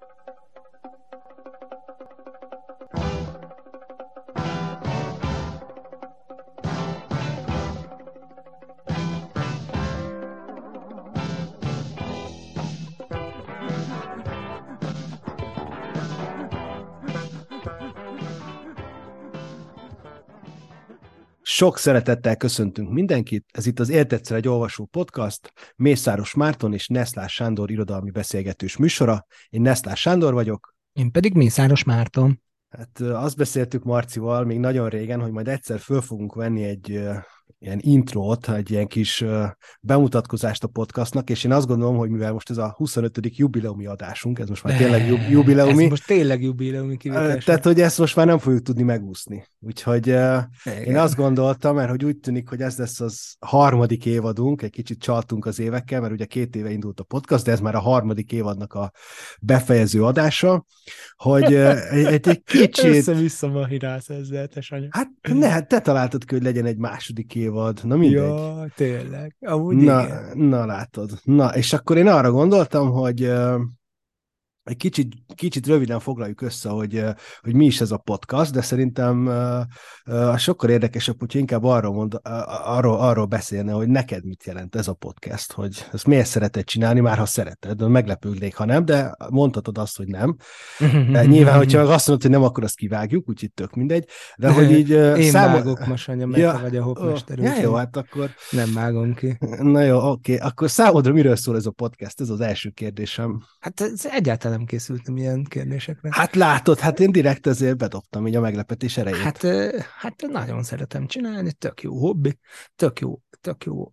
Thank you. Sok szeretettel köszöntünk mindenkit, ez itt az Értettszer egy olvasó podcast, Mészáros Márton és Neszlás Sándor irodalmi beszélgetős műsora. Én Neszlás Sándor vagyok. Én pedig Mészáros Márton. Hát azt beszéltük Marcival még nagyon régen, hogy majd egyszer föl fogunk venni egy ilyen intrót, egy ilyen kis bemutatkozást a podcastnak, és én azt gondolom, hogy mivel most ez a 25. jubileumi adásunk, ez most már tényleg jubileumi. Ez most tényleg jubileumi kivitás. Tehát, hogy ezt most már nem fogjuk tudni megúszni. Úgyhogy Igen. én azt gondoltam, mert hogy úgy tűnik, hogy ez lesz az harmadik évadunk, egy kicsit csaltunk az évekkel, mert ugye két éve indult a podcast, de ez már a harmadik évadnak a befejező adása, hogy egy, egy kicsit... Össze-vissza mahirálsz ezzel, te Hát ne, te találtad ki, hogy legyen egy második évad. Na mindegy. Ja, tényleg. Amúgy na, igen. na látod. Na, és akkor én arra gondoltam, hogy egy kicsit, kicsit röviden foglaljuk össze, hogy, hogy mi is ez a podcast, de szerintem sokkal érdekesebb, hogy inkább arról, mond, arról, arról beszélne, hogy neked mit jelent ez a podcast, hogy ezt miért szereted csinálni, már ha szereted, meglepődnék, ha nem, de mondhatod azt, hogy nem. De nyilván, hogyha azt mondod, hogy nem, akkor azt kivágjuk, úgyhogy tök mindegy. De hogy így... Én számol... vágok most, anya, mert ja, vagy a hopmester. Ja, jó, hát akkor... Nem vágom ki. Na jó, oké. Okay. Akkor számodra miről szól ez a podcast? Ez az első kérdésem. Hát ez egyáltalán nem készültem ilyen kérdésekre. Hát látod, hát én direkt ezért bedobtam így a meglepetés erejét. Hát, hát nagyon szeretem csinálni, tök jó hobbi, tök jó, tök jó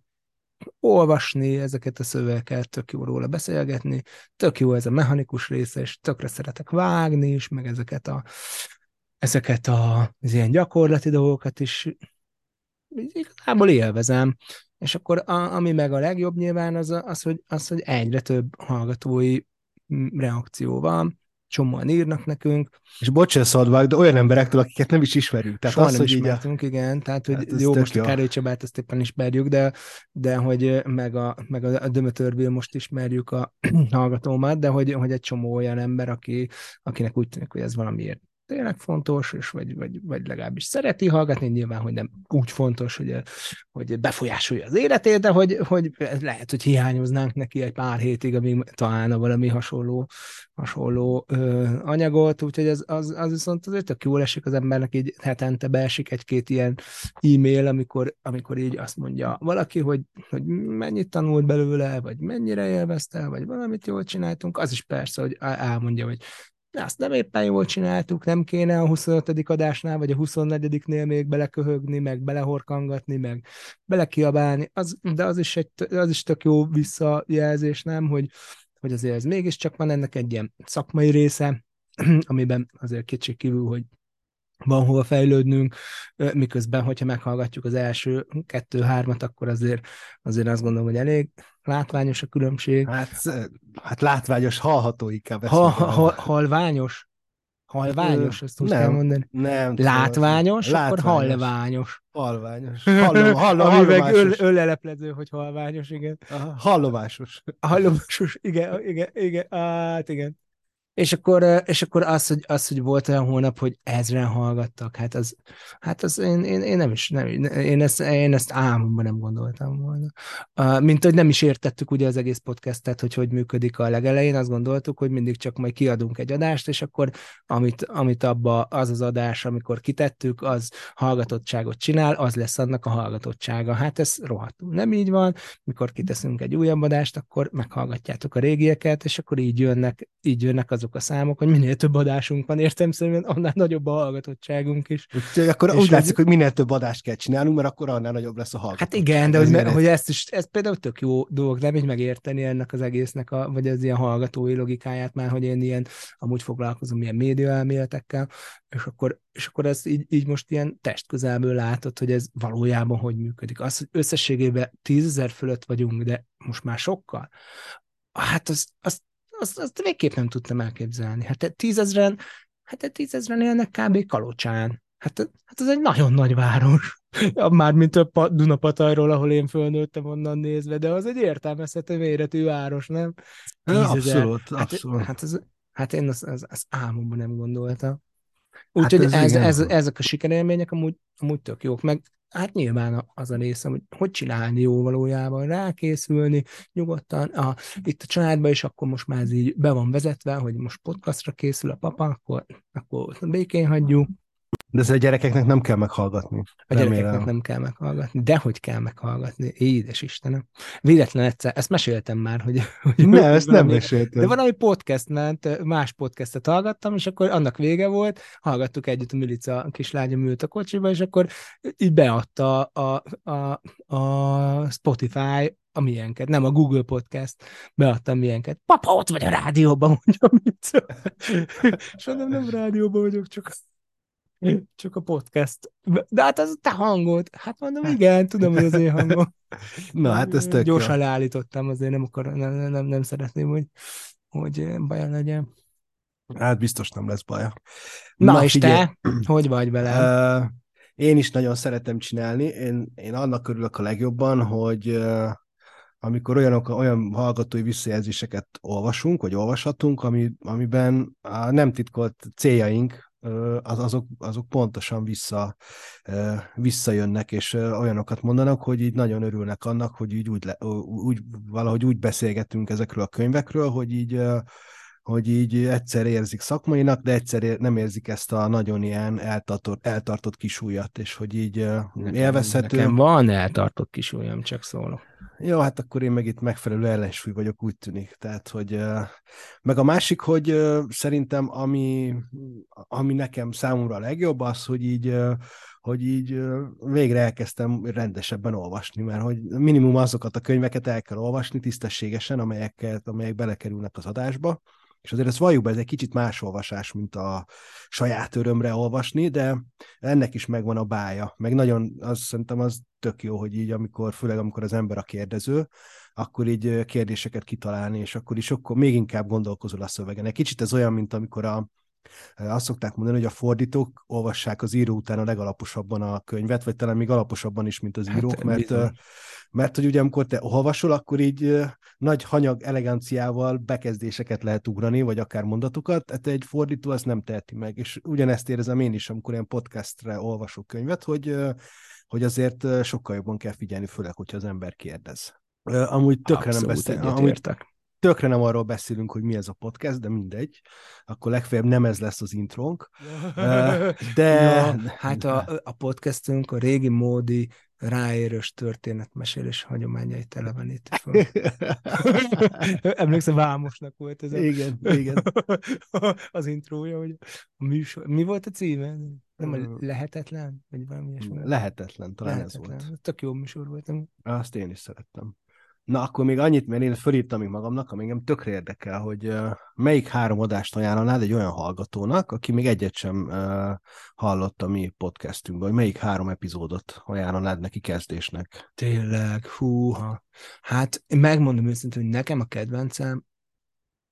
olvasni ezeket a szövegeket, tök jó róla beszélgetni, tök jó ez a mechanikus része, és tökre szeretek vágni is, meg ezeket a ezeket a, az ilyen gyakorlati dolgokat is igazából élvezem. És akkor a, ami meg a legjobb nyilván az, az, hogy, az, hogy egyre több hallgatói reakció van, csomóan írnak nekünk. És bocsánat, de olyan emberektől, akiket nem is ismerünk. Tehát Soha az, nem hogy ismertünk, így a... igen. Tehát, hogy hát jó, most a Károly Csabát ezt éppen ismerjük, de, de hogy meg a, meg a Dömötörből most ismerjük a hallgatómat, de hogy, hogy egy csomó olyan ember, aki, akinek úgy tűnik, hogy ez valamiért tényleg fontos, és vagy, vagy, vagy legalábbis szereti hallgatni, nyilván, hogy nem úgy fontos, hogy, hogy befolyásolja az életét, de hogy, hogy lehet, hogy hiányoznánk neki egy pár hétig, amíg találna valami hasonló, hasonló ö, anyagot, úgyhogy az, az, az viszont azért tök jól esik az embernek, így hetente beesik egy-két ilyen e-mail, amikor, amikor így azt mondja valaki, hogy, hogy mennyit tanult belőle, vagy mennyire élvezte, vagy valamit jól csináltunk, az is persze, hogy elmondja, hogy de azt nem éppen jól csináltuk, nem kéne a 25. adásnál, vagy a 24-nél még beleköhögni, meg belehorkangatni, meg belekiabálni, az, de az is, egy, az is tök jó visszajelzés, nem, hogy, hogy azért ez mégiscsak van ennek egy ilyen szakmai része, amiben azért kétség kívül, hogy van hova fejlődnünk, miközben, hogyha meghallgatjuk az első kettő-hármat, akkor azért, azért azt gondolom, hogy elég látványos a különbség. Hát, hát látványos, hallható inkább. Ha, ha, halványos? Halványos, ezt úgy nem, kell mondani. Nem. Látványos, látványos, akkor halványos. Halványos. Hallom, hallom, Ami meg öl, öleleplező, hogy halványos, igen. Aha, hallomásos. Hallomásos, igen, igen, igen, hát igen. És akkor, és akkor az, hogy, az, hogy volt olyan hónap, hogy ezren hallgattak, hát az, hát az én, én, én nem is, nem, én, ezt, én ezt álmomban nem gondoltam volna. Mint hogy nem is értettük ugye az egész podcastet, hogy hogy működik a legelején, azt gondoltuk, hogy mindig csak majd kiadunk egy adást, és akkor amit, amit abba az az adás, amikor kitettük, az hallgatottságot csinál, az lesz annak a hallgatottsága. Hát ez rohadtul nem így van, mikor kiteszünk egy újabb adást, akkor meghallgatjátok a régieket, és akkor így jönnek, így jönnek azok azok a számok, hogy minél több adásunk van, értem szerint annál nagyobb a hallgatottságunk is. Úgyhogy akkor és úgy látszik, hogy minél több adást kell csinálnunk, mert akkor annál nagyobb lesz a hallgatottság. Hát igen, de hogy, me, hogy ezt is, ez például tök jó dolog, nem így megérteni ennek az egésznek, a, vagy az ilyen hallgatói logikáját már, hogy én ilyen, amúgy foglalkozom ilyen média elméletekkel, és akkor, és akkor ez így, így most ilyen testközelből látod, hogy ez valójában hogy működik. Az, hogy összességében tízezer fölött vagyunk, de most már sokkal, hát az, az azt, azt végképp nem tudtam elképzelni. Hát tízezren, hát tízezren élnek kb. Kalocsán. Hát, hát ez egy nagyon nagy város. Mármint a Dunapatajról, ahol én fölnőttem onnan nézve, de az egy értelmezhető méretű város, nem? Tízezer. Abszolút, hát, abszolút. Hát ez, Hát én az, az, az álmomban nem gondoltam. Úgyhogy hát ez, ez, ez, ezek a sikerélmények amúgy, amúgy tök jók, meg hát nyilván az a része, hogy hogy csinálni jó valójában, rákészülni nyugodtan. A, itt a családban is akkor most már ez így be van vezetve, hogy most podcastra készül a papa, akkor, akkor békén hagyjuk, de ez a gyerekeknek nem kell meghallgatni. A remélem. gyerekeknek nem kell meghallgatni. De hogy kell meghallgatni. Édes Istenem. Véletlen egyszer, ezt meséltem már, hogy... hogy ne, ezt valami, nem meséltem. De valami podcast ment, más podcastet hallgattam, és akkor annak vége volt, hallgattuk együtt, a Milica kislánya ült a kocsiba, és akkor így beadta a, a, a Spotify a milyenket, nem a Google Podcast, beadtam milyenket. Papa, ott vagy a rádióban, mondja Milica. és mondom, nem rádióban vagyok, csak csak a podcast. De hát az te hangod. Hát mondom, igen, tudom, hogy az én hangom. Na, hát ez tök Gyorsan jó. leállítottam, azért nem, akar, nem, nem, nem szeretném, hogy, hogy baja legyen. Hát biztos nem lesz baja. Na, Na és figyelj. te, hogy vagy vele? Uh, én is nagyon szeretem csinálni. Én, én annak örülök a legjobban, hogy uh, amikor olyanok, olyan hallgatói visszajelzéseket olvasunk, vagy olvashatunk, ami, amiben a nem titkolt céljaink az, azok, azok pontosan vissza, visszajönnek, és olyanokat mondanak, hogy így nagyon örülnek annak, hogy így úgy, le, úgy valahogy úgy beszélgetünk ezekről a könyvekről, hogy így hogy így egyszer érzik szakmainak, de egyszer nem érzik ezt a nagyon ilyen eltartott, eltartott kisújat, és hogy így nekem, élvezhető. Nekem van eltartott kisúlyam, csak szólok. Jó, hát akkor én meg itt megfelelő ellensúly vagyok, úgy tűnik. Tehát, hogy meg a másik, hogy szerintem ami, ami nekem számomra a legjobb, az, hogy így hogy így végre elkezdtem rendesebben olvasni, mert hogy minimum azokat a könyveket el kell olvasni tisztességesen, amelyeket, amelyek belekerülnek az adásba, és azért ezt valljuk be, ez egy kicsit más olvasás, mint a saját örömre olvasni, de ennek is megvan a bája. Meg nagyon, az szerintem az tök jó, hogy így, amikor, főleg amikor az ember a kérdező, akkor így kérdéseket kitalálni, és akkor is akkor még inkább gondolkozol a szövegen. Egy kicsit ez olyan, mint amikor a, azt szokták mondani, hogy a fordítók olvassák az író után a legalaposabban a könyvet, vagy talán még alaposabban is, mint az hát, írók, hát, mert bizony. mert hogy ugye amikor te olvasol, akkor így nagy hanyag eleganciával bekezdéseket lehet ugrani, vagy akár mondatokat, hát egy fordító ezt nem teheti meg, és ugyanezt érzem én is, amikor ilyen podcastre olvasok könyvet, hogy, hogy azért sokkal jobban kell figyelni, főleg, hogyha az ember kérdez. Amúgy tökre Abszolút nem beszél, amúgy, tökre nem arról beszélünk, hogy mi ez a podcast, de mindegy. Akkor legfeljebb nem ez lesz az intrónk. De... Ja, hát a, a podcastünk a régi módi ráérős történetmesélés hagyományait eleveníti fel. Emlékszem, Vámosnak volt ez a... Igen, igen. az intrója, hogy a műsor... Mi volt a címe? Nem a lehetetlen? Vagy valami ilyesmi? Lehetetlen, talán lehetetlen. ez volt. Tök jó műsor volt. Azt én is szerettem. Na, akkor még annyit, mert én fölírtam még magamnak, ami engem tökre érdekel, hogy melyik három adást ajánlanád egy olyan hallgatónak, aki még egyet sem hallott a mi podcastünkből, hogy melyik három epizódot ajánlanád neki kezdésnek? Tényleg, húha. Hát én megmondom őszintén, hogy nekem a kedvencem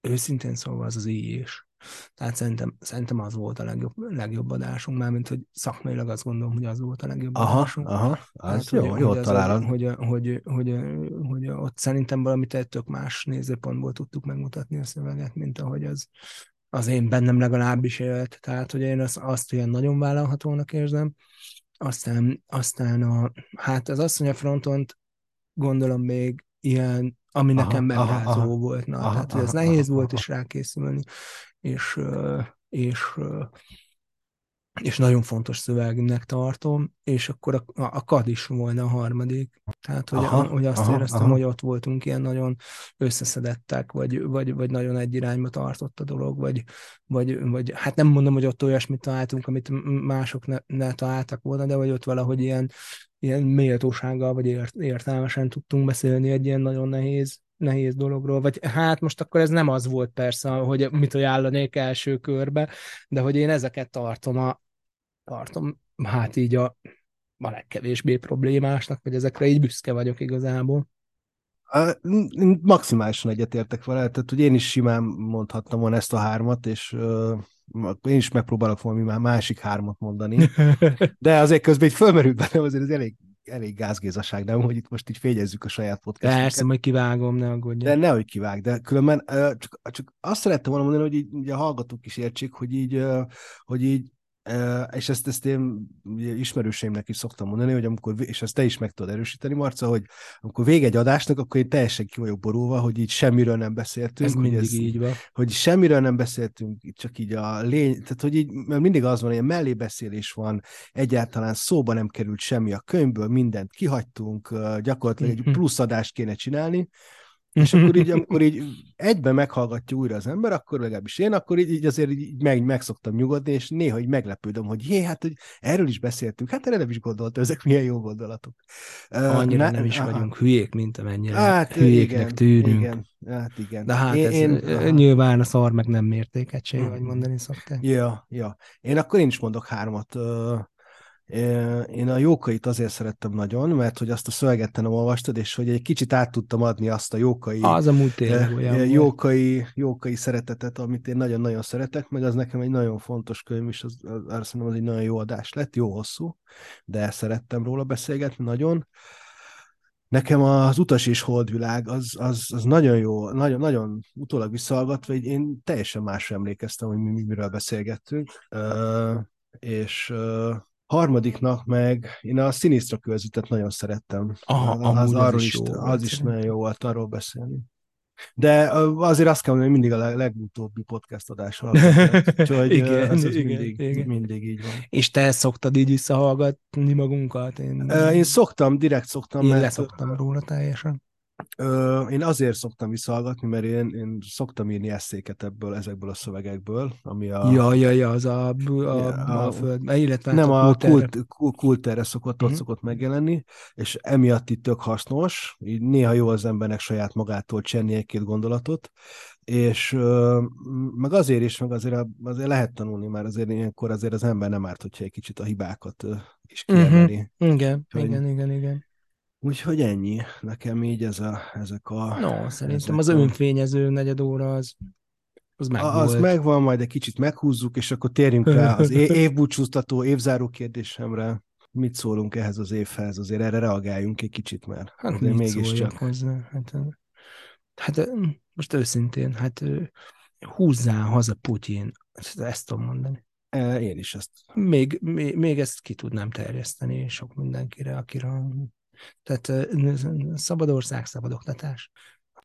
őszintén szóval az az így is. Tehát szerintem, szerintem az volt a legjobb, legjobb adásunk, már mint hogy szakmailag azt gondolom, hogy az volt a legjobb aha, adásunk. Aha, az hát, jó, hogy, jó hogy találod. Az, hogy, hogy, hogy, hogy, hogy, ott szerintem valamit egy tök más nézőpontból tudtuk megmutatni a szöveget, mint ahogy az, az én bennem legalábbis élt. Tehát, hogy én azt, azt ilyen nagyon vállalhatónak érzem. Aztán, aztán a, hát az asszony a frontont gondolom még ilyen, ami aha, nekem megrázó volt. Na, aha, tehát, hogy ez aha, nehéz aha, volt aha. is rákészülni és, és, és nagyon fontos szövegnek tartom, és akkor a, a KAD is volna a harmadik. Tehát, hogy, aha, hogy azt aha, éreztem, aha. hogy ott voltunk ilyen nagyon összeszedettek, vagy, vagy, vagy nagyon egy irányba tartott a dolog, vagy, vagy, vagy hát nem mondom, hogy ott olyasmit találtunk, amit mások ne, ne találtak volna, de vagy ott valahogy ilyen, ilyen méltósággal, vagy ért, értelmesen tudtunk beszélni egy ilyen nagyon nehéz nehéz dologról, vagy hát most akkor ez nem az volt persze, hogy mit ajánlanék első körbe, de hogy én ezeket tartom a, tartom hát így a, a legkevésbé problémásnak, vagy ezekre így büszke vagyok igazából. Maximálisan egyetértek vele, tehát hogy én is simán mondhattam volna ezt a hármat, és uh, én is megpróbálok valami már másik hármat mondani, de azért közben egy fölmerült bennem azért ez elég elég gázgézaság, nem, hogy itt most így fényezzük a saját podcastunkat. Persze, majd kivágom, ne aggódj. De nehogy kivág, de különben csak, csak azt szerettem volna mondani, hogy így, így a hallgatók is értsék, hogy így, hogy így és ezt, ezt én ismerőseimnek is szoktam mondani, hogy amikor, és ezt te is meg tudod erősíteni, Marca, hogy amikor vége egy adásnak, akkor én teljesen ki vagyok borulva, hogy így semmiről nem beszéltünk. Ez mindig ez, így van. Hogy semmiről nem beszéltünk, csak így a lény, tehát hogy így, mert mindig az van, hogy mellébeszélés van, egyáltalán szóba nem került semmi a könyvből, mindent kihagytunk, gyakorlatilag egy plusz adást kéne csinálni, és akkor így, amikor így egyben meghallgatja újra az ember, akkor legalábbis én, akkor így, így azért így meg, meg szoktam nyugodni, és néha így meglepődöm, hogy jé, hát hogy erről is beszéltünk, hát erre nem is gondoltam, ezek milyen jó gondolatok. Annyira uh, nem is aha. vagyunk hülyék, mint amennyire hát, hülyéknek igen, tűnünk. Igen, hát igen. De hát én, ez én, nyilván a szar meg nem mértékegység, vagy mhm. mondani szokták. Ja, ja. Én akkor én is mondok hármat. Én a jókait azért szerettem nagyon, mert hogy azt a szöveget nem olvastad, és hogy egy kicsit át tudtam adni azt a jókai, az a olyan jókai, jókai szeretetet, amit én nagyon-nagyon szeretek, meg az nekem egy nagyon fontos könyv, és az, az, azt szerintem az egy nagyon jó adás lett, jó hosszú, de szerettem róla beszélgetni nagyon. Nekem az utas és holdvilág az, az, az nagyon jó, nagyon, nagyon utólag visszahallgatva, hogy én teljesen másra emlékeztem, hogy mi, miről beszélgettünk, és Harmadiknak meg én a Sinistra közvetet nagyon szerettem. Aha, az, arról is, jó az is nagyon jó volt arról beszélni. De azért azt kell mondani, hogy mindig a legutóbbi podcast adás Úgyhogy igen, ez igen, mindig, igen. mindig így van. És te szoktad így visszahallgatni magunkat? Én, én szoktam, direkt szoktam. Én mert... leszoktam róla teljesen. Ö, én azért szoktam visszahallgatni, mert én, én szoktam írni eszéket ebből, ezekből a szövegekből, ami a... Ja, ja, ja, az a, a, a, a föld, illetve nem a, a kult, kulterre szokott, uh-huh. ott mhm. szokott megjelenni, és emiatt itt tök hasznos, így néha jó az embernek saját magától csenni egy-két gondolatot, és ö, meg azért is, meg azért, azért lehet tanulni, már azért ilyenkor azért az ember nem árt, hogyha egy kicsit a hibákat is mhm. kiemeli. Uh-huh. Igen, igen, igen, igen. Úgyhogy ennyi. Nekem így ez a, ezek a... No, szerintem az a... önfényező negyed óra az, az megvan. Az megvan, majd egy kicsit meghúzzuk, és akkor térjünk rá az évbúcsúztató, évzáró kérdésemre. Mit szólunk ehhez az évhez? Azért erre reagáljunk egy kicsit, mert hát azért mégiscsak... Hozzá? Hát, hát most őszintén, hát húzzá haza Putyin, ezt tudom mondani. Én is ezt. Még, még, még ezt ki tudnám terjeszteni sok mindenkire, akire tehát szabad ország, szabad oktatás.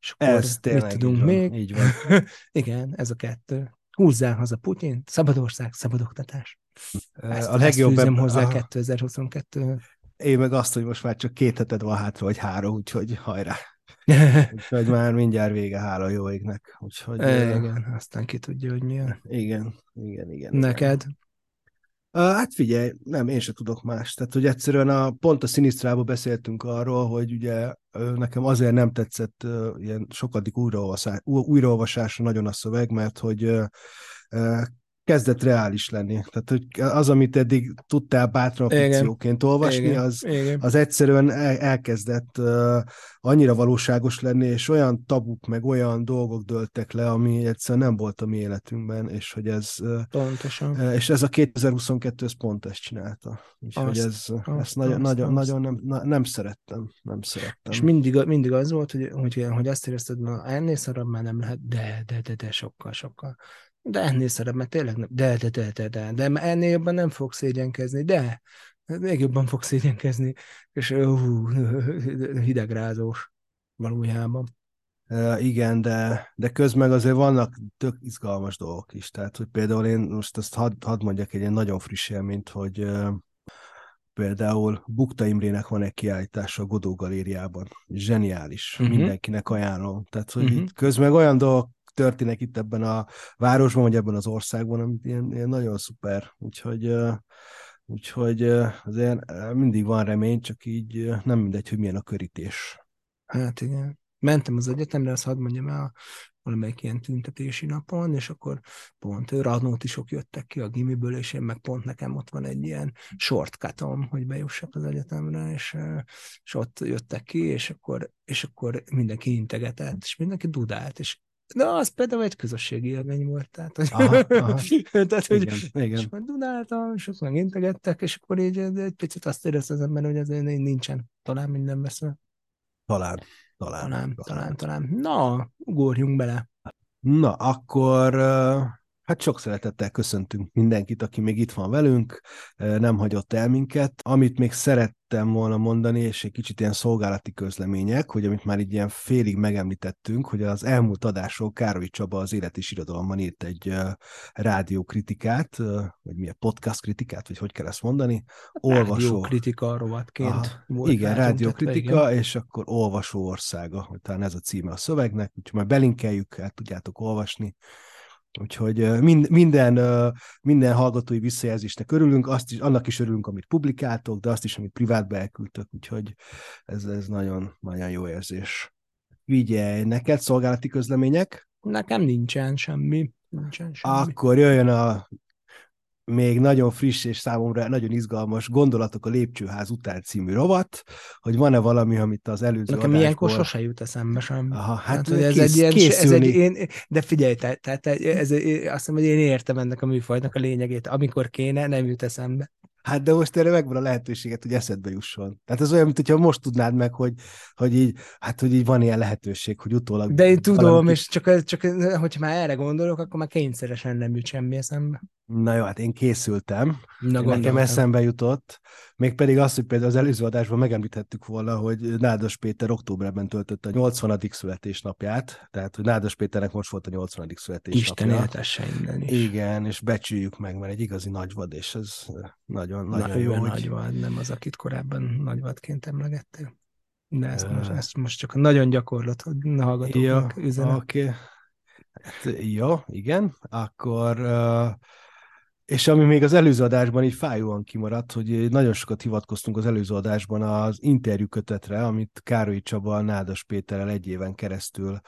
És akkor ez mit tudunk így van, még? Így van. Igen, ez a kettő. Húzzál haza Putyin, szabad ország, szabad oktatás. Ezt, a legjobb ezt hozzá a... 2022 Én meg azt, hogy most már csak két heted van hátra, vagy három, úgyhogy hajrá. úgyhogy már mindjárt vége, hála jó égnek. Úgyhogy, e, igen, aztán ki tudja, hogy milyen. Igen, igen, igen. Neked? Igen. Hát figyelj, nem, én se tudok más. Tehát, hogy egyszerűen a, pont a Sinisztrába beszéltünk arról, hogy ugye nekem azért nem tetszett ilyen sokadik újraolvasás, újraolvasásra nagyon a szöveg, mert hogy kezdett reális lenni. Tehát hogy az, amit eddig tudtál bátran fikcióként olvasni, Igen. Az, Igen. az egyszerűen elkezdett uh, annyira valóságos lenni, és olyan tabuk, meg olyan dolgok dőltek le, ami egyszerűen nem volt a mi életünkben, és hogy ez... Pontosan. Uh, és ez a 2022 ez pont ezt csinálta. Úgyhogy ez, azt, ezt nagyon, azt, nagyon, azt. nagyon nem, na, nem szerettem. Nem szerettem. És mindig, mindig az volt, hogy, hogy, hogy azt érezted, na ennél szarabb már nem lehet, de, de, de, de, sokkal, sokkal. De ennél szarabb, mert tényleg nem. De, de, de, de, de, de, de ennél jobban nem fog szégyenkezni, de még jobban fog szégyenkezni, és hú, hidegrázós valójában. Uh, igen, de, de közben azért vannak tök izgalmas dolgok is. Tehát, hogy például én most azt hadd had mondjak egy ilyen nagyon friss élményt, hogy uh, például Bukta Imrének van egy kiállítása a Godó Galériában. Zseniális. Uh-huh. Mindenkinek ajánlom. Tehát, hogy uh-huh. itt közben olyan dolgok történnek itt ebben a városban, vagy ebben az országban, amit ilyen, ilyen nagyon szuper. Úgyhogy, úgyhogy azért mindig van remény, csak így nem mindegy, hogy milyen a körítés. Hát igen. Mentem az egyetemre, azt hadd mondjam el, valamelyik ilyen tüntetési napon, és akkor pont radnótisok jöttek ki a gimiből, és én meg pont nekem ott van egy ilyen shortcutom, hogy bejussak az egyetemre, és, és ott jöttek ki, és akkor, és akkor mindenki integetett, és mindenki dudált, és Na, az például egy közösségi élmény volt. Tehát, hogy, aha, aha. tehát, hogy igen, igen. és majd Dunáltam, és ott integettek, és akkor így egy picit azt érezte az ember, hogy ez nincsen talán minden veszve. Talán, talán. Talán, talán, talán. Na, ugorjunk bele. Na, akkor Hát sok szeretettel köszöntünk mindenkit, aki még itt van velünk, nem hagyott el minket. Amit még szerettem volna mondani, és egy kicsit ilyen szolgálati közlemények, hogy amit már így ilyen félig megemlítettünk, hogy az elmúlt adásról Károly Csaba az Élet és Irodalomban írt egy rádiókritikát, vagy milyen podcast kritikát, vagy hogy kell ezt mondani? Olvasó. Rádiókritika rovatként Aha, volt Igen, rádiókritika, és akkor olvasó országa, talán ez a címe a szövegnek, úgyhogy majd belinkeljük, el tudjátok olvasni Úgyhogy mind, minden, minden hallgatói visszajelzésnek örülünk, azt is, annak is örülünk, amit publikáltok, de azt is, amit privátba elküldtök, úgyhogy ez, ez nagyon, nagyon jó érzés. Vigyelj, neked szolgálati közlemények? Nekem nincsen semmi. Nincsen semmi. Akkor jöjjön a még nagyon friss és számomra nagyon izgalmas gondolatok a lépcsőház után című rovat, hogy van-e valami, amit az előző Nekem adásból... ilyenkor sose jut eszembe sem. Aha, hát, hát ez kész, egy ilyen, ez egy, én, de figyelj, tehát, tehát ez, azt hiszem, hogy én értem ennek a műfajnak a lényegét. Amikor kéne, nem jut eszembe. Hát de most erre megvan a lehetőséget, hogy eszedbe jusson. Tehát ez olyan, mint hogyha most tudnád meg, hogy, hogy így, hát hogy így van ilyen lehetőség, hogy utólag... De én tudom, valamit... és csak, csak hogyha már erre gondolok, akkor már kényszeresen nem jut semmi eszembe. Na jó, hát én készültem. Na, Nekem eszembe jutott. Mégpedig az, hogy például az előző adásban megemlítettük volna, hogy Nádas Péter októberben töltötte a 80. születésnapját, tehát hogy Nádas Péternek most volt a 80. születésnapja. Isten éltesse innen is. Igen, és becsüljük meg, mert egy igazi nagyvad, és ez nagyon, nagyon Na, jó. Hogy... nagyvad, nem az, akit korábban nagyvadként emlegettél. De ezt, uh... most, ezt most csak nagyon gyakorlat, hogy hallgatóknak ja, üzenet. Oké. Okay. Hát, jó, igen. Akkor uh, és ami még az előző adásban így fájóan kimaradt, hogy nagyon sokat hivatkoztunk az előző adásban az interjú kötetre, amit Károly Csaba Nádas Péterrel egy éven keresztül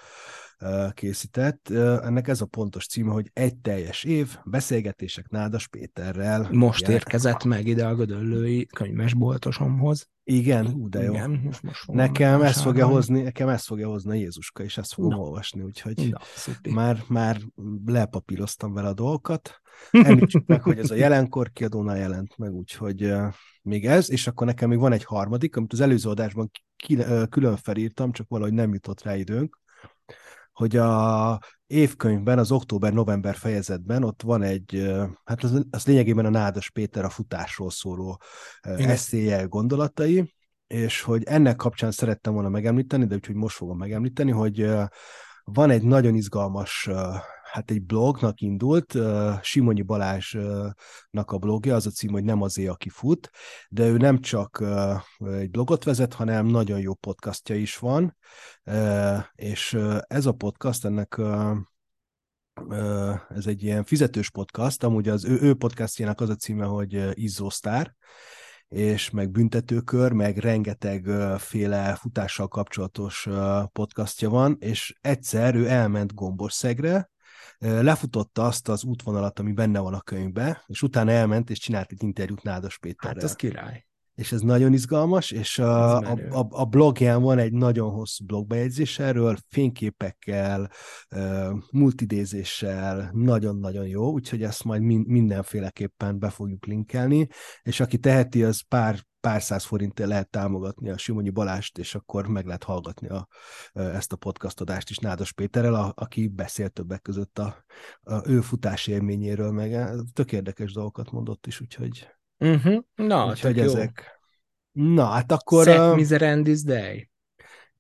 készített. Ennek ez a pontos címe, hogy egy teljes év, beszélgetések Nádas Péterrel. Most ugye? érkezett meg ide a Gödöllői könyvesboltosomhoz. Igen, ú, de jó. Igen, most, most nekem ezt fogja hozni, nekem ezt fogja hozni a Jézuska, és ezt fogom Na. olvasni, úgyhogy Na, már, már lepapíroztam vele a dolgokat. Említsük meg, hogy ez a jelenkor kiadónál jelent meg, úgyhogy uh, még ez, és akkor nekem még van egy harmadik, amit az előző adásban ki, uh, külön felírtam, csak valahogy nem jutott rá időnk, hogy a évkönyvben, az október-november fejezetben ott van egy, hát az, az lényegében a Nádas Péter a futásról szóló eszéje gondolatai, és hogy ennek kapcsán szerettem volna megemlíteni, de úgyhogy most fogom megemlíteni, hogy van egy nagyon izgalmas hát egy blognak indult, Simonyi Balázsnak a blogja, az a cím, hogy nem azé, aki fut, de ő nem csak egy blogot vezet, hanem nagyon jó podcastja is van, és ez a podcast, ennek ez egy ilyen fizetős podcast, amúgy az ő, ő podcastjának az a címe, hogy Izzósztár, és meg büntetőkör, meg rengeteg féle futással kapcsolatos podcastja van, és egyszer ő elment Gomborszegre, lefutotta azt az útvonalat, ami benne van a könyvbe, és utána elment és csinált egy interjút Nádas Péterrel. Hát az király. És ez nagyon izgalmas, és a, a, a, a blogján van egy nagyon hosszú blogbejegyzés erről, fényképekkel, multidézéssel, nagyon-nagyon jó, úgyhogy ezt majd mindenféleképpen be fogjuk linkelni, és aki teheti, az pár pár száz forintért lehet támogatni a Simonyi Balást, és akkor meg lehet hallgatni a, ezt a podcast adást is Nádas Péterrel, a, aki beszélt többek között a, a ő futás élményéről, meg tök érdekes dolgokat mondott is, úgyhogy, uh-huh. Na, úgyhogy ezek. Jó. Na, hát akkor... Set Miserandis Day.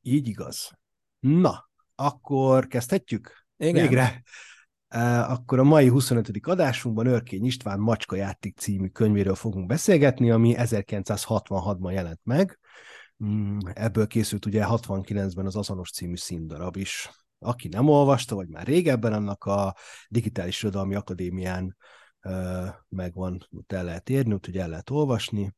Így igaz. Na, akkor kezdhetjük? Igen. Végre. Akkor a mai 25. adásunkban Örkény István Macska játék című könyvéről fogunk beszélgetni, ami 1966-ban jelent meg. Mm, ebből készült ugye 69-ben az azonos című színdarab is. Aki nem olvasta, vagy már régebben, annak a Digitális Irodalmi Akadémián megvan, ott el lehet érni, úgyhogy el lehet olvasni.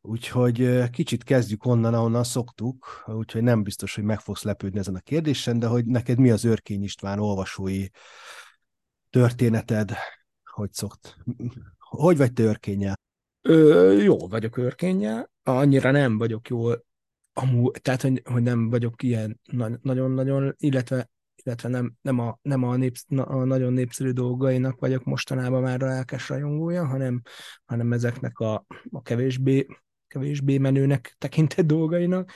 Úgyhogy kicsit kezdjük onnan, ahonnan szoktuk, úgyhogy nem biztos, hogy meg fogsz lepődni ezen a kérdésen, de hogy neked mi az Örkény István olvasói történeted? Hogy szokt? Hogy vagy te örkényel? Ö, vagyok örkényel, annyira nem vagyok jól, amú, tehát, hogy, hogy nem vagyok ilyen nagyon-nagyon, illetve illetve nem, nem, a, nem a, népsz, a nagyon népszerű dolgainak vagyok mostanában már a lelkes rajongója, hanem, hanem ezeknek a, a kevésbé, kevésbé menőnek tekintett dolgainak.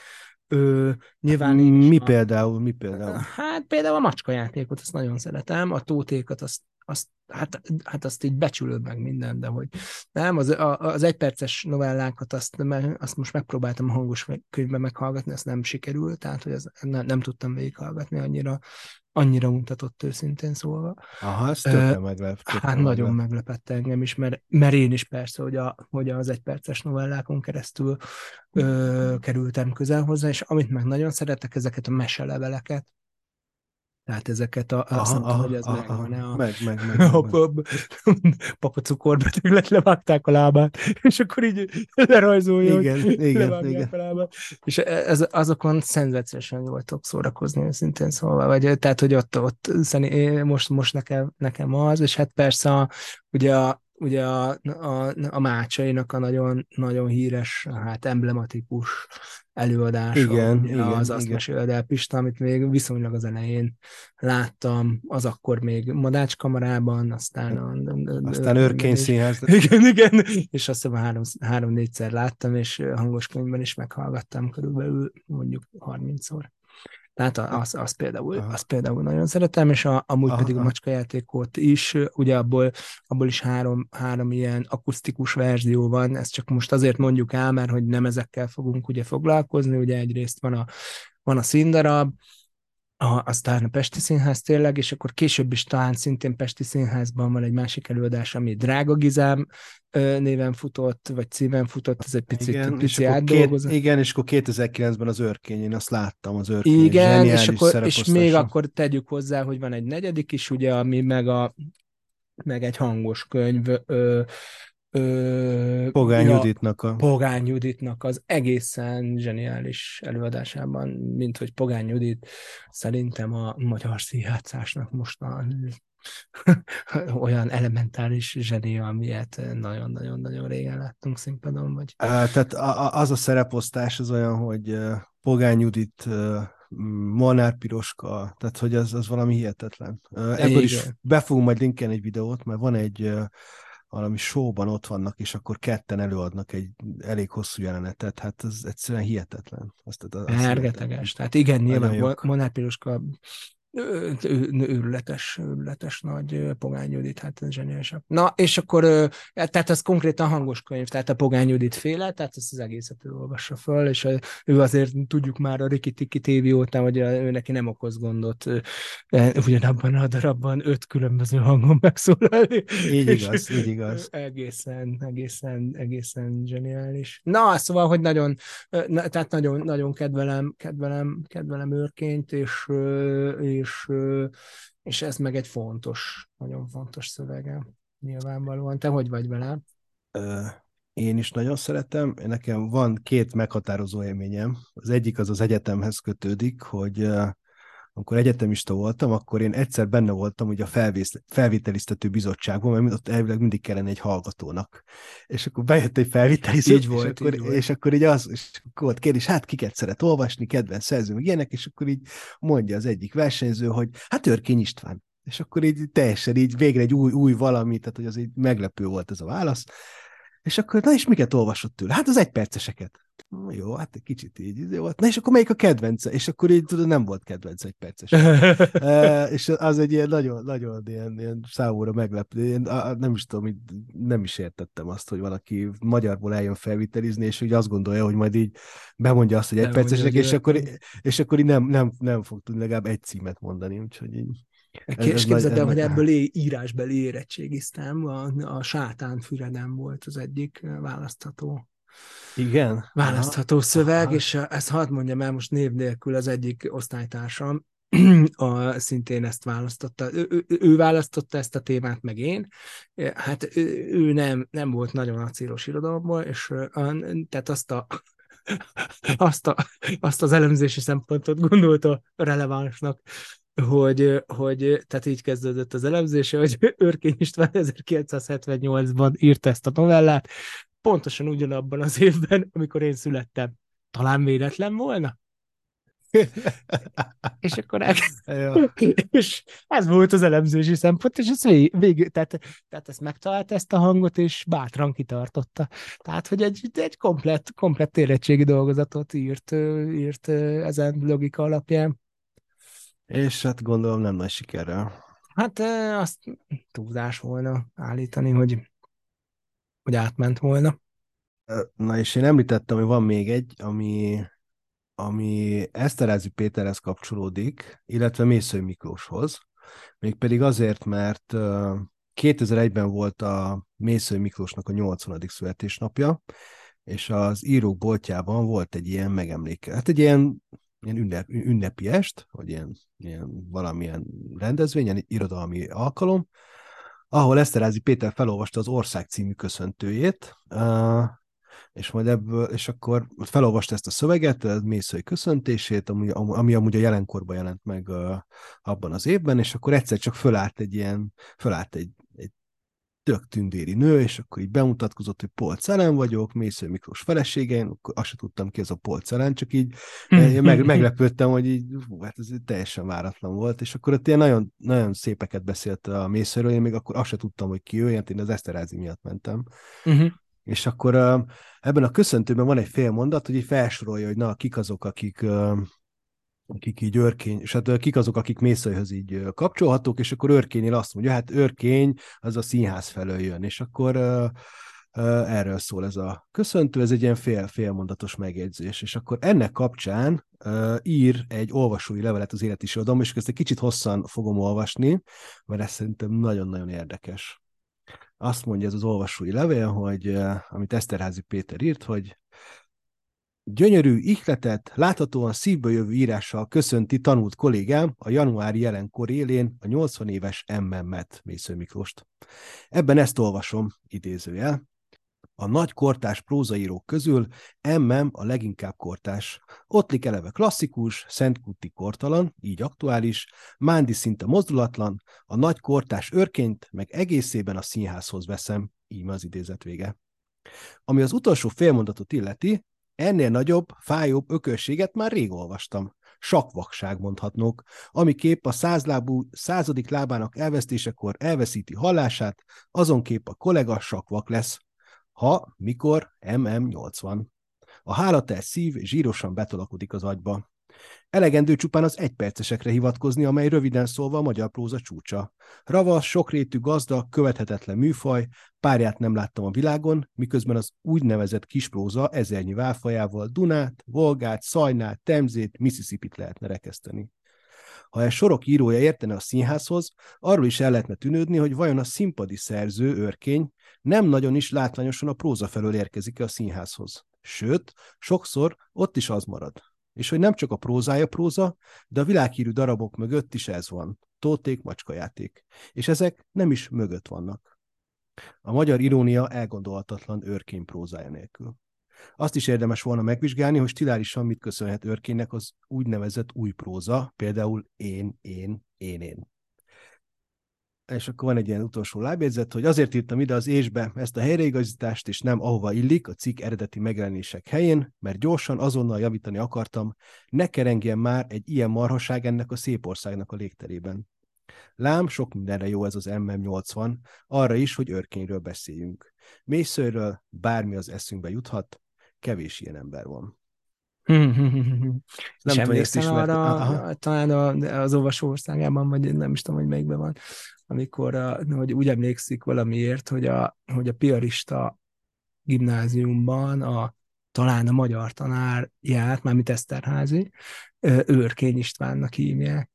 Ö, nyilván mi a, például? Mi például? Hát például a macskajátékot, azt nagyon szeretem, a tótékat azt azt, hát, hát azt így becsülöd meg minden, de hogy nem, az, az egyperces novellákat azt, azt most megpróbáltam a hangos könyvben meghallgatni, azt nem sikerült, tehát hogy az, nem, nem tudtam végighallgatni, annyira, annyira untatott őszintén szólva. Aha, ez tökre meglep. Hát nagyon meglepett engem is, mert, mert én is persze, hogy, a, hogy az egyperces novellákon keresztül ö, kerültem közel hozzá, és amit meg nagyon szeretek, ezeket a meseleveleket, tehát ezeket a, aha, azt nem tudom, hogy ez megvan-e a, meg, meg, meg, meg. a, papa cukorbeteg lett, levágták a lábát, és akkor így lerajzolja, igen, hogy igen, igen. a lábát. És e- ez, azokon szenzációsan voltok szórakozni, szintén szóval, vagy tehát, hogy ott, ott most, most nekem, nekem az, és hát persze a, ugye a, ugye a, a, a Mácsainak a nagyon, nagyon híres, hát emblematikus előadása, igen, igen, az Azt meséld el Pista, amit még viszonylag az elején láttam, az akkor még Madács kamarában, aztán a, aztán Örkény színház. Igen, igen, és azt hiszem három, három-négyszer láttam, és hangos könyvben is meghallgattam körülbelül mondjuk 30-szor. Tehát az, az, például, az például nagyon szeretem, és a, amúgy Aha. pedig a macskajátékot is, ugye abból, abból is három, három ilyen akusztikus verzió van, ezt csak most azért mondjuk el, mert hogy nem ezekkel fogunk ugye foglalkozni, ugye egyrészt van a, van a színdarab, a, aztán a Pesti Színház tényleg, és akkor később is talán szintén Pesti Színházban van egy másik előadás, ami Drága Gizám néven futott, vagy címen futott, ez egy picit igen, pici és két, igen, és akkor 2009-ben az őrkény, én azt láttam, az őrkény. Igen, és, akkor, és még akkor tegyük hozzá, hogy van egy negyedik is, ugye, ami meg, a, meg egy hangos könyv, ö, Ö, Pogány Juditnak a... Pogány Juditnak az egészen zseniális előadásában, mint hogy Pogány Judit szerintem a magyar színjátszásnak most a olyan elementáris zseni, amilyet nagyon-nagyon-nagyon régen láttunk színpadon. Vagy... Tehát az a szereposztás az olyan, hogy Pogány Judit Molnár Piroska, tehát hogy az, az valami hihetetlen. Ebből Igen. is be fogunk majd linkelni egy videót, mert van egy valami showban ott vannak, és akkor ketten előadnak egy elég hosszú jelenetet, hát ez egyszerűen hihetetlen. Azt, azt Hergeteges. Tehát igen, nyilván Monár Piroska őrületes, őrületes nagy Pogány Judit, hát ez zseniálisabb. Na, és akkor, tehát ez konkrétan hangos könyv, tehát a Pogány Judit féle, tehát ezt az egészet ő olvassa föl, és ő azért tudjuk már a Riki Tiki TV óta, hogy ő neki nem okoz gondot ugyanabban a darabban öt különböző hangon megszólalni. Így igaz, így igaz. Egészen, egészen, egészen zseniális. Na, szóval, hogy nagyon, tehát nagyon, nagyon kedvelem, kedvelem, kedvelem őrként, és, és és, és ez meg egy fontos, nagyon fontos szövege nyilvánvalóan. Te hogy vagy vele? Én is nagyon szeretem. Nekem van két meghatározó élményem. Az egyik az az egyetemhez kötődik, hogy amikor egyetemista voltam, akkor én egyszer benne voltam ugye a felvész, felvételiztető bizottságban, mert ott elvileg mindig kellene egy hallgatónak. És akkor bejött egy felvételiző, így volt, és, akkor, így volt. és akkor így az, és akkor volt kérdés, hát kiket szeret olvasni, kedvenc szerző, meg ilyenek, és akkor így mondja az egyik versenyző, hogy hát Örkény István. És akkor így teljesen így végre egy új, új valami, tehát hogy az így meglepő volt ez a válasz. És akkor, na és miket olvasott tőle? Hát az egyperceseket. Jó, hát egy kicsit így volt. Na és akkor melyik a kedvence? És akkor így tudod, nem volt kedvenc egy perces. e, és az egy ilyen nagyon, nagyon ilyen, ilyen számomra meglepő. Én nem is tudom, így, nem is értettem azt, hogy valaki magyarból eljön felvitelizni, és úgy azt gondolja, hogy majd így bemondja azt, hogy egy percesek, és akkor, és akkor így nem, nem, nem fog tudni legalább egy címet mondani, úgyhogy így. Ez, és képzeld el, hogy ebből é, írásbeli érettségiztem, a, a sátán füredem volt az egyik választható igen. választható Aha. szöveg, Aha. és ezt hadd mondjam el most név nélkül az egyik osztálytársam, a, szintén ezt választotta. Ő, ő, ő választotta ezt a témát, meg én. Hát ő, ő nem, nem volt nagyon acélos irodalomból, és tehát azt a azt, a, azt az elemzési szempontot gondolta relevánsnak, hogy, hogy tehát így kezdődött az elemzése, hogy Örkény István 1978-ban írta ezt a novellát, pontosan ugyanabban az évben, amikor én születtem. Talán véletlen volna? és akkor el... és ez volt az elemzési szempont, és ez vég, vég tehát, tehát ezt megtalálta ezt a hangot, és bátran kitartotta. Tehát, hogy egy, egy komplett, komplett érettségi dolgozatot írt, írt ezen logika alapján. És hát gondolom nem nagy sikerrel. Hát azt túlzás volna állítani, hogy, hogy átment volna. Na és én említettem, hogy van még egy, ami, ami Eszterázi Péterhez kapcsolódik, illetve Mészői Miklóshoz. Mégpedig azért, mert 2001-ben volt a Mészői Miklósnak a 80. születésnapja, és az írók boltjában volt egy ilyen megemléke. Hát egy ilyen, ilyen ünnep, ünnepi est, vagy ilyen, ilyen valamilyen rendezvény, ilyen irodalmi alkalom, ahol Eszterázi Péter felolvasta az Ország című köszöntőjét, és majd ebből, és akkor felolvasta ezt a szöveget, a Mészői köszöntését, ami, ami amúgy a jelenkorban jelent meg abban az évben, és akkor egyszer csak fölállt egy ilyen, fölállt egy tök tündéri nő, és akkor így bemutatkozott, hogy Polc Ellen vagyok, Mésző Miklós felesége, én akkor azt sem tudtam ki, ez a Polc Ellen, csak így eh, meg, meglepődtem, hogy így, hú, hát ez teljesen váratlan volt, és akkor ott ilyen nagyon, nagyon szépeket beszélt a Mészőről, én még akkor azt sem tudtam, hogy ki ő, én az Eszterázi miatt mentem. Uh-huh. És akkor ebben a köszöntőben van egy fél mondat, hogy így felsorolja, hogy na, kik azok, akik, akik így örkény, és hát kik azok, akik Mészőhöz így kapcsolhatók, és akkor őrkénynél azt mondja, hát őrkény az a színház felől jön, és akkor erről szól ez a köszöntő, ez egy ilyen fél, félmondatos megjegyzés, és akkor ennek kapcsán uh, ír egy olvasói levelet az életirodalom, és ezt egy kicsit hosszan fogom olvasni, mert ez szerintem nagyon-nagyon érdekes. Azt mondja ez az olvasói levél, hogy amit Eszterházi Péter írt, hogy gyönyörű, ihletet, láthatóan szívből jövő írással köszönti tanult kollégám a januári jelenkor élén a 80 éves MM-et, Mésző Miklóst. Ebben ezt olvasom, idézőjel. A nagy kortás prózaírók közül MM a leginkább kortás. Ottlik eleve klasszikus, Szentkutti kortalan, így aktuális, Mándi szinte mozdulatlan, a nagy kortás őrként meg egészében a színházhoz veszem, így az idézet vége. Ami az utolsó félmondatot illeti, ennél nagyobb, fájóbb ökölséget már rég olvastam. Sakvakság mondhatnók, amiképp a százlábú századik lábának elvesztésekor elveszíti hallását, azonképp a kollega sakvak lesz, ha, mikor MM80. A hálateljes szív zsírosan betolakodik az agyba. Elegendő csupán az egypercesekre hivatkozni, amely röviden szólva a magyar próza csúcsa. Ravasz, sokrétű gazda, követhetetlen műfaj, párját nem láttam a világon, miközben az úgynevezett kispróza ezernyi válfajával Dunát, Volgát, Szajnát, Temzét, Mississippi-t lehetne rekeszteni. Ha egy sorok írója értene a színházhoz, arról is el lehetne tűnődni, hogy vajon a színpadi szerző, őrkény nem nagyon is látványosan a próza felől érkezik a színházhoz. Sőt, sokszor ott is az marad. És hogy nem csak a prózája próza, de a világhírű darabok mögött is ez van. Tóték, macskajáték. És ezek nem is mögött vannak. A magyar irónia elgondolhatatlan őrkény prózája nélkül. Azt is érdemes volna megvizsgálni, hogy stilárisan mit köszönhet őrkénynek az úgynevezett új próza, például én, én, én, én. És akkor van egy ilyen utolsó lábjegyzet, hogy azért írtam ide az ésbe ezt a helyreigazítást, és nem ahova illik a cikk eredeti megjelenések helyén, mert gyorsan azonnal javítani akartam, ne kerengjen már egy ilyen marhaság ennek a szép országnak a légterében. Lám, sok mindenre jó ez az MM80, arra is, hogy örkényről beszéljünk. Mészőről bármi az eszünkbe juthat, kevés ilyen ember van. Nem tudom, hogy ezt arra, Aha. talán az olvasó országában, vagy nem is tudom, hogy melyikben van, amikor a, hogy úgy emlékszik valamiért, hogy a, hogy a piarista gimnáziumban a, talán a magyar tanár járt, mármint Eszterházi, Őrkény Istvánnak hívják.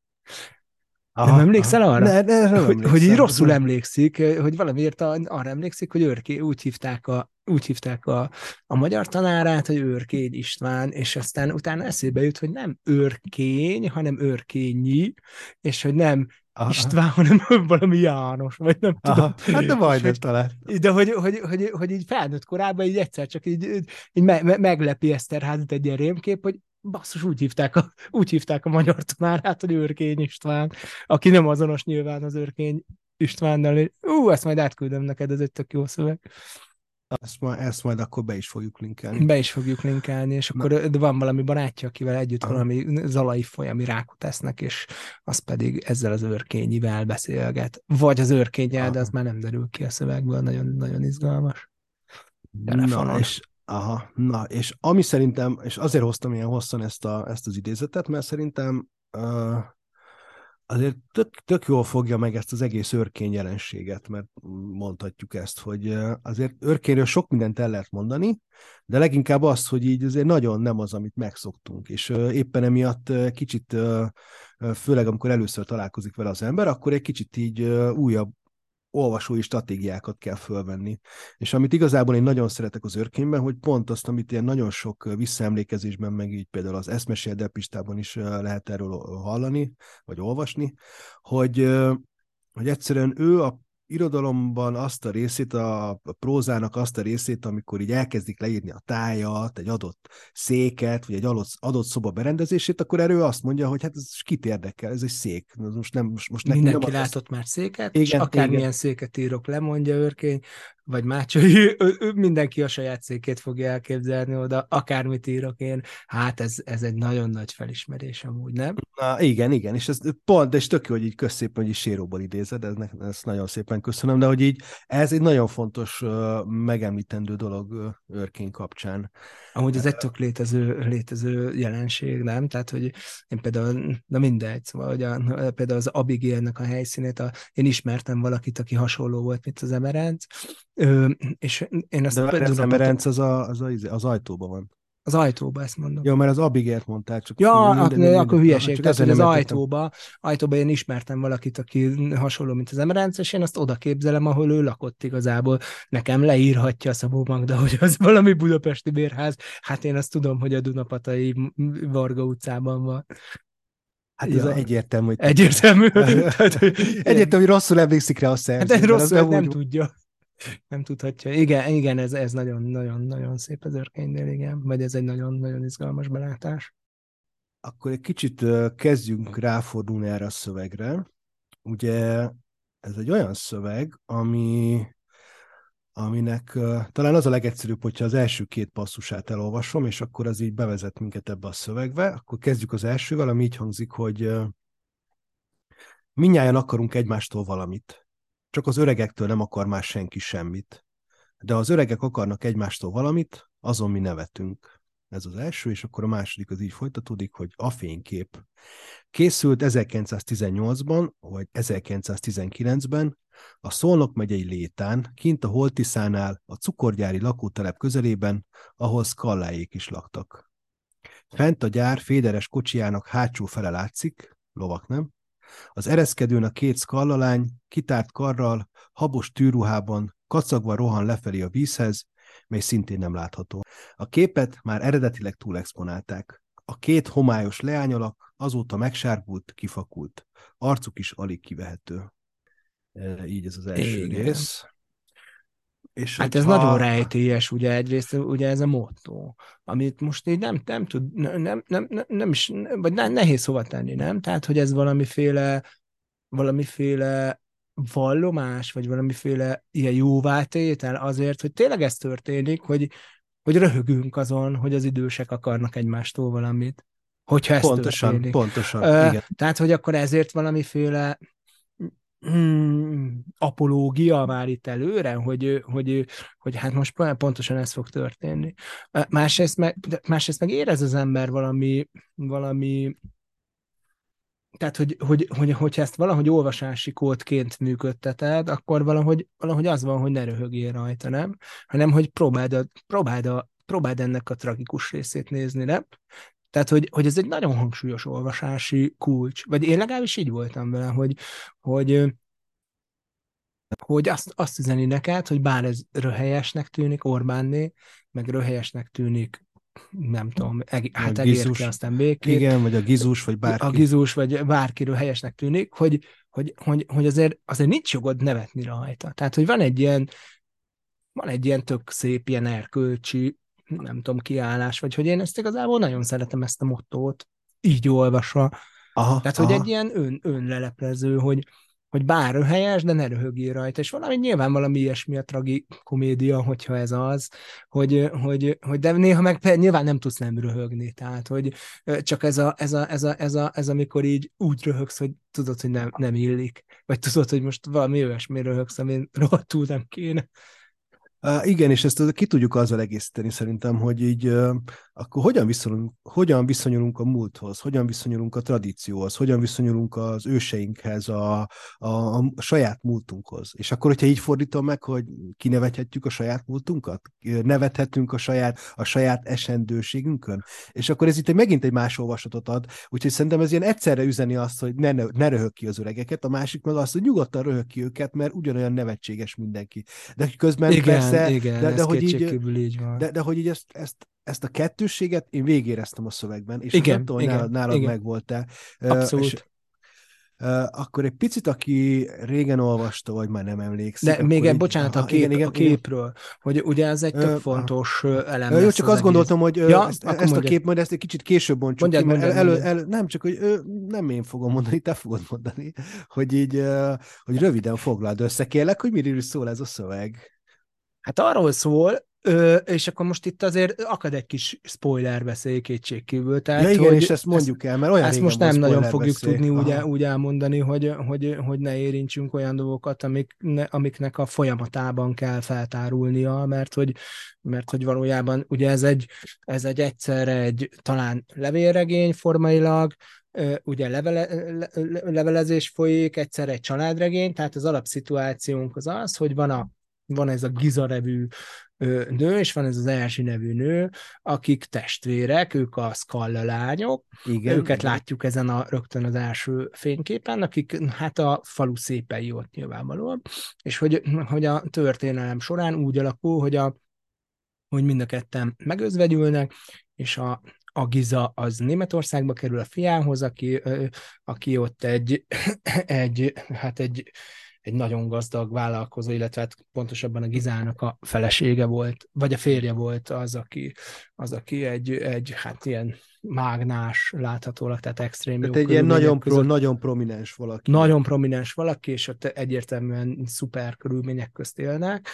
Aha, nem emlékszel arra? Ne, ne, nem hogy, hogy így rosszul emlékszik, hogy valamiért arra emlékszik, hogy őrké, úgy hívták a, úgy hívták a, a magyar tanárát, hogy Őrkény István, és aztán utána eszébe jut, hogy nem őrkény, hanem őrkényi, és hogy nem Aha. István, hanem valami János, vagy nem Aha. tudom. Hát de majdnem talán. De hogy, hogy, hogy, hogy, így felnőtt korában így egyszer csak így, így me, me, meglepi Eszterházat egy ilyen rémkép, hogy basszus, úgy hívták, a, úgy hívták a magyar tanárát, hogy Őrkény István, aki nem azonos nyilván az Őrkény Istvánnal. Ú, ezt majd átküldöm neked, ez egy tök jó szöveg. Ezt, majd, ezt majd akkor be is fogjuk linkelni. Be is fogjuk linkelni, és akkor de van valami barátja, akivel együtt Aha. valami zalai folyami rákot tesznek, és az pedig ezzel az őrkényivel beszélget. Vagy az őrkényel, de az már nem derül ki a szövegből, nagyon, nagyon izgalmas. Telefonon. Na, és, aha, na, és ami szerintem, és azért hoztam ilyen hosszan ezt, a, ezt az idézetet, mert szerintem uh, azért tök, tök jól fogja meg ezt az egész örkény jelenséget, mert mondhatjuk ezt, hogy azért örkényről sok mindent el lehet mondani, de leginkább az, hogy így azért nagyon nem az, amit megszoktunk, és éppen emiatt kicsit, főleg amikor először találkozik vele az ember, akkor egy kicsit így újabb olvasói stratégiákat kell fölvenni. És amit igazából én nagyon szeretek az őrkényben, hogy pont azt, amit ilyen nagyon sok visszaemlékezésben, meg így például az eszmesél depistában is lehet erről hallani, vagy olvasni, hogy, hogy egyszerűen ő a irodalomban azt a részét, a prózának azt a részét, amikor így elkezdik leírni a tájat, egy adott széket, vagy egy adott, adott szoba berendezését, akkor erről azt mondja, hogy hát ez kit érdekel, ez egy szék. Ez most nem, most, most Mindenki nem látott már széket, igen, és akármilyen igen. széket írok, lemondja őrkény, vagy Mácsai, mindenki a saját székét fogja elképzelni oda, akármit írok én, hát ez, ez egy nagyon nagy felismerés amúgy, nem? Na, igen, igen, és ez pont, és tök jó, hogy így köszépen, hogy is séróból idézed, ez, ezt nagyon szépen köszönöm, de hogy így ez egy nagyon fontos megemlítendő dolog őrkény kapcsán. Amúgy ez egy tök létező, létező jelenség, nem? Tehát, hogy én például, na mindegy, szóval, hogy a, például az Abigailnek a helyszínét, a, én ismertem valakit, aki hasonló volt, mint az Emerenc, Ö, és én azt... De az Emerenc az, a, az, a, az ajtóban van. Az ajtóba, ezt mondom. Jó, mert az Abigért mondták. Csak ja, minden, minden, minden, akkor hülyeség. Csak Tehát, az ajtóba, ajtóba én ismertem valakit, aki hasonló, mint az Emerenc, és én azt oda képzelem, ahol ő lakott igazából. Nekem leírhatja a Szabó Magda, hogy az valami budapesti bérház. Hát én azt tudom, hogy a Dunapatai Varga utcában van. Hát ja. ez egyértelmű. Hogy egyértelmű. egyértelmű, hogy rosszul emlékszik rá a szerző. Hát rosszul nem, nem tudja nem tudhatja. Igen, igen, ez, ez nagyon, nagyon, nagyon szép az örkénynél, igen. Vagy ez egy nagyon, nagyon izgalmas belátás. Akkor egy kicsit kezdjünk ráfordulni erre a szövegre. Ugye ez egy olyan szöveg, ami, aminek uh, talán az a legegyszerűbb, hogyha az első két passzusát elolvasom, és akkor az így bevezet minket ebbe a szövegbe. Akkor kezdjük az elsővel, ami így hangzik, hogy minnyáján akarunk egymástól valamit. Csak az öregektől nem akar már senki semmit. De az öregek akarnak egymástól valamit, azon mi nevetünk. Ez az első, és akkor a második az így folytatódik, hogy a fénykép. Készült 1918-ban, vagy 1919-ben, a Szolnok megyei Létán, kint a Holtiszánál, a cukorgyári lakótelep közelében, ahol szkalláék is laktak. Fent a gyár féderes kocsijának hátsó fele látszik, lovak nem, az ereszkedőn a két szkallalány, kitárt karral, habos tűruhában, kacagva rohan lefelé a vízhez, mely szintén nem látható. A képet már eredetileg túlexponálták. A két homályos leányalak azóta megsárgult, kifakult. Arcuk is alig kivehető. Így ez az első Igen. rész. És hát ez ha... nagyon rejtélyes, ugye egyrészt ugye ez a motto, amit most így nem, nem tud, nem, nem, nem, nem is, vagy nehéz hova tenni, nem? Tehát, hogy ez valamiféle, valamiféle vallomás, vagy valamiféle ilyen jóvátétel azért, hogy tényleg ez történik, hogy, hogy röhögünk azon, hogy az idősek akarnak egymástól valamit. Hogyha ez pontosan, történik. Pontosan, uh, igen. Tehát, hogy akkor ezért valamiféle hmm, apológia már itt előre, hogy, hogy, hogy hát most pontosan ez fog történni. Másrészt meg, másrészt meg érez az ember valami, valami tehát, hogy, hogy, hogy, hogyha ezt valahogy olvasási kódként működteted, akkor valahogy, valahogy az van, hogy ne röhögjél rajta, nem? Hanem, hogy próbáld, a, próbáld, a, próbáld ennek a tragikus részét nézni, nem? Tehát, hogy, hogy ez egy nagyon hangsúlyos olvasási kulcs. Vagy én legalábbis így voltam vele, hogy, hogy, hogy azt, azt üzeni neked, hogy bár ez röhelyesnek tűnik Orbánné, meg röhelyesnek tűnik nem tudom, eg- hát egérke, aztán békét. Igen, vagy a gizus, vagy bárki. A gizus, vagy bárkiről helyesnek tűnik, hogy, hogy, hogy, hogy azért, azért nincs jogod nevetni rajta. Tehát, hogy van egy ilyen, van egy ilyen tök szép, ilyen erkölcsi nem tudom, kiállás, vagy hogy én ezt igazából nagyon szeretem ezt a mottót, így olvasva. Aha, Tehát, aha. hogy egy ilyen ön, önleleplező, hogy, hogy bár helyes, de ne röhögjél rajta. És valami nyilván valami ilyesmi a tragikomédia, hogyha ez az, hogy, hogy, hogy de néha meg nyilván nem tudsz nem röhögni, tehát hogy csak ez, a, ez, a, ez, a, ez, a, ez amikor így úgy röhögsz, hogy tudod, hogy nem, nem illik, vagy tudod, hogy most valami olyasmi röhögsz, ami rohadtul nem kéne. Uh, igen, és ezt ki tudjuk azzal egészíteni szerintem, hogy így uh, akkor hogyan viszonyulunk, hogyan viszonyulunk a múlthoz, hogyan viszonyulunk a tradícióhoz, hogyan viszonyulunk az őseinkhez, a, a, a saját múltunkhoz. És akkor, hogyha így fordítom meg, hogy kinevethetjük a saját múltunkat, nevethetünk a saját, a saját esendőségünkön, és akkor ez itt egy, megint egy más olvasatot ad, úgyhogy szerintem ez ilyen egyszerre üzeni azt, hogy ne, ne röhög ki az öregeket, a másik meg azt, hogy nyugodtan röhög ki őket, mert ugyanolyan nevetséges mindenki. De közben igen, persze, igen, de, de, hogy így, így van. De, de hogy így ezt, ezt ezt a kettősséget én végéreztem a szövegben, és igen, tudom, igen, nálad, nálad igen. megvolt-e. Abszolút. És, akkor egy picit, aki régen olvasta, vagy már nem emlékszik. De még egy, bocsánat, a, kép, igen, igen, a képről, hogy ugye ez egy tök fontos elem. Jó, csak azt egész. gondoltam, hogy ja, ezt, ezt a kép majd ezt egy kicsit később bontsuk mondjad, ki, mert mondjad, elő, elő, nem csak, hogy nem én fogom mondani, te fogod mondani, hogy így, hogy röviden foglald össze, kérlek, hogy miről szól ez a szöveg. Hát arról szól, Ö, és akkor most itt azért akad egy kis spoiler beszél kétségkívül. Tehát, ja igen, hogy és ezt mondjuk el, mert olyan Ezt most nem nagyon fogjuk beszél. tudni úgy, úgy elmondani, hogy, hogy, hogy ne érintsünk olyan dolgokat, amik, ne, amiknek a folyamatában kell feltárulnia, mert hogy, mert hogy valójában ugye ez egy, ez egy egyszerre egy talán levélregény formailag, ugye levele, levelezés folyik, egyszer egy családregény, tehát az alapszituációnk az az, hogy van a van ez a Giza nevű nő, és van ez az Erzsi nevű nő, akik testvérek, ők a Skalla lányok, igen, őket igen. látjuk ezen a rögtön az első fényképen, akik hát a falu szépei ott nyilvánvalóan, és hogy, hogy a történelem során úgy alakul, hogy a hogy mind a ketten megözvegyülnek, és a, a Giza az Németországba kerül a fiához, aki, aki ott egy, egy, hát egy egy nagyon gazdag vállalkozó, illetve hát pontosabban a Gizának a felesége volt, vagy a férje volt az, aki, az, aki egy, egy hát ilyen mágnás láthatólag, tehát extrém tehát egy ilyen nagyon, pro, nagyon prominens valaki. Nagyon prominens valaki, és ott egyértelműen szuper körülmények közt élnek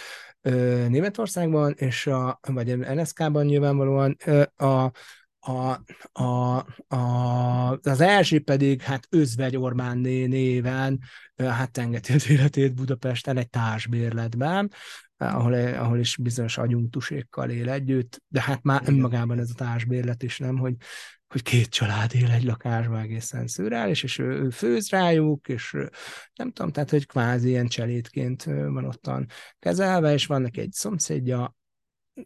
Németországban, és a, vagy NSK-ban nyilvánvalóan a, a, a, a, az Erzsi pedig hát Özvegy Ormán néven hát tengeti az életét Budapesten egy társbérletben, ahol, ahol is bizonyos agyunktusékkal él együtt, de hát már Igen. önmagában ez a társbérlet is nem, hogy, hogy két család él egy lakásban egészen szürreális, és ő, ő főz rájuk, és nem tudom, tehát hogy kvázi ilyen cselétként van ottan kezelve, és van neki egy szomszédja,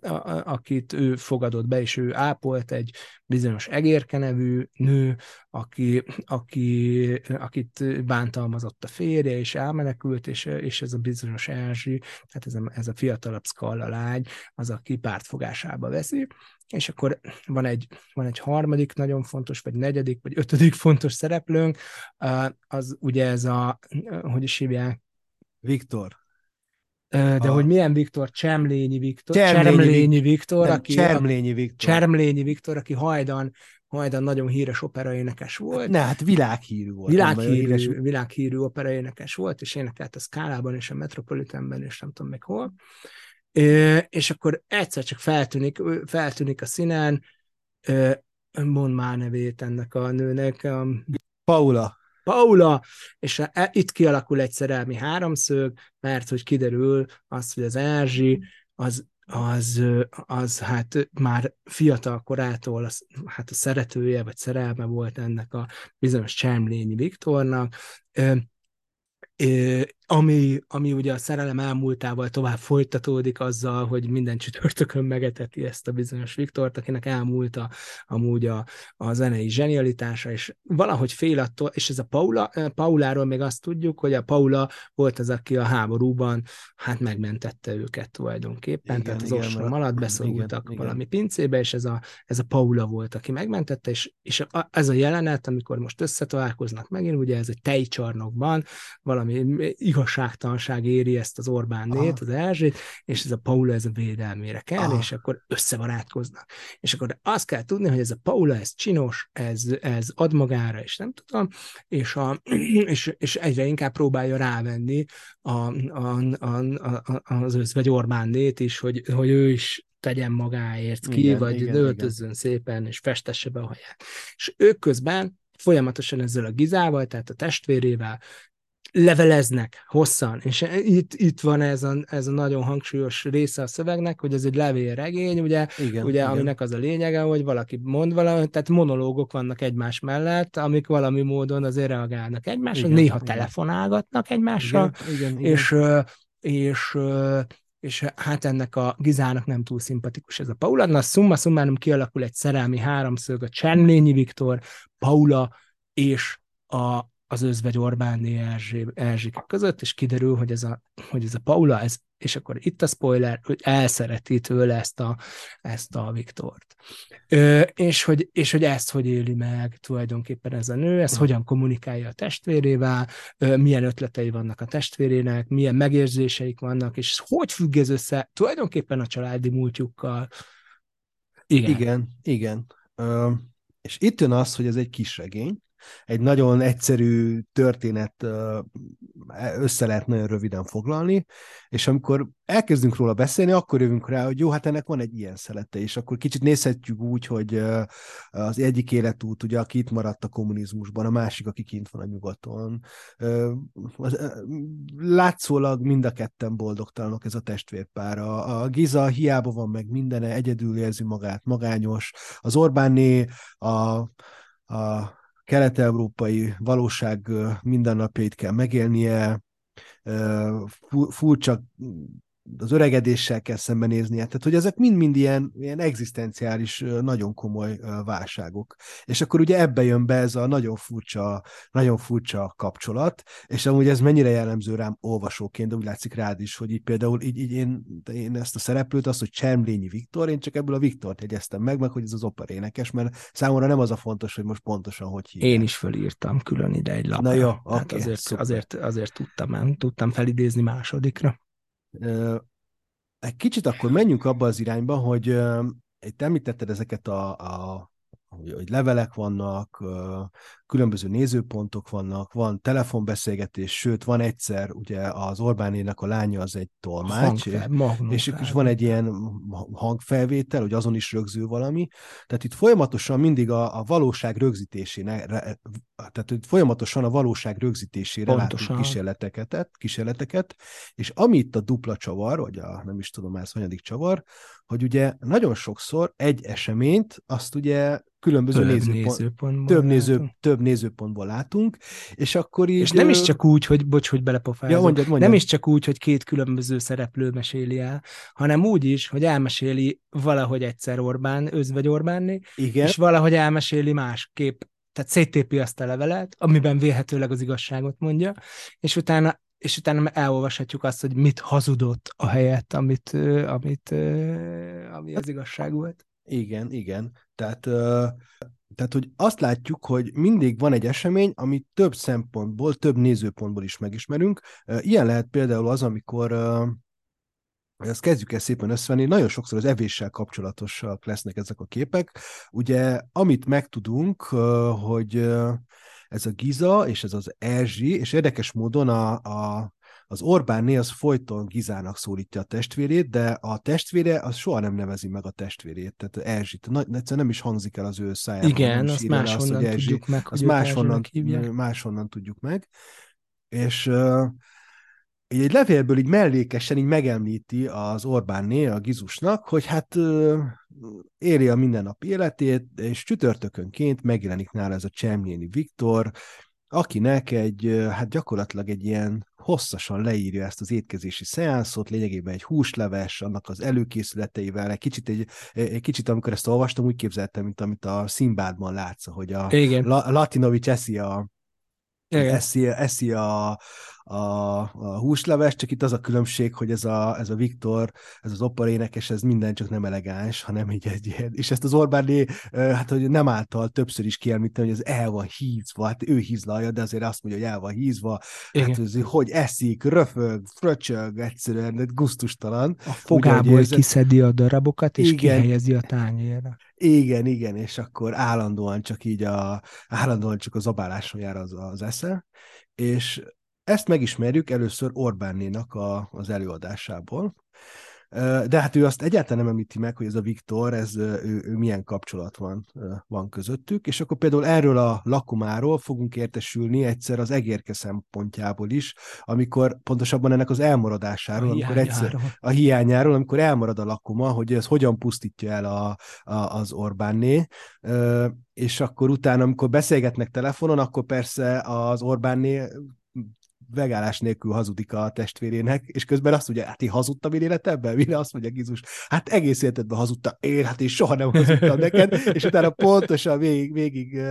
a, akit ő fogadott be, és ő ápolt egy bizonyos egérke nevű nő, aki, aki, akit bántalmazott a férje, és elmenekült, és, és ez a bizonyos Erzsi, tehát ez a, ez a fiatalabb Skalla lány, az, aki pártfogásába veszi, és akkor van egy, van egy harmadik nagyon fontos, vagy negyedik, vagy ötödik fontos szereplőnk, az ugye ez a, hogy is hívják? Viktor. De a... hogy milyen Viktor? Csemlényi Viktor. Csermlényi, Csermlényi Viktor, nem, aki... Csermlényi Viktor. Csermlényi Viktor, aki hajdan, hajdan nagyon híres operaénekes volt. Ne, hát világhírű volt. Világhírű, híres... világhírű operaénekes volt, és énekelt a Skálában és a Metropolitanben, és nem tudom még hol. És akkor egyszer csak feltűnik, feltűnik a színen, mond már nevét ennek a nőnek. Paula. Paula, és e, itt kialakul egy szerelmi háromszög, mert hogy kiderül az, hogy az Erzsi az az, az hát már fiatal korától az, hát a szeretője vagy szerelme volt ennek a bizonyos Csemlényi Viktornak, ami, ami ugye a szerelem elmúltával tovább folytatódik azzal, hogy minden csütörtökön megeteti ezt a bizonyos Viktort, akinek elmúlt a, amúgy a, a zenei zsenialitása, és valahogy fél attól, és ez a Paula, Pauláról még azt tudjuk, hogy a Paula volt az, aki a háborúban hát megmentette őket tulajdonképpen, igen, tehát az ostrom alatt beszorultak igen, valami igen. pincébe, és ez a, ez a Paula volt, aki megmentette, és, és a, ez a jelenet, amikor most összetalálkoznak megint, ugye ez egy tejcsarnokban, valami igazságtalanság éri ezt az Orbánét, ah. az Erzsét, és ez a Paula ez a védelmére kell, ah. és akkor összebarátkoznak. És akkor azt kell tudni, hogy ez a Paula, ez csinos, ez, ez ad magára, és nem tudom, és, a, és, és egyre inkább próbálja rávenni a, a, a, a, az özvegy Orbánét is, hogy, hogy ő is tegyen magáért ki, igen, vagy igen, öltözzön igen. szépen, és festesse be a haját. És ők közben folyamatosan ezzel a Gizával, tehát a testvérével leveleznek hosszan, és itt, itt van ez a, ez a nagyon hangsúlyos része a szövegnek, hogy ez egy levélregény, ugye, igen, ugye igen. aminek az a lényege, hogy valaki mond valamit, tehát monológok vannak egymás mellett, amik valami módon azért reagálnak egymásra, igen, néha igen. telefonálgatnak egymással, igen, igen, igen. és és és hát ennek a Gizának nem túl szimpatikus ez a Paula. Na, szumma szummánom kialakul egy szerelmi háromszög, a Csermlényi Viktor, Paula és a, az özvegy Erzsé, Erzsike között, és kiderül, hogy ez a, hogy ez a Paula, ez, és akkor itt a spoiler, hogy elszereti tőle ezt a, ezt a Viktort. Ö, és, hogy, és hogy ezt hogy éli meg tulajdonképpen ez a nő, ezt hogyan kommunikálja a testvérével, ö, milyen ötletei vannak a testvérének, milyen megérzéseik vannak, és hogy függ ez össze tulajdonképpen a családi múltjukkal. Igen, igen. igen. Ö, és itt jön az, hogy ez egy kis regény, egy nagyon egyszerű történet össze lehet nagyon röviden foglalni, és amikor elkezdünk róla beszélni, akkor jövünk rá, hogy jó, hát ennek van egy ilyen szelete, és akkor kicsit nézhetjük úgy, hogy az egyik életút, ugye, aki itt maradt a kommunizmusban, a másik, aki kint van a nyugaton. Látszólag mind a ketten boldogtalanok ez a testvérpár. A, Giza hiába van meg mindene, egyedül érzi magát, magányos. Az Orbánné a, a kelet-európai valóság mindennapjait kell megélnie, furcsa az öregedéssel kell szembenéznie. Tehát, hogy ezek mind-mind ilyen, ilyen egzisztenciális, nagyon komoly válságok. És akkor ugye ebbe jön be ez a nagyon furcsa, nagyon furcsa kapcsolat, és amúgy ez mennyire jellemző rám olvasóként, de úgy látszik rád is, hogy így például így, így én, én ezt a szereplőt, azt, hogy Csermlényi Viktor, én csak ebből a Viktort jegyeztem meg, meg hogy ez az operénekes, mert számomra nem az a fontos, hogy most pontosan hogy hívják. Én is fölírtam külön ide egy lapra. Na jó, okay, azért, azért, azért tudtam, tudtam felidézni másodikra. Egy kicsit akkor menjünk abba az irányba, hogy itt említetted ezeket a, a hogy, hogy levelek vannak, különböző nézőpontok vannak, van telefonbeszélgetés, sőt, van egyszer, ugye az Orbánének a lánya az egy tolmács, Hangfel, és, és, és van egy ilyen hangfelvétel, hogy azon is rögzül valami. Tehát itt folyamatosan mindig a, a valóság rögzítésére, tehát itt folyamatosan a valóság rögzítésére Pontosan. látunk kísérleteket, kísérleteket, és ami itt a dupla csavar, vagy a nem is tudom, ez hanyadik csavar, hogy ugye nagyon sokszor egy eseményt, azt ugye különböző több nézőpont, nézőpontból több, néző, több nézőpontból látunk, és akkor így... És nem is csak úgy, hogy, bocs, hogy belepofázom, ja, mondjad, mondjad. nem is csak úgy, hogy két különböző szereplő meséli el, hanem úgy is, hogy elmeséli valahogy egyszer Orbán, özvegy Orbánné, Igen. és valahogy elmeséli másképp, tehát széttépi azt a levelet, amiben vélhetőleg az igazságot mondja, és utána és utána elolvashatjuk azt, hogy mit hazudott a helyet, amit, amit, ami az igazság volt. Igen, igen. Tehát, tehát, hogy azt látjuk, hogy mindig van egy esemény, amit több szempontból, több nézőpontból is megismerünk. Ilyen lehet például az, amikor ezt kezdjük el szépen összevenni, nagyon sokszor az evéssel kapcsolatosak lesznek ezek a képek. Ugye, amit megtudunk, hogy ez a Giza és ez az Erzsi, és érdekes módon a, a az Orbánné az folyton Gizának szólítja a testvérét, de a testvére az soha nem nevezi meg a testvérét, tehát Erzsit. Na, egyszerűen nem is hangzik el az ő szájában. Igen, azt máshonnan azt, Erzsi, tudjuk meg, hogy máshonnan, máshonnan tudjuk meg. És uh, egy levélből így mellékesen így megemlíti az Orbánné a Gizusnak, hogy hát uh, éri a mindennapi életét, és csütörtökönként megjelenik nála ez a Csemjéni Viktor, akinek egy, hát gyakorlatilag egy ilyen hosszasan leírja ezt az étkezési szeánszot, lényegében egy húsleves, annak az előkészületeivel, egy kicsit, egy, egy kicsit amikor ezt olvastam, úgy képzeltem, mint amit a Szimbádban látsz, hogy a Igen. La, Latinovics eszi a, eszi, eszi a, a, a húsleves, csak itt az a különbség, hogy ez a, ez a Viktor, ez az opera énekes, ez minden csak nem elegáns, hanem így egy és ezt az Orbáné, hát hogy nem által többször is kielmítem, hogy ez el van hízva, hát ő hízlalja, de azért azt mondja, hogy el van hízva, Igen. hát ez, hogy eszik, röfög, fröcsög, egyszerűen guztustalan. A fogából érzed... kiszedi a darabokat, és Igen. kihelyezi a tányérra. Igen, igen, és akkor állandóan csak így a, állandóan csak a zabáláson jár az, az esze, és ezt megismerjük először Orbánnénak a, az előadásából, de hát ő azt egyáltalán nem említi meg, hogy ez a Viktor, ez ő, ő milyen kapcsolat van, van közöttük, és akkor például erről a lakomáról fogunk értesülni egyszer az egérke szempontjából is, amikor pontosabban ennek az elmaradásáról, a amikor egyszer a hiányáról, amikor elmarad a lakoma, hogy ez hogyan pusztítja el a, a, az Orbánné, és akkor utána, amikor beszélgetnek telefonon, akkor persze az Orbánné vegálás nélkül hazudik a testvérének, és közben azt mondja, hát én hazudtam én életemben? Mire azt mondja Gizus? Hát egész életedben hazudtam. Én, hát én soha nem hazudtam neked, és utána pontosan végig, végig,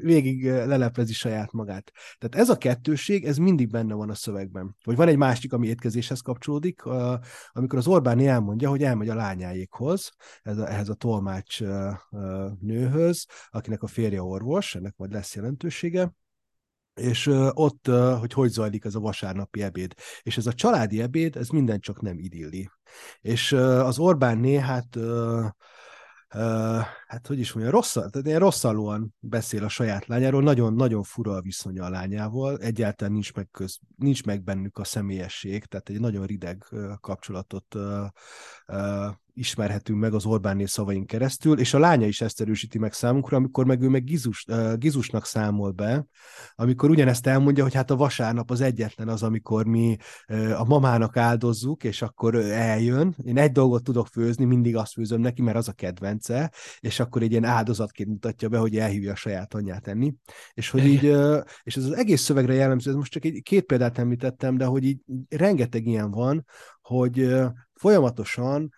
végig leleplezi saját magát. Tehát ez a kettőség, ez mindig benne van a szövegben. Vagy van egy másik, ami étkezéshez kapcsolódik, amikor az Orbán elmondja, hogy elmegy a lányáékhoz, ez a, ehhez a tolmács nőhöz, akinek a férje orvos, ennek majd lesz jelentősége, és ott, hogy hogy zajlik ez a vasárnapi ebéd. És ez a családi ebéd, ez minden csak nem idilli. És az Orbánné, hát Uh, hát hogy is mondja, rossz, tehát ilyen rosszalóan beszél a saját lányáról, nagyon-nagyon fura a viszonya a lányával, egyáltalán nincs meg, köz, nincs meg bennük a személyesség, tehát egy nagyon rideg kapcsolatot uh, uh, ismerhetünk meg az Orbánné szavaink keresztül, és a lánya is ezt erősíti meg számunkra, amikor meg ő meg Gizus, uh, Gizusnak számol be, amikor ugyanezt elmondja, hogy hát a vasárnap az egyetlen az, amikor mi uh, a mamának áldozzuk, és akkor eljön. Én egy dolgot tudok főzni, mindig azt főzöm neki, mert az a kedvence, és akkor egy ilyen áldozatként mutatja be, hogy elhívja a saját anyját enni. És hogy így, és ez az egész szövegre jellemző, ez most csak egy két példát említettem, de hogy így rengeteg ilyen van, hogy folyamatosan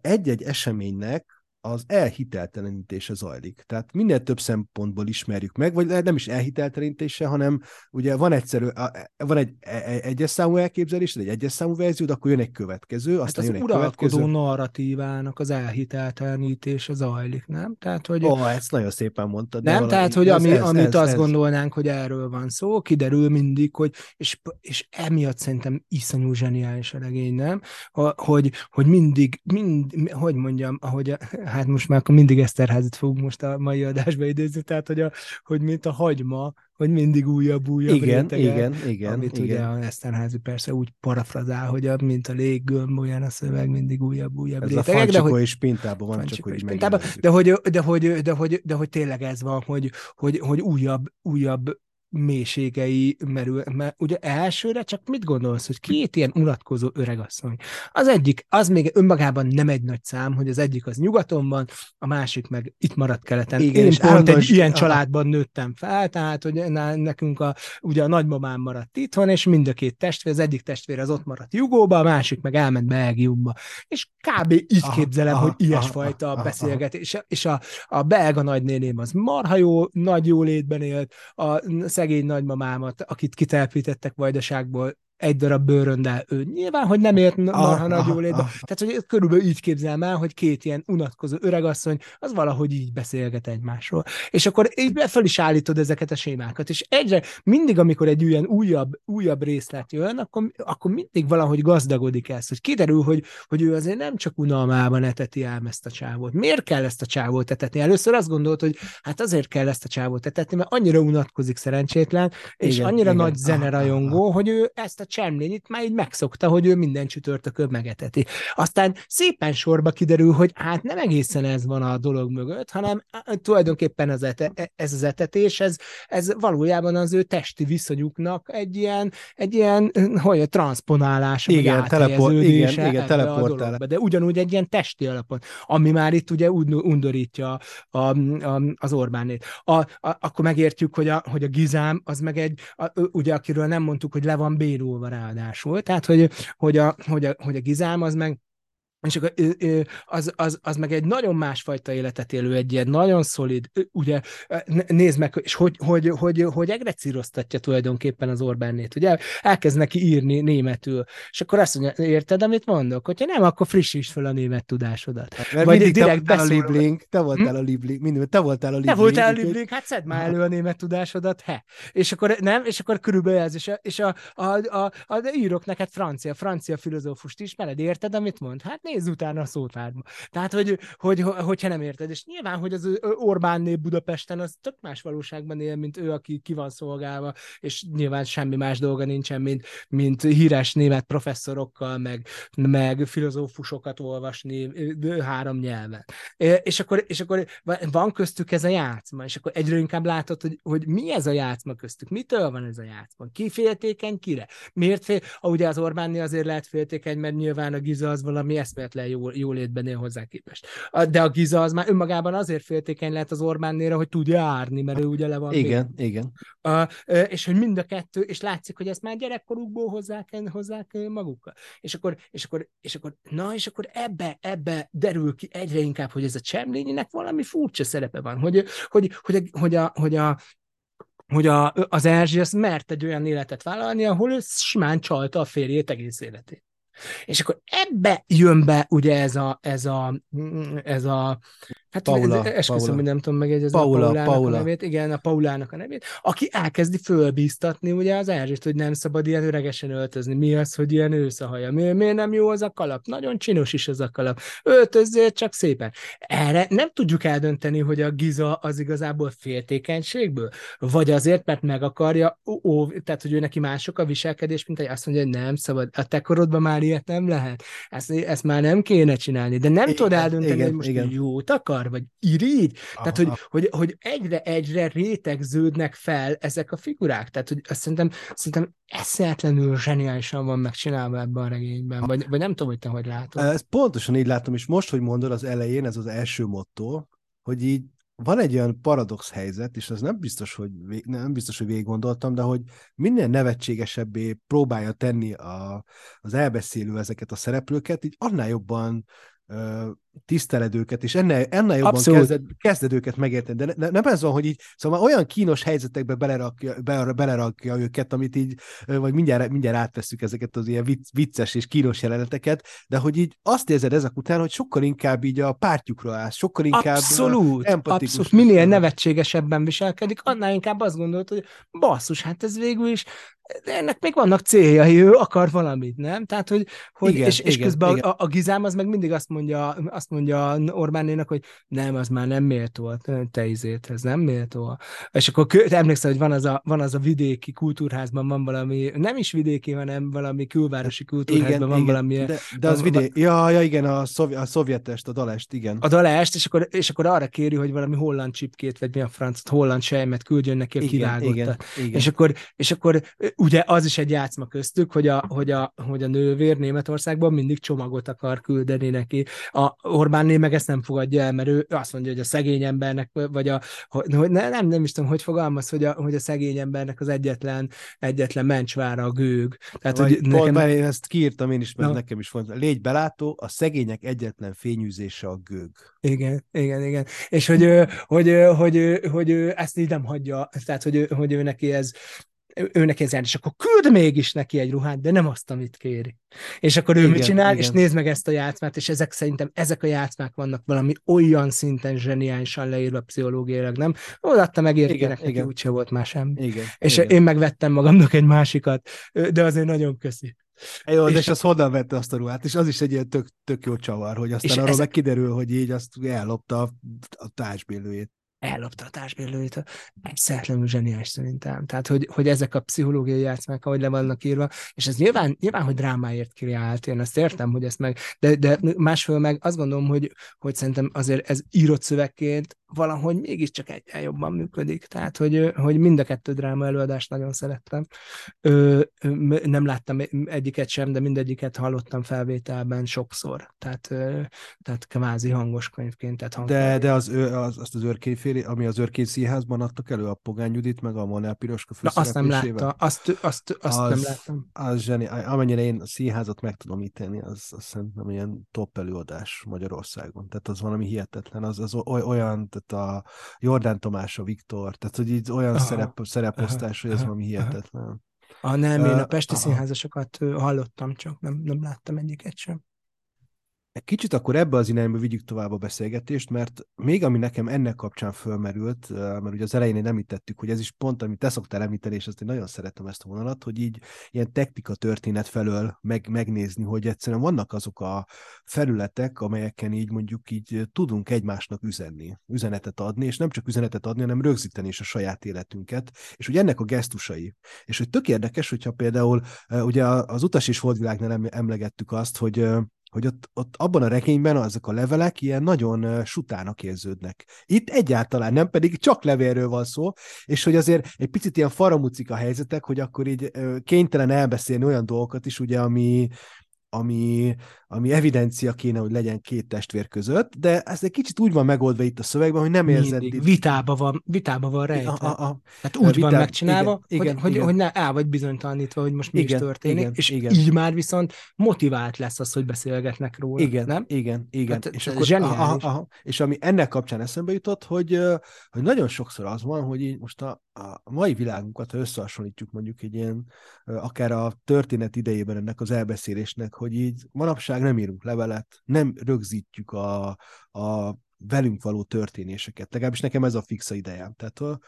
egy-egy eseménynek az elhiteltelenítése zajlik. Tehát minél több szempontból ismerjük meg, vagy nem is elhiteltelenítése, hanem ugye van egyszerű, van egy, e, e, egyes számú elképzelés, egy egyes számú verzió, akkor jön egy következő, aztán hát az jön egy következő. narratívának az elhiteltelenítése zajlik, nem? Tehát, hogy... Ó, oh, ezt nagyon szépen mondtad. Nem, tehát, hogy ami, ez, amit ez, azt ez, gondolnánk, hogy erről van szó, kiderül mindig, hogy, és, és emiatt szerintem iszonyú zseniális a regény, nem? Hogy, hogy mindig, mind, hogy mondjam, ahogy hát most már akkor mindig Eszterházit fogunk most a mai adásba idézni, tehát hogy, a, hogy mint a hagyma, hogy mindig újabb, újabb igen, rétege, igen, igen, amit igen. ugye a Eszterházi persze úgy parafrazál, hogy a, mint a léggömb, olyan a szöveg, mindig újabb, újabb ez rétegek. Ez a de, hogy, és pintában van, csak hogy pintában, de hogy, de, hogy, de, hogy, de hogy tényleg ez van, hogy, hogy, hogy újabb, újabb mélységei merül, mert ugye elsőre csak mit gondolsz, hogy két ilyen unatkozó öregasszony. Az egyik, az még önmagában nem egy nagy szám, hogy az egyik az nyugaton van, a másik meg itt maradt keleten. Igen, Én és pont egy ilyen családban nőttem fel, tehát hogy nekünk a, ugye a nagymamám maradt itthon, és mind a két testvér, az egyik testvér az ott maradt Jugóba, a másik meg elment Belgiumba. És kb. így aha, képzelem, aha, hogy ilyesfajta aha, beszélgetés. Aha. És a, a belga nagynéném az marha jó, nagy jólétben élt, a szegény nagymamámat, akit kitelepítettek Vajdaságból, egy darab bőröndel ő nyilván, hogy nem ért marha ah, nagy ah, jólétbe. Ah, Tehát, hogy körülbelül így képzelem el, hogy két ilyen unatkozó öregasszony, az valahogy így beszélget egymásról. És akkor így fel is állítod ezeket a sémákat, és egyre, mindig, amikor egy ilyen újabb, újabb részlet jön, akkor, akkor mindig valahogy gazdagodik ez, hogy kiderül, hogy, hogy ő azért nem csak unalmában eteti el ezt a csávót. Miért kell ezt a csávót etetni? Először azt gondolt, hogy hát azért kell ezt a csávót etetni, mert annyira unatkozik szerencsétlen, és igen, annyira igen. nagy zenerajongó, hogy ő ezt a itt már így megszokta, hogy ő minden csütörtökön megeteti. Aztán szépen sorba kiderül, hogy hát nem egészen ez van a dolog mögött, hanem tulajdonképpen az ete, e, ez az etetés, ez, ez valójában az ő testi viszonyuknak egy ilyen, egy ilyen hogy a transponálása, igen, teleport, igen, igen, teleportál. De ugyanúgy egy ilyen testi alapon, ami már itt ugye undorítja a, a, az Orbánét. A, a, akkor megértjük, hogy a, hogy a Gizám az meg egy, a, ugye akiről nem mondtuk, hogy le van bérulva ráadásul. Tehát, hogy, hogy, a, hogy, a, hogy a Gizám az meg és akkor az, az, az meg egy nagyon másfajta életet élő, egy ilyen nagyon szolid, ugye, nézd meg, és hogy, hogy, hogy, hogy egrecíroztatja tulajdonképpen az Orbánnét, ugye, elkezd neki írni németül, és akkor azt mondja, érted, amit mondok? Hogyha nem, akkor frissíts fel a német tudásodat. Hát, mert Vagy direkt te voltál a Liebling, te voltál hm? a Liebling, mindig, te voltál a Liebling. Te voltál a Liebling, hát szedd már elő a német tudásodat, he. És akkor nem, és akkor körülbelül ez, és a, és a, a, a, a, a írok neked francia, francia filozófust ismered, érted, amit mond? Hát nézz utána a szótárba. Tehát, hogy, hogy, hogyha nem érted. És nyilván, hogy az Orbán nép Budapesten az tök más valóságban él, mint ő, aki ki van szolgálva, és nyilván semmi más dolga nincsen, mint, mint híres német professzorokkal, meg, meg filozófusokat olvasni három nyelven. És akkor, és akkor van köztük ez a játszma, és akkor egyre inkább látod, hogy, hogy mi ez a játszma köztük, mitől van ez a játszma, ki féltékeny, kire? Miért fél? Ugye az Orbánni azért lehet féltékeny, mert nyilván a Giza az valami eszméletlen jó, jólétben él hozzá képest. De a Giza az már önmagában azért féltékeny lehet az Orbánnéra, hogy tudja árni, mert ő ugye le van. Igen, még. igen. A, és hogy mind a kettő, és látszik, hogy ezt már gyerekkorukból hozzák, hozzák magukkal. És akkor, és akkor, és akkor, na, és akkor ebbe, ebbe derül ki egyre inkább, hogy ez a Csemlényinek valami furcsa szerepe van, hogy, hogy, hogy, hogy a, hogy a hogy a, az Erzsi azt mert egy olyan életet vállalni, ahol ő simán csalta a férjét egész életét. És akkor ebbe jön be ugye ez a, ez a, ez a Hát Paula, esküszöm, Paula. hogy nem tudom megjegyezni Paula, a Paulának Paula. a nevét. Igen, a Paulának a nevét, aki elkezdi fölbíztatni ugye az Erzsét, hogy nem szabad ilyen öregesen öltözni. Mi az, hogy ilyen őszahaja? Mi, miért nem jó az a kalap? Nagyon csinos is az a kalap. Öltözzél csak szépen. Erre nem tudjuk eldönteni, hogy a Giza az igazából féltékenységből, vagy azért, mert meg akarja, ó, tehát hogy ő neki mások a viselkedés, mint hogy azt mondja, hogy nem szabad. A te korodban már ilyet nem lehet. Ezt, ezt már nem kéne csinálni. De nem igen, tudod eldönteni, igen, hogy most igen. jót akar akar, vagy irigy. Tehát, hogy, hogy, hogy egyre-egyre rétegződnek fel ezek a figurák. Tehát, hogy azt szerintem, szerintem eszéletlenül zseniálisan van megcsinálva ebben a regényben, vagy, vagy nem tudom, hogy te hogy látod. Ezt pontosan így látom, és most, hogy mondod az elején, ez az első motto, hogy így van egy olyan paradox helyzet, és az nem biztos, hogy, nem biztos, hogy végig gondoltam, de hogy minél nevetségesebbé próbálja tenni a, az elbeszélő ezeket a szereplőket, így annál jobban tiszteled őket, és ennél, ennél jobban Abszolút. kezded, kezded őket megérteni. De ne, nem ez van, hogy így, szóval olyan kínos helyzetekbe belerakja, be, belerakja őket, amit így, vagy mindjárt, mindjárt átveszük ezeket az ilyen vicc, vicces és kínos jeleneteket, de hogy így azt érzed ezek után, hogy sokkal inkább így a pártjukra állsz, sokkal inkább abszolút, empatikus. Abszolút, minél nevetségesebben viselkedik, annál inkább azt gondolod, hogy basszus, hát ez végül is de ennek még vannak céljai, ő akar valamit, nem? Tehát, hogy, hogy igen, és, és igen, közben igen. A, a, Gizám az meg mindig azt mondja, azt mondja Orbánénak, hogy nem, az már nem méltó, te izét, ez nem méltó. És akkor emlékszel, hogy van az, a, van az a vidéki kultúrházban van valami, nem is vidéki, hanem valami külvárosi kultúrházban igen, van igen, valami. De, de az vidéki, ja, ja, igen, a, szovj, a szovjetest, a dalest, igen. A dalest, és akkor, és akkor arra kéri, hogy valami holland csipkét, vagy mi a franc, holland sejmet küldjön neki a kivágottat. Igen, igen. És akkor, és akkor ugye az is egy játszma köztük, hogy a, hogy a, hogy a nővér Németországban mindig csomagot akar küldeni neki. A Orbánné meg ezt nem fogadja el, mert ő azt mondja, hogy a szegény embernek, vagy a, hogy ne, nem, nem is tudom, hogy fogalmaz, hogy a, hogy a szegény embernek az egyetlen, egyetlen mencsvára a gőg. Tehát, vagy, hogy nekem... Pont, én ezt kiírtam én is, mert no. nekem is fontos. Légy belátó, a szegények egyetlen fényűzése a gőg. Igen, igen, igen. És hogy, hogy, hogy, hogy, hogy, hogy ezt így nem hagyja, tehát hogy, hogy ő neki ez, ő neki ez és akkor küld mégis neki egy ruhát, de nem azt, amit kéri. És akkor ő igen, mit csinál, igen. és nézd meg ezt a játszmát, és ezek szerintem, ezek a játszmák vannak valami olyan szinten zseniálisan leírva pszichológiailag, nem? Odaadta megérkenek neki, igen. úgyse volt más semmi. Igen, és igen. én megvettem magamnak egy másikat, de azért nagyon köszi. Jó, és, és az honnan vette azt a ruhát? És az is egy ilyen tök, tök jó csavar, hogy aztán arról ezek... meg kiderül, hogy így azt ellopta a, a társbélőjét ellopta a társbérlőjét. Egyszerűen zseniás szerintem. Tehát, hogy, hogy ezek a pszichológiai játszmák, ahogy le vannak írva, és ez nyilván, nyilván hogy drámáért kreált, én ezt értem, hogy ezt meg, de, de másfél meg azt gondolom, hogy, hogy szerintem azért ez írott szövegként valahogy mégiscsak egyen jobban működik. Tehát, hogy, hogy mind a kettő dráma előadást nagyon szerettem. Ö, nem láttam egyiket sem, de mindegyiket hallottam felvételben sokszor. Tehát, ö, tehát kvázi hangos könyvként. Tehát de, de az, az, azt az őrkény főszereplésére, ami az Örkény Színházban adtak elő a Pogány Judit, meg a Monel Piroska Na, azt nem látta, azt, azt, azt az, nem láttam. Az zseni, amennyire én a színházat meg tudom ítélni, az, az szerintem ilyen top előadás Magyarországon. Tehát az valami hihetetlen, az, az olyan, tehát a Jordán Tomás, a Viktor, tehát hogy így olyan aha, szerep, szereposztás, aha, hogy ez valami hihetetlen. A nem, én a Pesti uh, színházasokat hallottam, csak nem, nem láttam egyiket sem. Kicsit akkor ebbe az irányba vigyük tovább a beszélgetést, mert még ami nekem ennek kapcsán fölmerült, mert ugye az elején nem említettük, hogy ez is pont, amit te szoktál említeni, és azt én nagyon szeretem ezt a vonalat, hogy így ilyen technika történet felől meg, megnézni, hogy egyszerűen vannak azok a felületek, amelyeken így mondjuk így tudunk egymásnak üzenni, üzenetet adni, és nem csak üzenetet adni, hanem rögzíteni is a saját életünket, és hogy ennek a gesztusai. És hogy tök érdekes, hogyha például ugye az utas és holdvilágnál emlegettük azt, hogy hogy ott, ott abban a regényben azok a levelek ilyen nagyon sutának érződnek. Itt egyáltalán nem, pedig csak levélről van szó, és hogy azért egy picit ilyen faramucik a helyzetek, hogy akkor így kénytelen elbeszélni olyan dolgokat is, ugye, ami, ami, ami evidencia kéne, hogy legyen két testvér között, de ez egy kicsit úgy van megoldva itt a szövegben, hogy nem érzed... Itt... Vitába van, vitába van rejtve. A, a, a, Tehát úgy vitá... van megcsinálva, igen, hogy, igen, hogy, igen. hogy ne el vagy bizonytalanítva, hogy most mi igen, is történik, igen, és igen. így már viszont motivált lesz az, hogy beszélgetnek róla, igen, nem? Igen, igen. Hát, és, akkor, aha, aha, és ami ennek kapcsán eszembe jutott, hogy, hogy nagyon sokszor az van, hogy így most a, a mai világunkat, ha összehasonlítjuk mondjuk egy ilyen, akár a történet idejében ennek az elbeszélésnek, hogy így manapság nem írunk levelet, nem rögzítjük a, a velünk való történéseket. Legalábbis nekem ez a fixa idejám. Tehát a,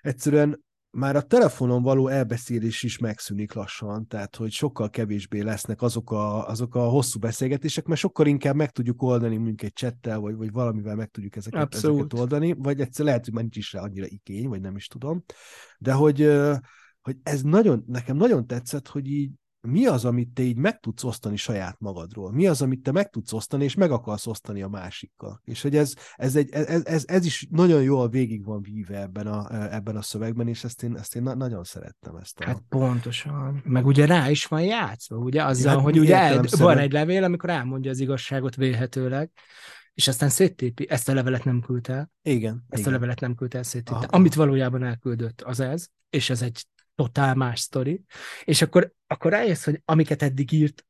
egyszerűen már a telefonon való elbeszélés is megszűnik lassan, tehát hogy sokkal kevésbé lesznek azok a, azok a hosszú beszélgetések, mert sokkal inkább meg tudjuk oldani, mint egy csettel, vagy, vagy valamivel meg tudjuk ezeket, ezeket oldani, vagy egyszer lehet, hogy már nincs is rá annyira igény, vagy nem is tudom, de hogy, hogy ez nagyon, nekem nagyon tetszett, hogy így mi az, amit te így meg tudsz osztani saját magadról? Mi az, amit te meg tudsz osztani, és meg akarsz osztani a másikkal? És hogy ez, ez, egy, ez, ez, ez is nagyon jól végig van víve ebben a, ebben a szövegben, és ezt én, ezt én nagyon szerettem. Ezt a... Hát pontosan. Meg ugye rá is van játszva, ugye? Azzal, hát, hogy ugye el, van egy levél, amikor elmondja az igazságot vélhetőleg, és aztán széttépi, ezt a levelet nem küldte Igen. Ezt igen. a levelet nem küldte el, széttépte. Amit valójában elküldött, az ez, és ez egy totál más sztori, és akkor, akkor rájössz, hogy amiket eddig írt,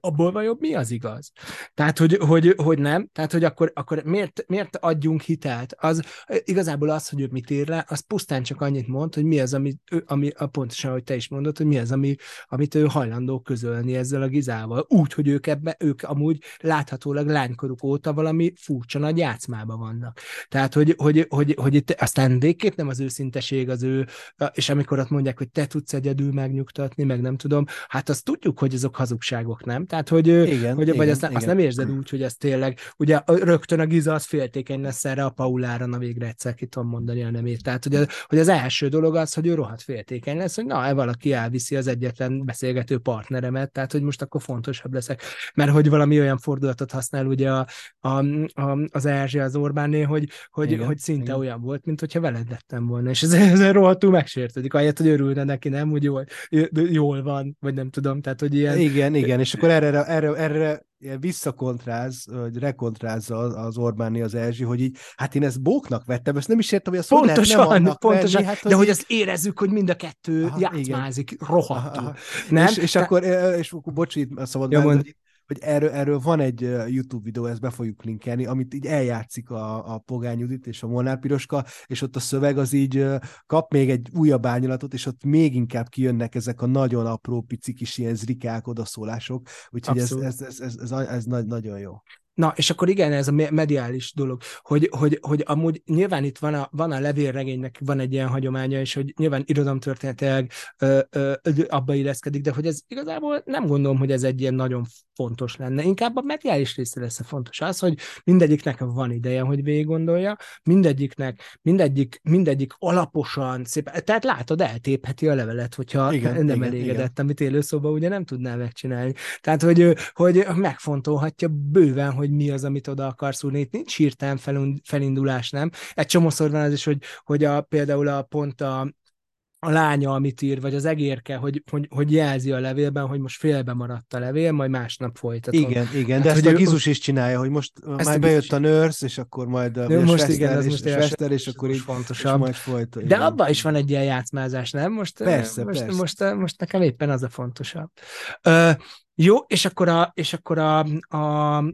abból vajon mi az igaz? Tehát, hogy, hogy, hogy nem, tehát, hogy akkor, akkor miért, miért adjunk hitelt? Az igazából az, hogy ő mit ír le, az pusztán csak annyit mond, hogy mi az, ami, ami a pontosan, ahogy te is mondod, hogy mi az, ami, amit ő hajlandó közölni ezzel a Gizával. Úgy, hogy ők ebbe, ők amúgy láthatólag lánykoruk óta valami furcsa nagy játszmában vannak. Tehát, hogy, hogy, hogy, hogy itt aztán végképp nem az őszinteség az ő, és amikor ott mondják, hogy te tudsz egyedül megnyugtatni, meg nem tudom, hát azt tudjuk, hogy azok hazugságok, nem? Tehát, hogy, igen, hogy igen, vagy azt, igen. azt nem érzed úgy, hogy ez tényleg, ugye rögtön a Giza az féltékeny lesz erre a Paulára, na végre egyszer ki tudom mondani a nemét. Tehát, hogy az, hogy az első dolog az, hogy ő rohadt féltékeny lesz, hogy na, valaki elviszi az egyetlen beszélgető partneremet, tehát, hogy most akkor fontosabb leszek. Mert hogy valami olyan fordulatot használ ugye a, a, a, az Erzsi az Orbánné, hogy, hogy, igen, hogy szinte igen. olyan volt, mint hogyha veled lettem volna, és ez, ez rohadtul megsértődik, ahelyett, hogy örülne neki, nem, hogy jól, jól van, vagy nem tudom, tehát, hogy ilyen... Igen, igen, és akkor erre, erre, erre visszakontráz, vagy rekontrázza az Orbáni az Erzsi, hogy így, hát én ezt bóknak vettem, ezt nem is értem, hogy ezt pontosan, hogy nem pontosan, venni, hát, hogy de hogy azt érezzük, hogy mind a kettő aha, játszmázik, igen. rohadtul. Nem? És, és, akkor, és akkor bocs, itt szabad ja, mond hogy erről, erről van egy YouTube videó, ezt be fogjuk linkelni, amit így eljátszik a, a Pogány Judit és a Molnár Piroska, és ott a szöveg az így kap még egy újabb árnyalatot, és ott még inkább kijönnek ezek a nagyon apró, pici kis ilyen zrikák, odaszólások, úgyhogy ez, ez, ez, ez, ez, ez, ez nagyon jó. Na, és akkor igen, ez a mediális dolog, hogy, hogy, hogy amúgy nyilván itt van a, van a levélregénynek van egy ilyen hagyománya, és hogy nyilván irodalomtörténetileg abba illeszkedik, de hogy ez igazából nem gondolom, hogy ez egy ilyen nagyon fontos lenne. Inkább a mediális része lesz a fontos. Az, hogy mindegyiknek van ideje, hogy végig gondolja, mindegyiknek, mindegyik, mindegyik alaposan, szépen, tehát látod, eltépheti a levelet, hogyha igen, nem igen, elégedett, igen. amit élőszóban ugye nem tudná megcsinálni. Tehát, hogy, hogy megfontolhatja bőven, hogy mi az, amit oda akarsz úrni. Itt nincs hirtelen felindulás, nem? Egy csomószor van az is, hogy, hogy a, például a pont a, a lánya, amit ír, vagy az egérke, hogy, hogy, hogy jelzi a levélben, hogy most félbe maradt a levél, majd másnap folytatom. Igen, igen, hát, de ezt a Gizus is csinálja, hogy most már bejött a nurse, és akkor majd a, most Svester, igen, az és, most Svester, és, és akkor így fontosabb. És majd folyt, De abban is van egy ilyen játszmázás, nem? Most, persze, most, persze. Most, most nekem éppen az a fontosabb. Uh, jó, és akkor a, és akkor a, a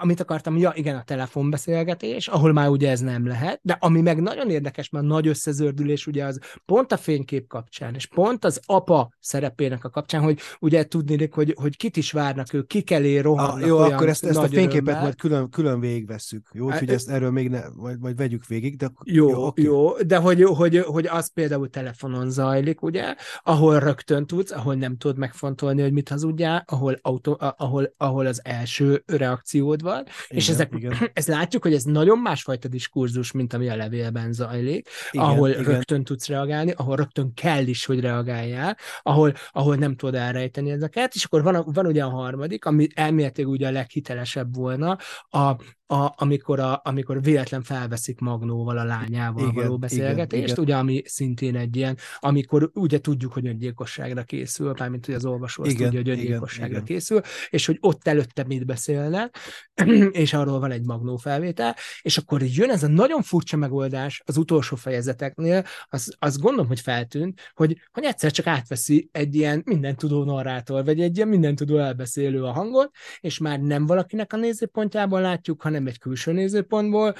amit akartam, ja igen, a telefonbeszélgetés, ahol már ugye ez nem lehet, de ami meg nagyon érdekes, mert nagy összezördülés ugye az pont a fénykép kapcsán, és pont az apa szerepének a kapcsán, hogy ugye tudni, hogy, hogy kit is várnak ők, kik elé rohannak ah, Jó, akkor ezt, ezt a fényképet örömmel. majd külön, külön végigvesszük, jó? Úgyhogy ezt erről még ne, majd, majd vegyük végig, de jó, jó, okay. jó de hogy, hogy, hogy az például telefonon zajlik, ugye, ahol rögtön tudsz, ahol nem tudod megfontolni, hogy mit hazudjál, ahol, autó, ahol, ahol az első reakciód van, igen, és ezek, igen. ezt látjuk, hogy ez nagyon másfajta diskurzus, mint ami a levélben zajlik, igen, ahol igen. rögtön tudsz reagálni, ahol rögtön kell is, hogy reagáljál, ahol, ahol nem tudod elrejteni ezeket, és akkor van, van ugye a harmadik, ami elméletileg ugye a leghitelesebb volna, a, a, amikor, a, amikor véletlen felveszik Magnóval, a lányával igen, való beszélgetést, igen, ugye, ami szintén egy ilyen, amikor ugye tudjuk, hogy öngyilkosságra készül, mármint hogy az olvasó azt igen, tudja, hogy öngyilkosságra igen, készül, és hogy ott előtte mit beszélnek, és arról van egy Magnó felvétel, és akkor jön ez a nagyon furcsa megoldás az utolsó fejezeteknél, az, azt gondolom, hogy feltűnt, hogy, hogy egyszer csak átveszi egy ilyen mindentudó narrátor, vagy egy ilyen mindentudó elbeszélő a hangot, és már nem valakinek a nézőpontjában látjuk, hanem nem egy külső nézőpontból,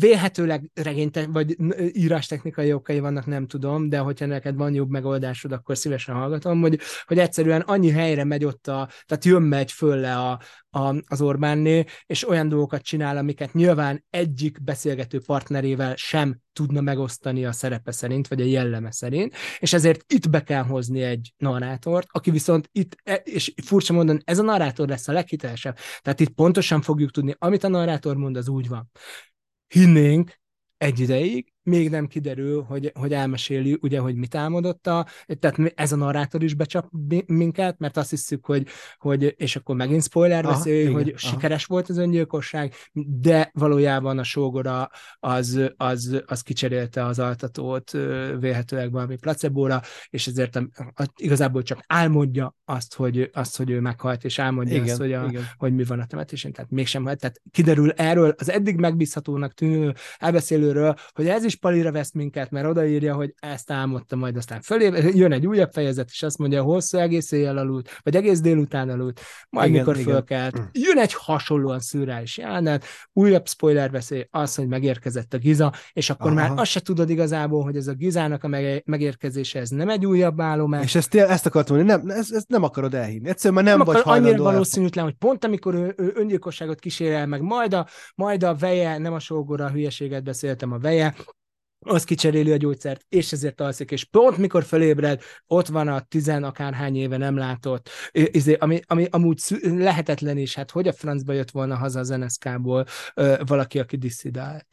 Vélhetőleg regényte, vagy írástechnikai okai vannak, nem tudom, de hogyha neked van jobb megoldásod, akkor szívesen hallgatom, hogy, hogy egyszerűen annyi helyre megy ott, a, tehát jön megy föl le a, a, az Orbánné, és olyan dolgokat csinál, amiket nyilván egyik beszélgető partnerével sem tudna megosztani a szerepe szerint, vagy a jelleme szerint, és ezért itt be kell hozni egy narrátort, aki viszont itt, e, és furcsa mondani, ez a narrátor lesz a leghitelesebb. Tehát itt pontosan fogjuk tudni, amit a narrátor mond, az úgy van hinnénk egy ideig, még nem kiderül, hogy, hogy elmeséli, ugye, hogy mit álmodott a, tehát ez a narrátor is becsap minket, mert azt hiszük, hogy, hogy és akkor megint spoiler beszél, hogy aha. sikeres volt az öngyilkosság, de valójában a sógora az, az, az kicserélte az altatót vélhetőleg valami placebóra, és ezért a, a, igazából csak álmodja azt, hogy, azt, hogy ő meghalt, és álmodja igen, azt, hogy, a, hogy mi van a temetésen, tehát mégsem halt. Tehát kiderül erről az eddig megbízhatónak tűnő elbeszélőről, hogy ez is palira vesz minket, mert odaírja, hogy ezt álmodta, majd aztán fölé, jön egy újabb fejezet, és azt mondja, hosszú egész éjjel aludt, vagy egész délután aludt, majd igen, mikor igen. fölkelt. Mm. Jön egy hasonlóan szürreális jelenet, újabb spoiler veszély az, hogy megérkezett a Giza, és akkor Aha. már azt se tudod igazából, hogy ez a Gizának a megérkezése, ez nem egy újabb állomás. És ezt, ezt akartam mondani, nem, ezt, ezt nem akarod elhinni. Egyszerűen már nem, nem vagy akar, Annyira valószínűtlen, hogy pont amikor ő, ő öngyilkosságot kísérel meg, majd a, majd a veje, nem a sógora, a hülyeséget beszéltem, a veje, az kicseréli a gyógyszert, és ezért alszik, és pont mikor fölébred, ott van a tizen akárhány éve nem látott, izé, ami, ami amúgy lehetetlen is, hát hogy a francba jött volna haza az NSZK-ból valaki, aki diszidált.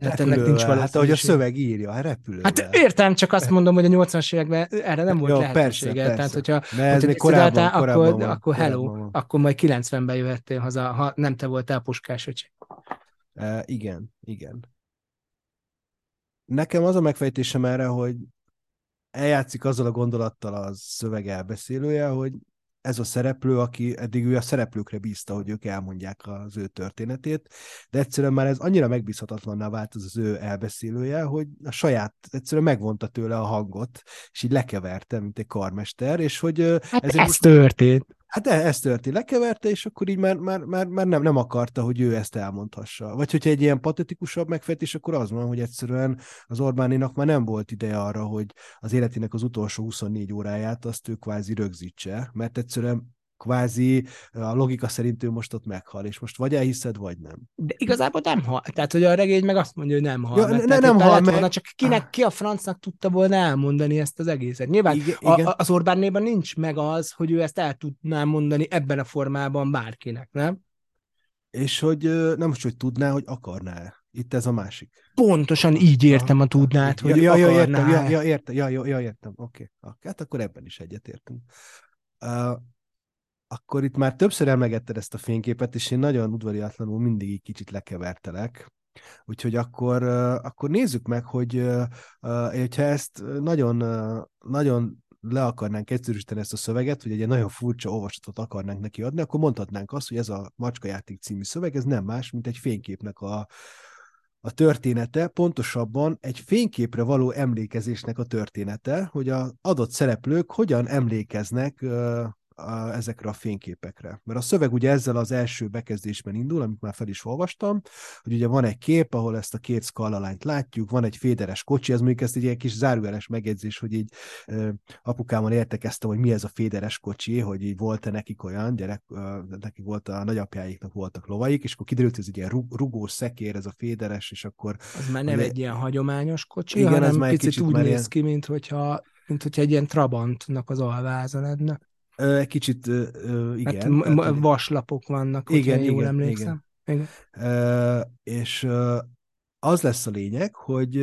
Hát ennek nincs Hát ahogy a szöveg írja, hát repülővel. Hát értem, csak azt mondom, hogy a 80-as években erre nem volt Jó, lehetősége. Persze, Tehát, hogyha, De ez hogyha korábban, korábban akkor, van, akkor hello, van. akkor majd 90-ben jöhettél haza, ha nem te voltál puskás öcsém. Uh, igen, igen. Nekem az a megfejtésem erre, hogy eljátszik azzal a gondolattal a szöveg elbeszélője, hogy ez a szereplő, aki eddig ő a szereplőkre bízta, hogy ők elmondják az ő történetét, de egyszerűen már ez annyira megbízhatatlanná vált az az ő elbeszélője, hogy a saját, egyszerűen megvonta tőle a hangot, és így lekeverte, mint egy karmester, és hogy... Hát ez most... történt. Hát e, ez történt, lekeverte, és akkor így már, már, már, már nem, nem akarta, hogy ő ezt elmondhassa. Vagy hogyha egy ilyen patetikusabb megfejtés, akkor az van, hogy egyszerűen az Orbáninak már nem volt ideje arra, hogy az életének az utolsó 24 óráját azt ő kvázi rögzítse, mert egyszerűen kvázi a logika szerint ő most ott meghal, és most vagy elhiszed, vagy nem. De igazából nem hal. Tehát, hogy a regény meg azt mondja, hogy nem hal. Ja, ne, ne, nem hal, meg... volna, csak kinek, ki a francnak tudta volna elmondani ezt az egészet. Nyilván igen, a, igen. az Orbánnéban nincs meg az, hogy ő ezt el tudná mondani ebben a formában bárkinek, nem? És hogy nem most, hogy tudná, hogy akarná-e. Itt ez a másik. Pontosan így értem a tudnát, hogy ja, ja, értem, ja, ja, értem, ja, ja, ja, értem, oké. Okay. Hát akkor ebben is egyetértünk. Uh, akkor itt már többször emlegetted ezt a fényképet, és én nagyon udvariatlanul mindig így kicsit lekevertelek. Úgyhogy akkor, akkor nézzük meg, hogy hogyha ezt nagyon, nagyon le akarnánk egyszerűsíteni ezt a szöveget, hogy egy nagyon furcsa olvasatot akarnánk neki adni, akkor mondhatnánk azt, hogy ez a Macskajáték című szöveg, ez nem más, mint egy fényképnek a, a története, pontosabban egy fényképre való emlékezésnek a története, hogy az adott szereplők hogyan emlékeznek a, ezekre a fényképekre. Mert a szöveg ugye ezzel az első bekezdésben indul, amit már fel is olvastam, hogy ugye van egy kép, ahol ezt a két skalalányt látjuk, van egy féderes kocsi, ez mondjuk ezt egy ilyen kis zárójeles megjegyzés, hogy így uh, apukámmal értekeztem, hogy mi ez a féderes kocsi, hogy így volt-e nekik olyan gyerek, uh, neki volt a nagyapjáiknak voltak lovaik, és akkor kiderült, hogy ez egy ilyen rugós szekér, ez a féderes, és akkor... Az már nem ugye, egy ilyen hagyományos kocsi, igen, hanem ez már picit úgy néz ilyen... ki, mint hogyha, mint hogyha egy ilyen Trabantnak az alváza lenne. Egy kicsit, igen. Hát tehát, vaslapok vannak, igen, jól igen, emlékszem. Igen. igen. És az lesz a lényeg, hogy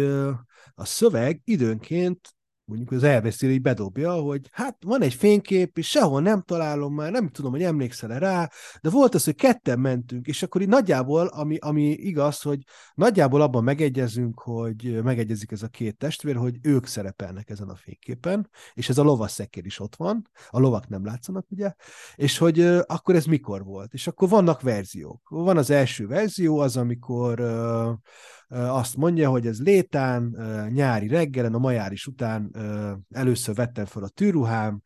a szöveg időnként mondjuk az elveszél, így bedobja, hogy hát van egy fénykép, és sehol nem találom már, nem tudom, hogy emlékszel-e rá, de volt az, hogy ketten mentünk, és akkor így nagyjából, ami, ami igaz, hogy nagyjából abban megegyezünk, hogy megegyezik ez a két testvér, hogy ők szerepelnek ezen a fényképen, és ez a lovasszekér is ott van, a lovak nem látszanak, ugye, és hogy akkor ez mikor volt, és akkor vannak verziók. Van az első verzió, az, amikor azt mondja, hogy ez létán, nyári reggelen, a majáris után először vettem fel a tűruhám,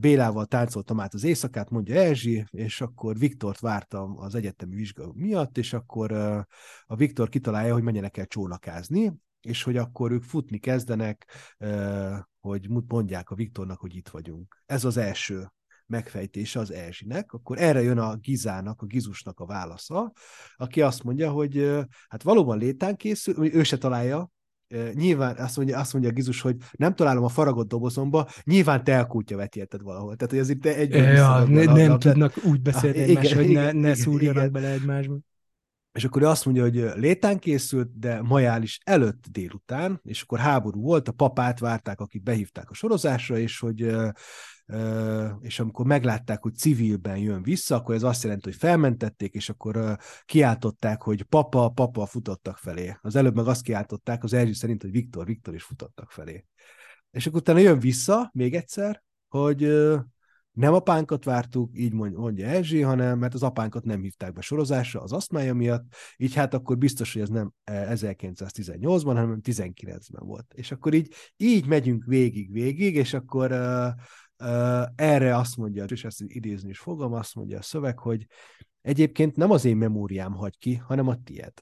Bélával táncoltam át az éjszakát, mondja Erzsi, és akkor Viktort vártam az egyetemi vizsga miatt, és akkor a Viktor kitalálja, hogy menjenek el csónakázni, és hogy akkor ők futni kezdenek, hogy mondják a Viktornak, hogy itt vagyunk. Ez az első megfejtése az Erzsinek, akkor erre jön a Gizának, a Gizusnak a válasza, aki azt mondja, hogy hát valóban létán készül, ő se találja, nyilván azt mondja, azt mondja Gizus, hogy nem találom a faragott dobozomba, nyilván te elkútja vetélted valahol. Tehát, hogy ez itt egy... Ja, ne, nem a, tudnak úgy beszélni ah, egymás, hogy ne, ne szúrjanak bele egymásba. És akkor ő azt mondja, hogy létán készült, de majális előtt délután, és akkor háború volt, a papát várták, akit behívták a sorozásra, és hogy és amikor meglátták, hogy civilben jön vissza, akkor ez azt jelenti, hogy felmentették, és akkor kiáltották, hogy papa, papa futottak felé. Az előbb meg azt kiáltották, az Erzsi szerint, hogy Viktor, Viktor is futottak felé. És akkor utána jön vissza még egyszer, hogy nem apánkat vártuk, így mondja Erzsi, hanem mert az apánkat nem hívták be sorozásra az asztmája miatt, így hát akkor biztos, hogy ez nem 1918-ban, hanem 19-ben volt. És akkor így, így megyünk végig, végig, és akkor uh, erre azt mondja, és ezt idézni is fogom, azt mondja a szöveg, hogy egyébként nem az én memóriám hagy ki, hanem a tied.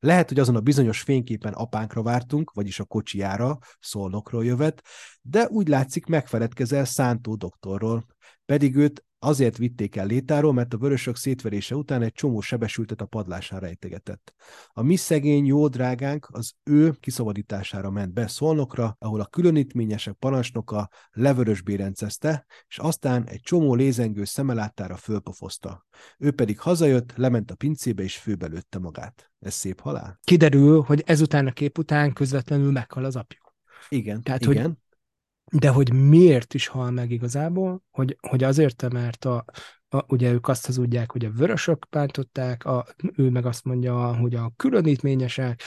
Lehet, hogy azon a bizonyos fényképen apánkra vártunk, vagyis a kocsijára, szolnokról jövet, de úgy látszik megfeledkezel Szántó doktorról, pedig őt Azért vitték el létáról, mert a vörösök szétverése után egy csomó sebesültet a padlásán rejtegetett. A mi szegény jó drágánk az ő kiszabadítására ment be Szolnokra, ahol a különítményesek parancsnoka levörös bérencezte, és aztán egy csomó lézengő szemelátára fölpofozta. Ő pedig hazajött, lement a pincébe és főbelőtte magát. Ez szép halál? Kiderül, hogy ezután a kép után közvetlenül meghal az apjuk. Igen, Tehát, igen. Hogy de hogy miért is hal meg igazából, hogy, hogy azért, mert a, a, ugye ők azt hazudják, hogy a vörösök bántották, a, ő meg azt mondja, hogy a különítményesek,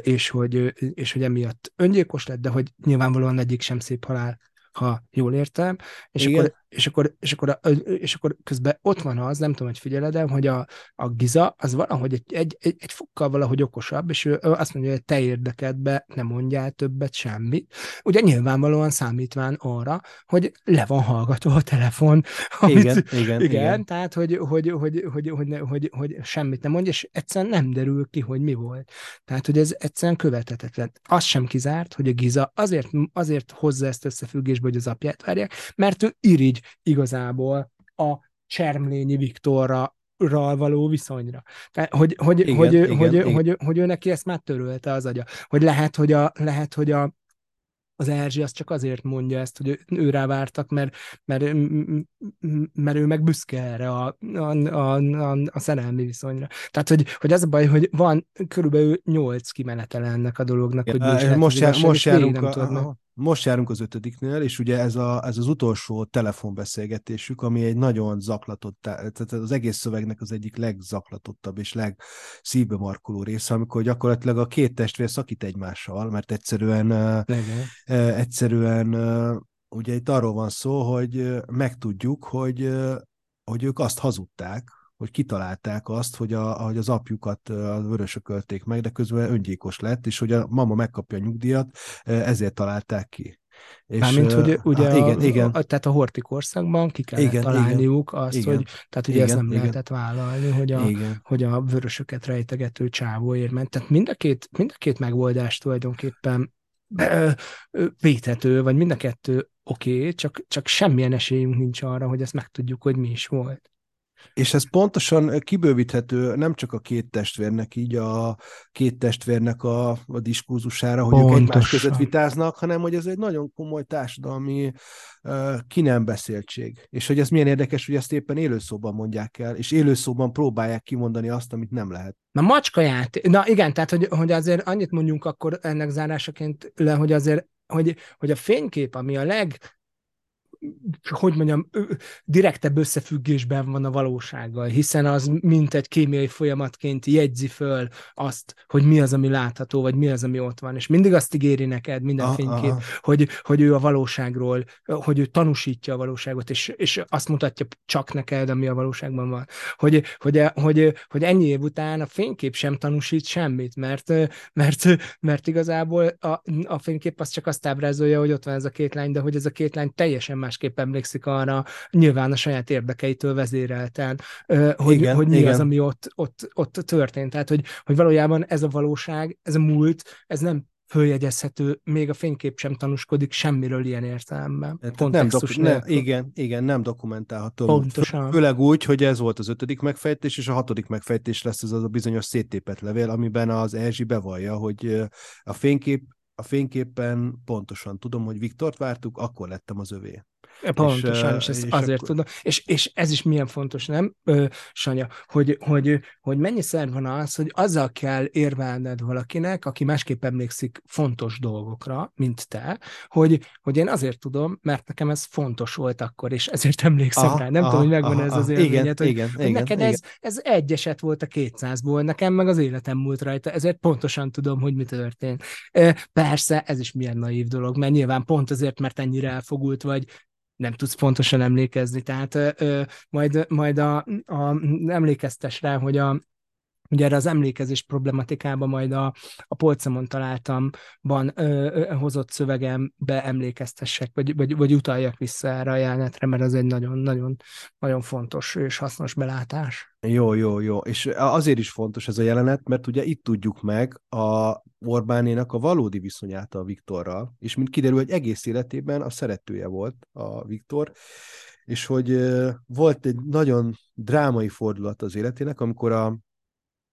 és hogy, és hogy emiatt öngyilkos lett, de hogy nyilvánvalóan egyik sem szép halál, ha jól értem, és Igen. akkor és akkor, és, akkor, és akkor közben ott van az, nem tudom, hogy figyeled hogy a, a Giza az valahogy egy, egy, egy, egy fokkal valahogy okosabb, és ő azt mondja, hogy te érdekedbe nem mondjál többet semmit. Ugye nyilvánvalóan számítván arra, hogy le van hallgatva a telefon. Amit, igen, igen, igen, igen. Tehát, hogy, hogy, hogy, hogy, hogy, hogy, hogy, hogy semmit nem mondja, és egyszerűen nem derül ki, hogy mi volt. Tehát, hogy ez egyszerűen követhetetlen. Az sem kizárt, hogy a Giza azért, azért hozza ezt összefüggésbe, hogy az apját várják, mert ő irigy igazából a Csermlényi Viktorra való viszonyra. Tehát, hogy, hogy, igen, hogy, igen, hogy, igen. Hogy, hogy, hogy ő neki ezt már törölte az agya. Hogy lehet, hogy a, lehet, hogy a, az Erzsi az csak azért mondja ezt, hogy ő, rá vártak, mert, mert, mert ő meg büszke erre a, a, a, a, a szerelmi viszonyra. Tehát, hogy, hogy az a baj, hogy van körülbelül nyolc kimenetele ennek a dolognak, hogy most, jár, most járunk a, most járunk az ötödiknél, és ugye ez, a, ez az utolsó telefonbeszélgetésük, ami egy nagyon zaklatott, tehát az egész szövegnek az egyik legzaklatottabb és legszívbe markoló része, amikor gyakorlatilag a két testvér szakít egymással, mert egyszerűen, Legyen. egyszerűen ugye itt arról van szó, hogy megtudjuk, hogy, hogy ők azt hazudták, hogy kitalálták azt, hogy, a, hogy az apjukat a vörösök ölték meg, de közben öngyilkos lett, és hogy a mama megkapja a nyugdíjat, ezért találták ki. És, Mármint, hogy ugye ah, igen, a, igen. A, tehát a hortikorszakban ki kellett igen, találniuk igen, azt, igen, hogy tehát ugye igen, ez nem igen, lehetett vállalni, hogy a, igen. hogy a vörösöket rejtegető csávó ér ment. Tehát mind a két, mind a két megoldás tulajdonképpen védhető, vagy mind a kettő oké, okay, csak, csak semmilyen esélyünk nincs arra, hogy ezt megtudjuk, hogy mi is volt. És ez pontosan kibővíthető nem csak a két testvérnek, így a két testvérnek a, a diskurzusára, hogy Pontosan. ők egymás között vitáznak, hanem hogy ez egy nagyon komoly társadalmi uh, ki nem beszéltség. És hogy ez milyen érdekes, hogy ezt éppen élőszóban mondják el, és élőszóban próbálják kimondani azt, amit nem lehet. Na macskaját, na igen, tehát hogy, hogy azért annyit mondjunk akkor ennek zárásaként le, hogy azért hogy, hogy a fénykép, ami a leg hogy mondjam, direktebb összefüggésben van a valósággal, hiszen az mint egy kémiai folyamatként jegyzi föl azt, hogy mi az, ami látható, vagy mi az, ami ott van, és mindig azt ígéri neked minden ah, fénykép, ah. Hogy, hogy ő a valóságról, hogy ő tanúsítja a valóságot, és, és azt mutatja csak neked, ami a valóságban van. Hogy, hogy, hogy, hogy ennyi év után a fénykép sem tanúsít semmit, mert, mert, mert igazából a, a fénykép az csak azt ábrázolja, hogy ott van ez a két lány, de hogy ez a két lány teljesen másképp emlékszik arra, nyilván a saját érdekeitől vezérelten, hogy, igen, hogy mi igen. az, ami ott, ott, ott történt. Tehát, hogy, hogy valójában ez a valóság, ez a múlt, ez nem följegyezhető, még a fénykép sem tanúskodik semmiről ilyen értelemben. Nem dok- ne, igen, igen, nem dokumentálható. Pontosan. Főleg úgy, hogy ez volt az ötödik megfejtés, és a hatodik megfejtés lesz ez az a bizonyos széttépet levél, amiben az Erzsi bevallja, hogy a fénykép a fényképpen pontosan tudom, hogy Viktort vártuk, akkor lettem az övé. Pontosan, és, és ezt és azért akkor... tudom. És, és ez is milyen fontos, nem, Sanya, hogy, hogy, hogy mennyiszer van az, hogy azzal kell érvelned valakinek, aki másképp emlékszik fontos dolgokra, mint te, hogy, hogy én azért tudom, mert nekem ez fontos volt akkor, és ezért emlékszem aha, rá. Nem aha, tudom, hogy megvan aha, ez az élményed, igen, hogy, igen, hogy igen, neked igen. Ez, ez egy eset volt a 200-ból, nekem meg az életem múlt rajta, ezért pontosan tudom, hogy mi történt. Persze, ez is milyen naív dolog, mert nyilván pont azért, mert ennyire elfogult vagy, nem tudsz pontosan emlékezni. Tehát ö, majd, majd a, a, emlékeztes rá, hogy a, Ugye erre az emlékezés problematikában majd a, a polcamon találtamban ö, hozott szövegembe emlékeztessek, vagy, vagy, vagy utaljak vissza erre a jelenetre, mert az egy nagyon-nagyon nagyon fontos és hasznos belátás. Jó, jó, jó. És azért is fontos ez a jelenet, mert ugye itt tudjuk meg a Orbánénak a valódi viszonyát a Viktorral, és mint kiderül, hogy egész életében a szeretője volt a Viktor, és hogy volt egy nagyon drámai fordulat az életének, amikor a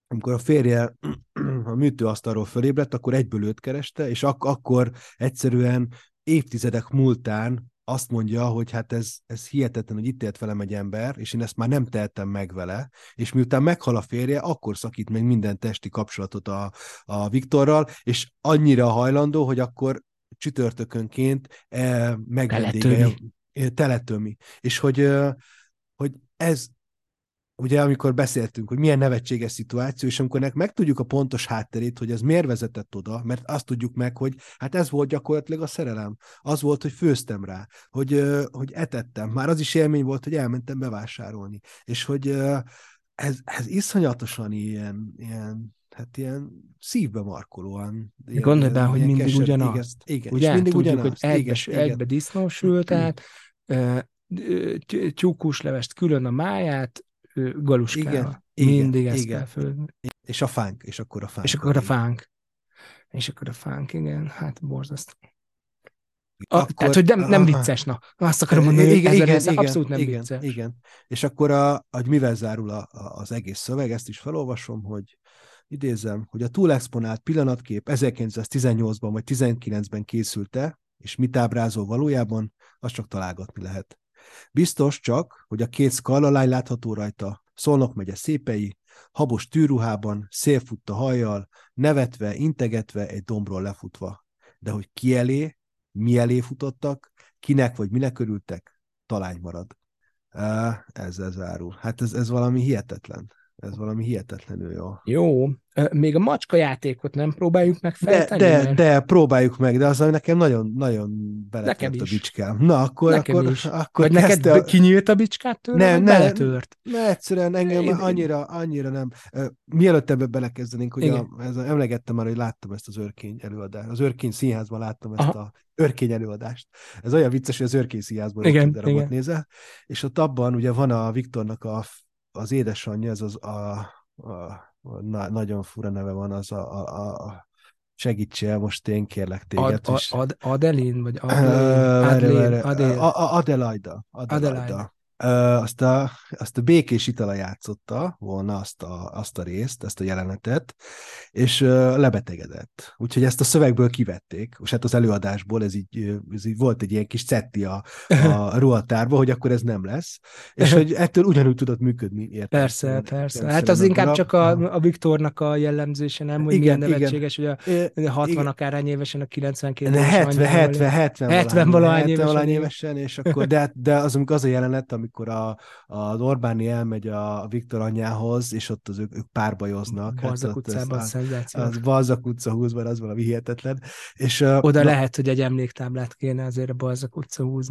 amikor a férje a műtőasztalról fölébredt, akkor egyből őt kereste, és ak- akkor egyszerűen évtizedek múltán azt mondja, hogy hát ez, ez hihetetlen, hogy itt élt velem egy ember, és én ezt már nem tehetem meg vele, és miután meghal a férje, akkor szakít meg minden testi kapcsolatot a, a Viktorral, és annyira hajlandó, hogy akkor csütörtökönként e, megvendége, teletömi. És hogy, hogy ez, ugye amikor beszéltünk, hogy milyen nevetséges szituáció, és amikor megtudjuk a pontos hátterét, hogy ez miért vezetett oda, mert azt tudjuk meg, hogy hát ez volt gyakorlatilag a szerelem. Az volt, hogy főztem rá, hogy, hogy etettem. Már az is élmény volt, hogy elmentem bevásárolni. És hogy ez, ez iszonyatosan ilyen, ilyen hát ilyen szívbe markolóan. Gondolj be, hogy mindig keser, ugyanazt. Igen, igen. Ugye? És mindig Tudjuk, ugyanazt. hogy egybe, igen, egybe disznósültet, tyúkuslevest külön a máját, galuskával. Igen, Mindig igen, ezt igen. kell fölni. És a fánk, és akkor a fánk. És akkor a fánk. És akkor a fánk, igen, hát borzasztó. A, akkor, tehát, hogy nem, nem vicces, na. Azt akarom mondani, igen, hogy igen, igen, abszolút nem igen, vicces. Igen, és akkor a, hogy mivel zárul a, a, az egész szöveg, ezt is felolvasom, hogy idézem, hogy a túlexponált pillanatkép 1918-ban vagy 19-ben készült-e, és mit ábrázol valójában, azt csak találgatni lehet. Biztos csak, hogy a két szkallalány látható rajta, Szolnok megye szépei, habos tűruhában, szélfutta hajjal, nevetve, integetve, egy dombról lefutva. De hogy ki elé, mi elé futottak, kinek vagy minek örültek, talány marad. Ezzel zárul. Hát ez, ez valami hihetetlen. Ez valami hihetetlenül jó. Jó. Még a macska játékot nem próbáljuk meg feltenni? De, de, de próbáljuk meg, de az nekem nagyon, nagyon beletört a bicskám. Na, akkor... Nekem akkor, is. akkor Vagy neked a... kinyílt a bicskát tőle, nem, nem, beletört? Ne, egyszerűen engem Én... annyira, annyira nem. Mielőtt ebbe belekezdenénk, ugye a, ez, emlegettem már, hogy láttam ezt az őrkény előadást. Az őrkény színházban láttam ezt Aha. a őrkény előadást. Ez olyan vicces, hogy az őrkény színházban igen, darabot nézel, és ott abban ugye van a Viktornak a az édesanyja, ez az a, a, a na, nagyon fura neve van, az a, a, a segítsél most én kérlek téged. Ad, ad, Adelin, vagy Adelin, Adelaida. Adelaida azt a, azt a békés itala játszotta volna azt a, azt a részt, ezt a jelenetet, és lebetegedett. Úgyhogy ezt a szövegből kivették, és hát az előadásból ez így, ez így volt egy ilyen kis cetti a, a ruhatárba, hogy akkor ez nem lesz, és hogy ettől ugyanúgy tudott működni. Értem, persze, nem, persze. Hát az inkább csak a, a Viktornak a jellemzése, nem, hogy igen, milyen nevetséges, igen. hogy a 60 igen. akárhány évesen, a 92 évesen. 70, 70, 70, 70 valahány évesen, évesen, és akkor, de, de az, az a jelenet, amikor a, az Orbáni elmegy a Viktor anyjához, és ott az ők, ők párbajoznak. Balzak hát utcában az, szenzáció. Az Balzak utca 20-ban, az valami hihetetlen. És, Oda na, lehet, hogy egy emléktáblát kéne azért a Balzak utca 20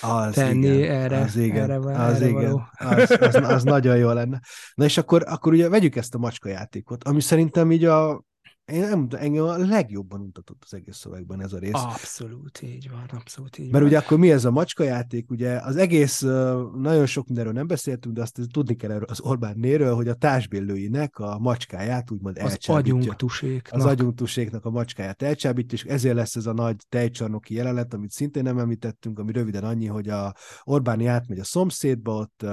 az tenni igen, erre. Az igen, erre, az, erre igen. Az, az, az, nagyon jó lenne. Na és akkor, akkor ugye vegyük ezt a macska játékot, ami szerintem így a én nem engem a legjobban mutatott az egész szövegben ez a rész. Abszolút így van, abszolút így Mert van. ugye akkor mi ez a macskajáték, ugye az egész, nagyon sok mindenről nem beszéltünk, de azt tudni kell erről az Orbán néről, hogy a társbélőinek a macskáját úgymond az agyunktuséknak. Az agyunktuséknak a macskáját elcsábítja, és ezért lesz ez a nagy tejcsarnoki jelenet, amit szintén nem említettünk, ami röviden annyi, hogy a Orbáni átmegy a szomszédba, ott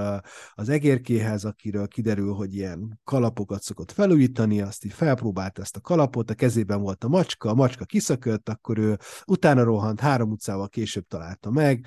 az egérkéhez, akiről kiderül, hogy ilyen kalapokat szokott felújítani, azt így felpróbált ezt a kalapot, a kezében volt a macska, a macska kiszökött, akkor ő utána rohant, három utcával később találta meg,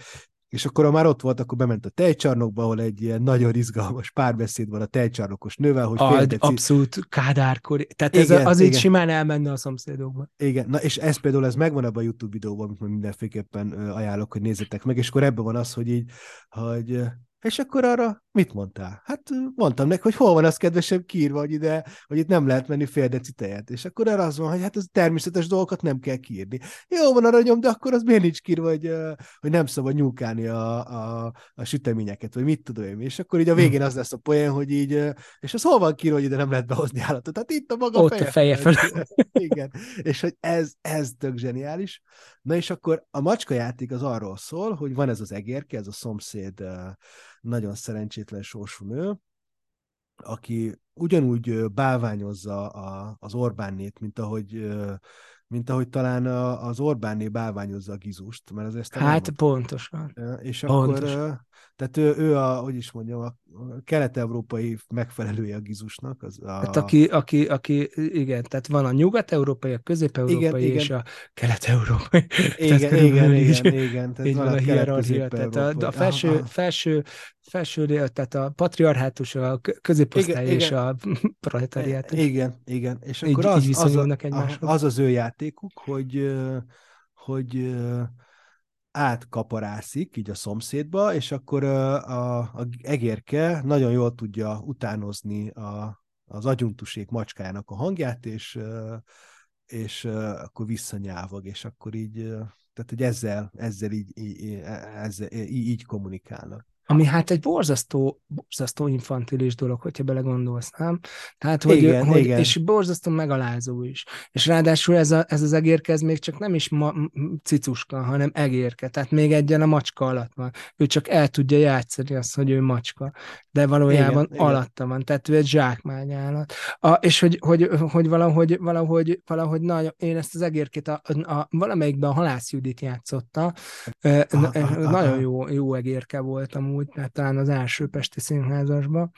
és akkor, ha már ott volt, akkor bement a tejcsarnokba, ahol egy ilyen nagyon izgalmas párbeszéd van a tejcsarnokos nővel, hogy a, deci... Abszolút kádárkor. Tehát igen, ez az igen. így simán elmenne a szomszédokba. Igen, na és ez például ez megvan abban a YouTube videóban, amit mindenféleképpen ajánlok, hogy nézzétek meg, és akkor ebben van az, hogy így, hogy és akkor arra mit mondtál? Hát mondtam neki, hogy hol van az kedvesem kiírva, hogy ide, hogy itt nem lehet menni fél deci tejet. És akkor arra az van, hogy hát ez természetes dolgokat nem kell kiírni. Jó van aranyom, de akkor az miért nincs kiírva, hogy, hogy nem szabad nyúkálni a, a, a süteményeket, vagy mit tudom én. És akkor így a végén az lesz a poén, hogy így, és az hol van kiírva, hogy ide nem lehet behozni állatot. Tehát itt a maga Ott feje. a feje fel. Igen. És hogy ez, ez tök zseniális. Na és akkor a macska játék az arról szól, hogy van ez az egérke, ez a szomszéd nagyon szerencsétlen sorsú nő, aki ugyanúgy bálványozza a, az Orbánnét, mint ahogy mint ahogy talán az Orbánné bálványozza a Gizust, mert azért Hát pontosan. És pontosan. akkor, tehát ő, ő a, hogy is mondjam, a kelet-európai megfelelője a Gizusnak. Az a... Hát aki, aki, aki, igen, tehát van a nyugat-európai, a közép-európai és igen. a kelet-európai. Igen, tehát igen, igen, igen. Tehát van a hierarchia. Tehát a, a felső, felső, felső, tehát a patriarhátus, a középosztály igen, és igen. a proletariát. Igen, igen. És akkor így, az, így az, a, az az ő játékuk, hogy, hogy átkaparászik így a szomszédba, és akkor a, a, egérke nagyon jól tudja utánozni a, az agyuntusék macskájának a hangját, és, és akkor visszanyávog, és akkor így, tehát hogy ezzel, ezzel így, így, ezzel, így, így kommunikálnak. Ami hát egy borzasztó, borzasztó infantilis dolog, hogyha belegondolsz, nem? Tehát, hogy, igen, hogy igen. és borzasztó megalázó is. És ráadásul ez, a, ez az egérke, ez még csak nem is ma, cicuska, hanem egérke, tehát még egyen a macska alatt van. Ő csak el tudja játszani azt, hogy ő macska, de valójában igen, alatta igen. van, tehát ő egy zsákmányállat. A, és hogy, hogy, hogy valahogy, valahogy, valahogy nagyon, én ezt az egérkét a, a, a, valamelyikben a Halász Judit játszotta, aha, nagyon aha. Jó, jó egérke volt amúgy, tehát talán az első Pesti Színházasban,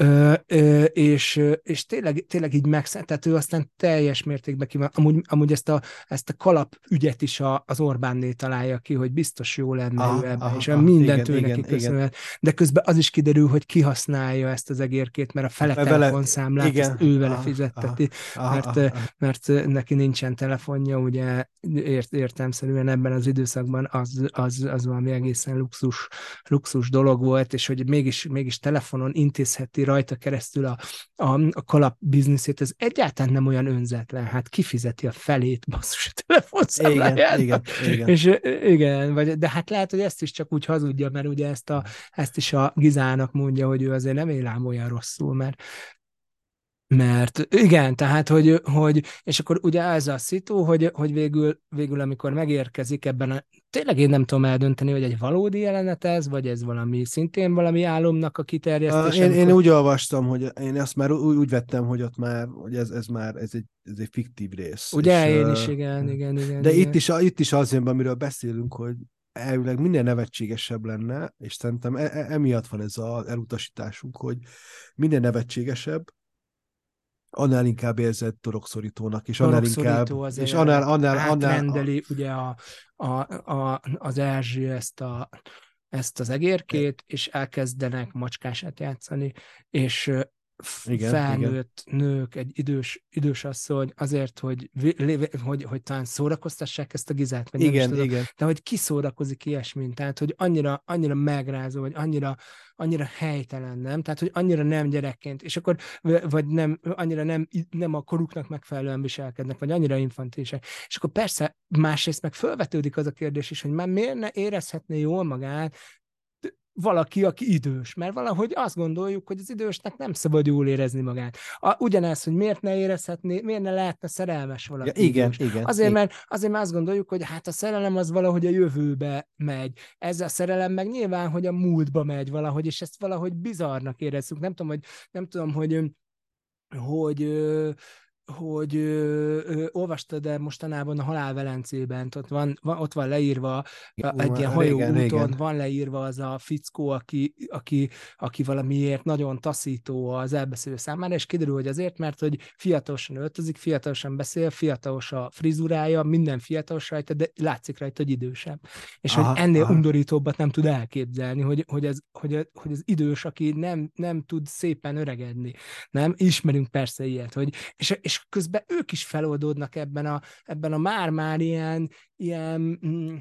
Ö, ö, és, és tényleg, tényleg így megszállt, tehát ő aztán teljes mértékben kíván, amúgy, amúgy ezt a, ezt a kalap ügyet is a, az Orbánné találja ki, hogy biztos jó lenne aha, ő ebben, aha, és aha, mindent igen, ő neki köszönhet, de közben az is kiderül, hogy kihasználja ezt az egérkét, mert a fele vele, telefonszámlát igen, ezt ő vele aha, fizetteti, aha, mert, aha, aha. mert neki nincsen telefonja, ugye ért, értelmszerűen ebben az időszakban az, az, az valami egészen luxus, luxus dolog volt, és hogy mégis, mégis telefonon intézheti rajta keresztül a, a, a kalap bizniszét, ez egyáltalán nem olyan önzetlen, hát kifizeti a felét basszus a telefonszámláját. Igen, igen, igen. És igen, vagy, de hát lehet, hogy ezt is csak úgy hazudja, mert ugye ezt, a, ezt is a Gizának mondja, hogy ő azért nem él ám olyan rosszul, mert mert igen, tehát, hogy, hogy és akkor ugye ez a szitu, hogy, hogy végül, végül, amikor megérkezik ebben a, tényleg én nem tudom eldönteni, hogy egy valódi jelenet ez, vagy ez valami, szintén valami álomnak a kiterjesztése. Én, amikor... én úgy olvastam, hogy én azt már úgy, úgy vettem, hogy ott már, hogy ez, ez már, ez egy, ez egy fiktív rész. Ugye, és, én is, igen, igen, igen. De igen. itt is, itt is az jön, amiről beszélünk, hogy elvileg minden nevetségesebb lenne, és szerintem e, e, emiatt van ez az elutasításunk, hogy minden nevetségesebb, annál inkább érzett torokszorítónak, és annál inkább... és annál, annál, annál, ugye a, a, a, az Erzsi ezt a ezt az egérkét, és elkezdenek macskását játszani, és igen, felnőtt igen. nők, egy idős, idős asszony azért, hogy, hogy, hogy talán szórakoztassák ezt a gizát, vagy igen, tudom, igen. de hogy kiszórakozik ilyesmint, tehát hogy annyira, annyira megrázó, vagy annyira, annyira helytelen, nem? Tehát, hogy annyira nem gyerekként, és akkor, vagy nem, annyira nem, nem a koruknak megfelelően viselkednek, vagy annyira infantilisek. És akkor persze másrészt meg felvetődik az a kérdés is, hogy már miért ne érezhetné jól magát valaki, aki idős, mert valahogy azt gondoljuk, hogy az idősnek nem szabad jól érezni magát. A, ugyanez, hogy miért ne érezhetné, miért ne lehetne szerelmes valaki. Ja, igen, idős. igen. Azért, igen. Mert, azért, mert azt gondoljuk, hogy hát a szerelem az valahogy a jövőbe megy. Ez a szerelem meg nyilván, hogy a múltba megy valahogy, és ezt valahogy bizarnak érezzük. Nem tudom, hogy, nem tudom, hogy hogy hogy ö, ö, olvastad de mostanában a halálvelencében, ott van, van, ott van leírva Igen, egy ilyen hajóúton, van leírva az a fickó, aki, aki, aki valamiért nagyon taszító az elbeszélő számára, és kiderül, hogy azért, mert hogy fiatalosan öltözik, fiatalosan beszél, fiatalos a frizurája, minden fiatalos rajta, de látszik rajta, hogy idősebb. És aha, hogy ennél aha. undorítóbbat nem tud elképzelni, hogy, hogy, ez, hogy, hogy az idős, aki nem, nem tud szépen öregedni. Nem? Ismerünk persze ilyet, hogy, és, és közben ők is feloldódnak ebben a, ebben a már-már ilyen, ilyen, mm,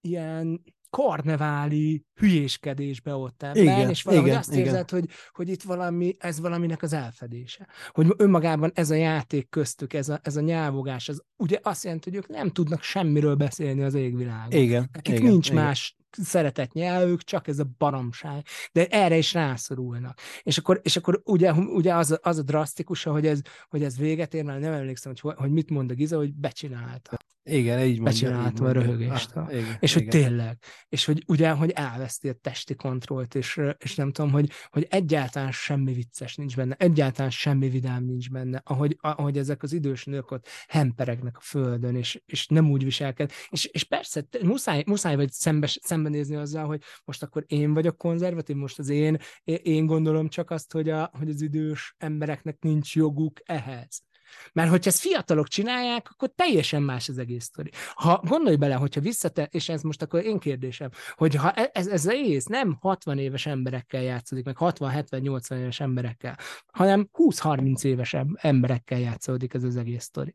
ilyen karneváli hülyéskedésbe ott ebben, igen, és valahogy igen, azt érzed, igen. hogy, hogy itt valami, ez valaminek az elfedése. Hogy önmagában ez a játék köztük, ez a, ez a nyávogás, az ugye azt jelenti, hogy ők nem tudnak semmiről beszélni az égvilágon. Igen, Nekik igen, nincs igen. más szeretett nyelvük, csak ez a baromság. De erre is rászorulnak. És akkor, és akkor ugye, ugye az, az a drasztikus, hogy ez, hogy ez véget ér, mert nem emlékszem, hogy, hogy mit mond a Giza, hogy becsinálta. Igen, így mondja. Becsinálta a röhögést. Ah, igen, és igen. hogy tényleg. És hogy ugye, hogy elveszti a testi kontrollt, és, és nem tudom, hogy, hogy egyáltalán semmi vicces nincs benne, egyáltalán semmi vidám nincs benne, ahogy, ahogy ezek az idős nők ott hemperegnek a földön, és, és nem úgy viselked. És, és persze, muszáj, muszáj vagy szembe, szembenézni azzal, hogy most akkor én vagyok konzervatív, most az én, én gondolom csak azt, hogy, a, hogy az idős embereknek nincs joguk ehhez. Mert hogyha ezt fiatalok csinálják, akkor teljesen más az egész sztori. Ha gondolj bele, hogyha visszate, és ez most akkor én kérdésem, hogy ha e- ez, ez az egész nem 60 éves emberekkel játszódik, meg 60-70-80 éves emberekkel, hanem 20-30 éves emberekkel játszódik ez az egész sztori.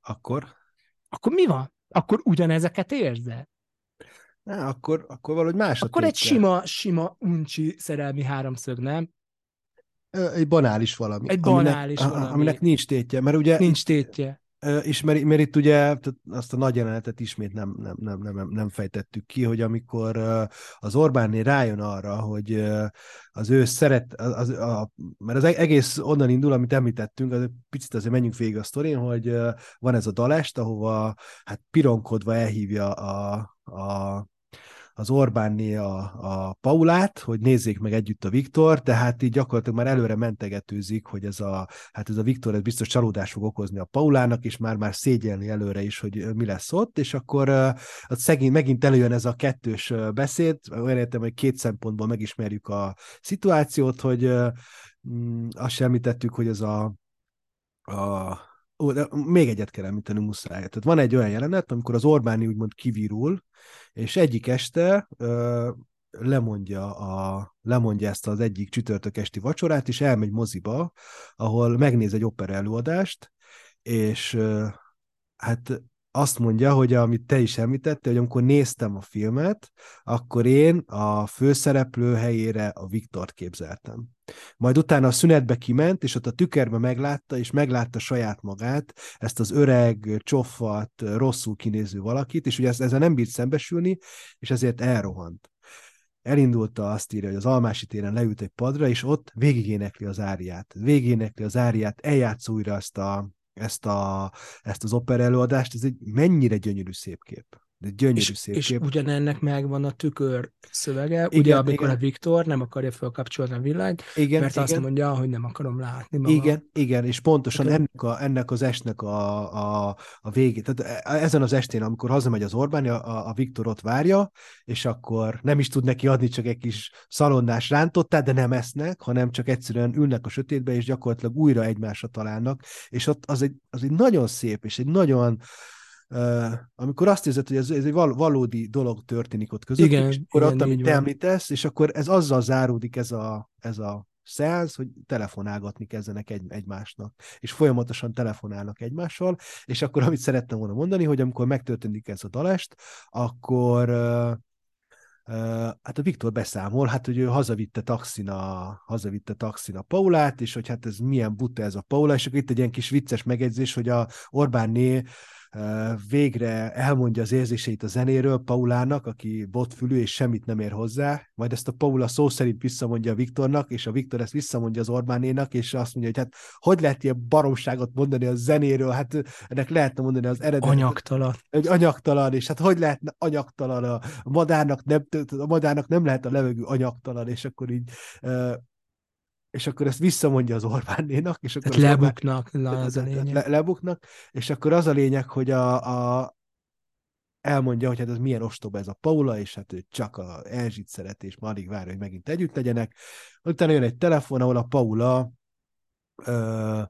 Akkor? Akkor mi van? Akkor ugyanezeket érzed? Na, akkor, akkor valahogy más Akkor egy sima, sima uncsi szerelmi háromszög, nem? Egy banális valami. Egy banális aminek, valami. Aminek nincs tétje, mert ugye... Nincs tétje. És mert, mert itt ugye azt a nagy jelenetet ismét nem, nem, nem, nem, nem fejtettük ki, hogy amikor az Orbánné rájön arra, hogy az ő szeret, az, a, mert az e-, egész onnan indul, amit említettünk, az picit azért menjünk végig a sztorin, hogy van ez a dalest, ahova hát pironkodva elhívja a, a az Orbánné a, a Paulát, hogy nézzék meg együtt a Viktor, tehát így gyakorlatilag már előre mentegetőzik, hogy ez a, hát ez a Viktor ez biztos csalódás fog okozni a Paulának, és már már szégyelni előre is, hogy mi lesz ott, és akkor az szegény, megint előjön ez a kettős beszéd, olyan értem, hogy két szempontból megismerjük a szituációt, hogy mm, azt sem említettük, hogy ez a, a Ó, de még egyet kell említeni muszáj. Tehát van egy olyan jelenet, amikor az Orbáni úgymond kivirul, és egyik este ö, lemondja, a, lemondja ezt az egyik csütörtök esti vacsorát, és elmegy moziba, ahol megnéz egy opera előadást, és ö, hát azt mondja, hogy amit te is említette, hogy amikor néztem a filmet, akkor én a főszereplő helyére a Viktort képzeltem. Majd utána a szünetbe kiment, és ott a tükörbe meglátta, és meglátta saját magát, ezt az öreg, csoffat, rosszul kinéző valakit, és ugye ezzel nem bírt szembesülni, és ezért elrohant. Elindulta azt írja, hogy az Almási téren leült egy padra, és ott végigénekli az áriát. Végigénekli az áriát, eljátsz újra ezt a, ezt, a, ezt az opera előadást, ez egy mennyire gyönyörű szép kép. De gyönyörű és, szép és kép. ugyanennek megvan a tükör szövege, igen, ugye amikor igen. a Viktor nem akarja felkapcsolni a villanyt, igen, mert igen. azt mondja, hogy nem akarom látni magam. Igen, igen, és pontosan okay. ennek, a, ennek az estnek a, a, a végét, tehát e, ezen az estén, amikor hazamegy az Orbán, a, a Viktor ott várja, és akkor nem is tud neki adni csak egy kis szalonnás rántottát, de nem esznek, hanem csak egyszerűen ülnek a sötétbe, és gyakorlatilag újra egymásra találnak, és ott az egy, az egy nagyon szép, és egy nagyon amikor azt érzed, hogy ez, ez egy val- valódi dolog történik ott között, igen, és akkor igen, ott, amit te említesz, és akkor ez azzal záródik ez a, ez a szeánsz, hogy telefonálgatni kezdenek egy, egymásnak, és folyamatosan telefonálnak egymással, és akkor amit szerettem volna mondani, hogy amikor megtörténik ez a dalest, akkor uh, Uh, hát a Viktor beszámol, hát hogy ő hazavitte taxin a, hazavitte taxin a Paulát, és hogy hát ez milyen buta ez a Paula, és akkor itt egy ilyen kis vicces megjegyzés, hogy a Orbánné végre elmondja az érzéseit a zenéről Paulának, aki botfülű és semmit nem ér hozzá, majd ezt a Paula szó szerint visszamondja a Viktornak, és a Viktor ezt visszamondja az Orbánénak, és azt mondja, hogy hát hogy lehet ilyen baromságot mondani a zenéről, hát ennek lehetne mondani az eredet. Anyagtalan. Egy anyagtalan, és hát hogy lehetne anyagtalan a madárnak nem, a madárnak nem lehet a levegő anyagtalan, és akkor így és akkor ezt visszamondja az Orbánnénak, és akkor Tehát lebuknak, Orbán, az a lényeg. Le, lebuknak, és akkor az a lényeg, hogy a, a elmondja, hogy hát ez milyen ostoba ez a Paula, és hát ő csak a Erzsit szeret, és ma alig várja, hogy megint együtt legyenek. Utána jön egy telefon, ahol a Paula ö,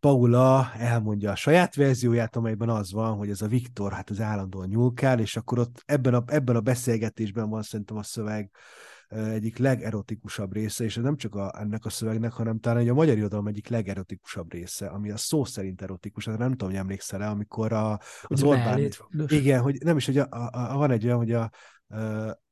Paula elmondja a saját verzióját, amelyben az van, hogy ez a Viktor, hát az állandóan nyúlkál, és akkor ott ebben a, ebben a beszélgetésben van szerintem a szöveg, egyik legerotikusabb része, és ez nem csak a, ennek a szövegnek, hanem talán egy a magyar irodalom egyik legerotikusabb része, ami a szó szerint erotikus, hát nem tudom, hogy emlékszel-e, amikor a, az Orbán... Igen, hogy nem is, hogy a, a, a, van egy olyan, hogy a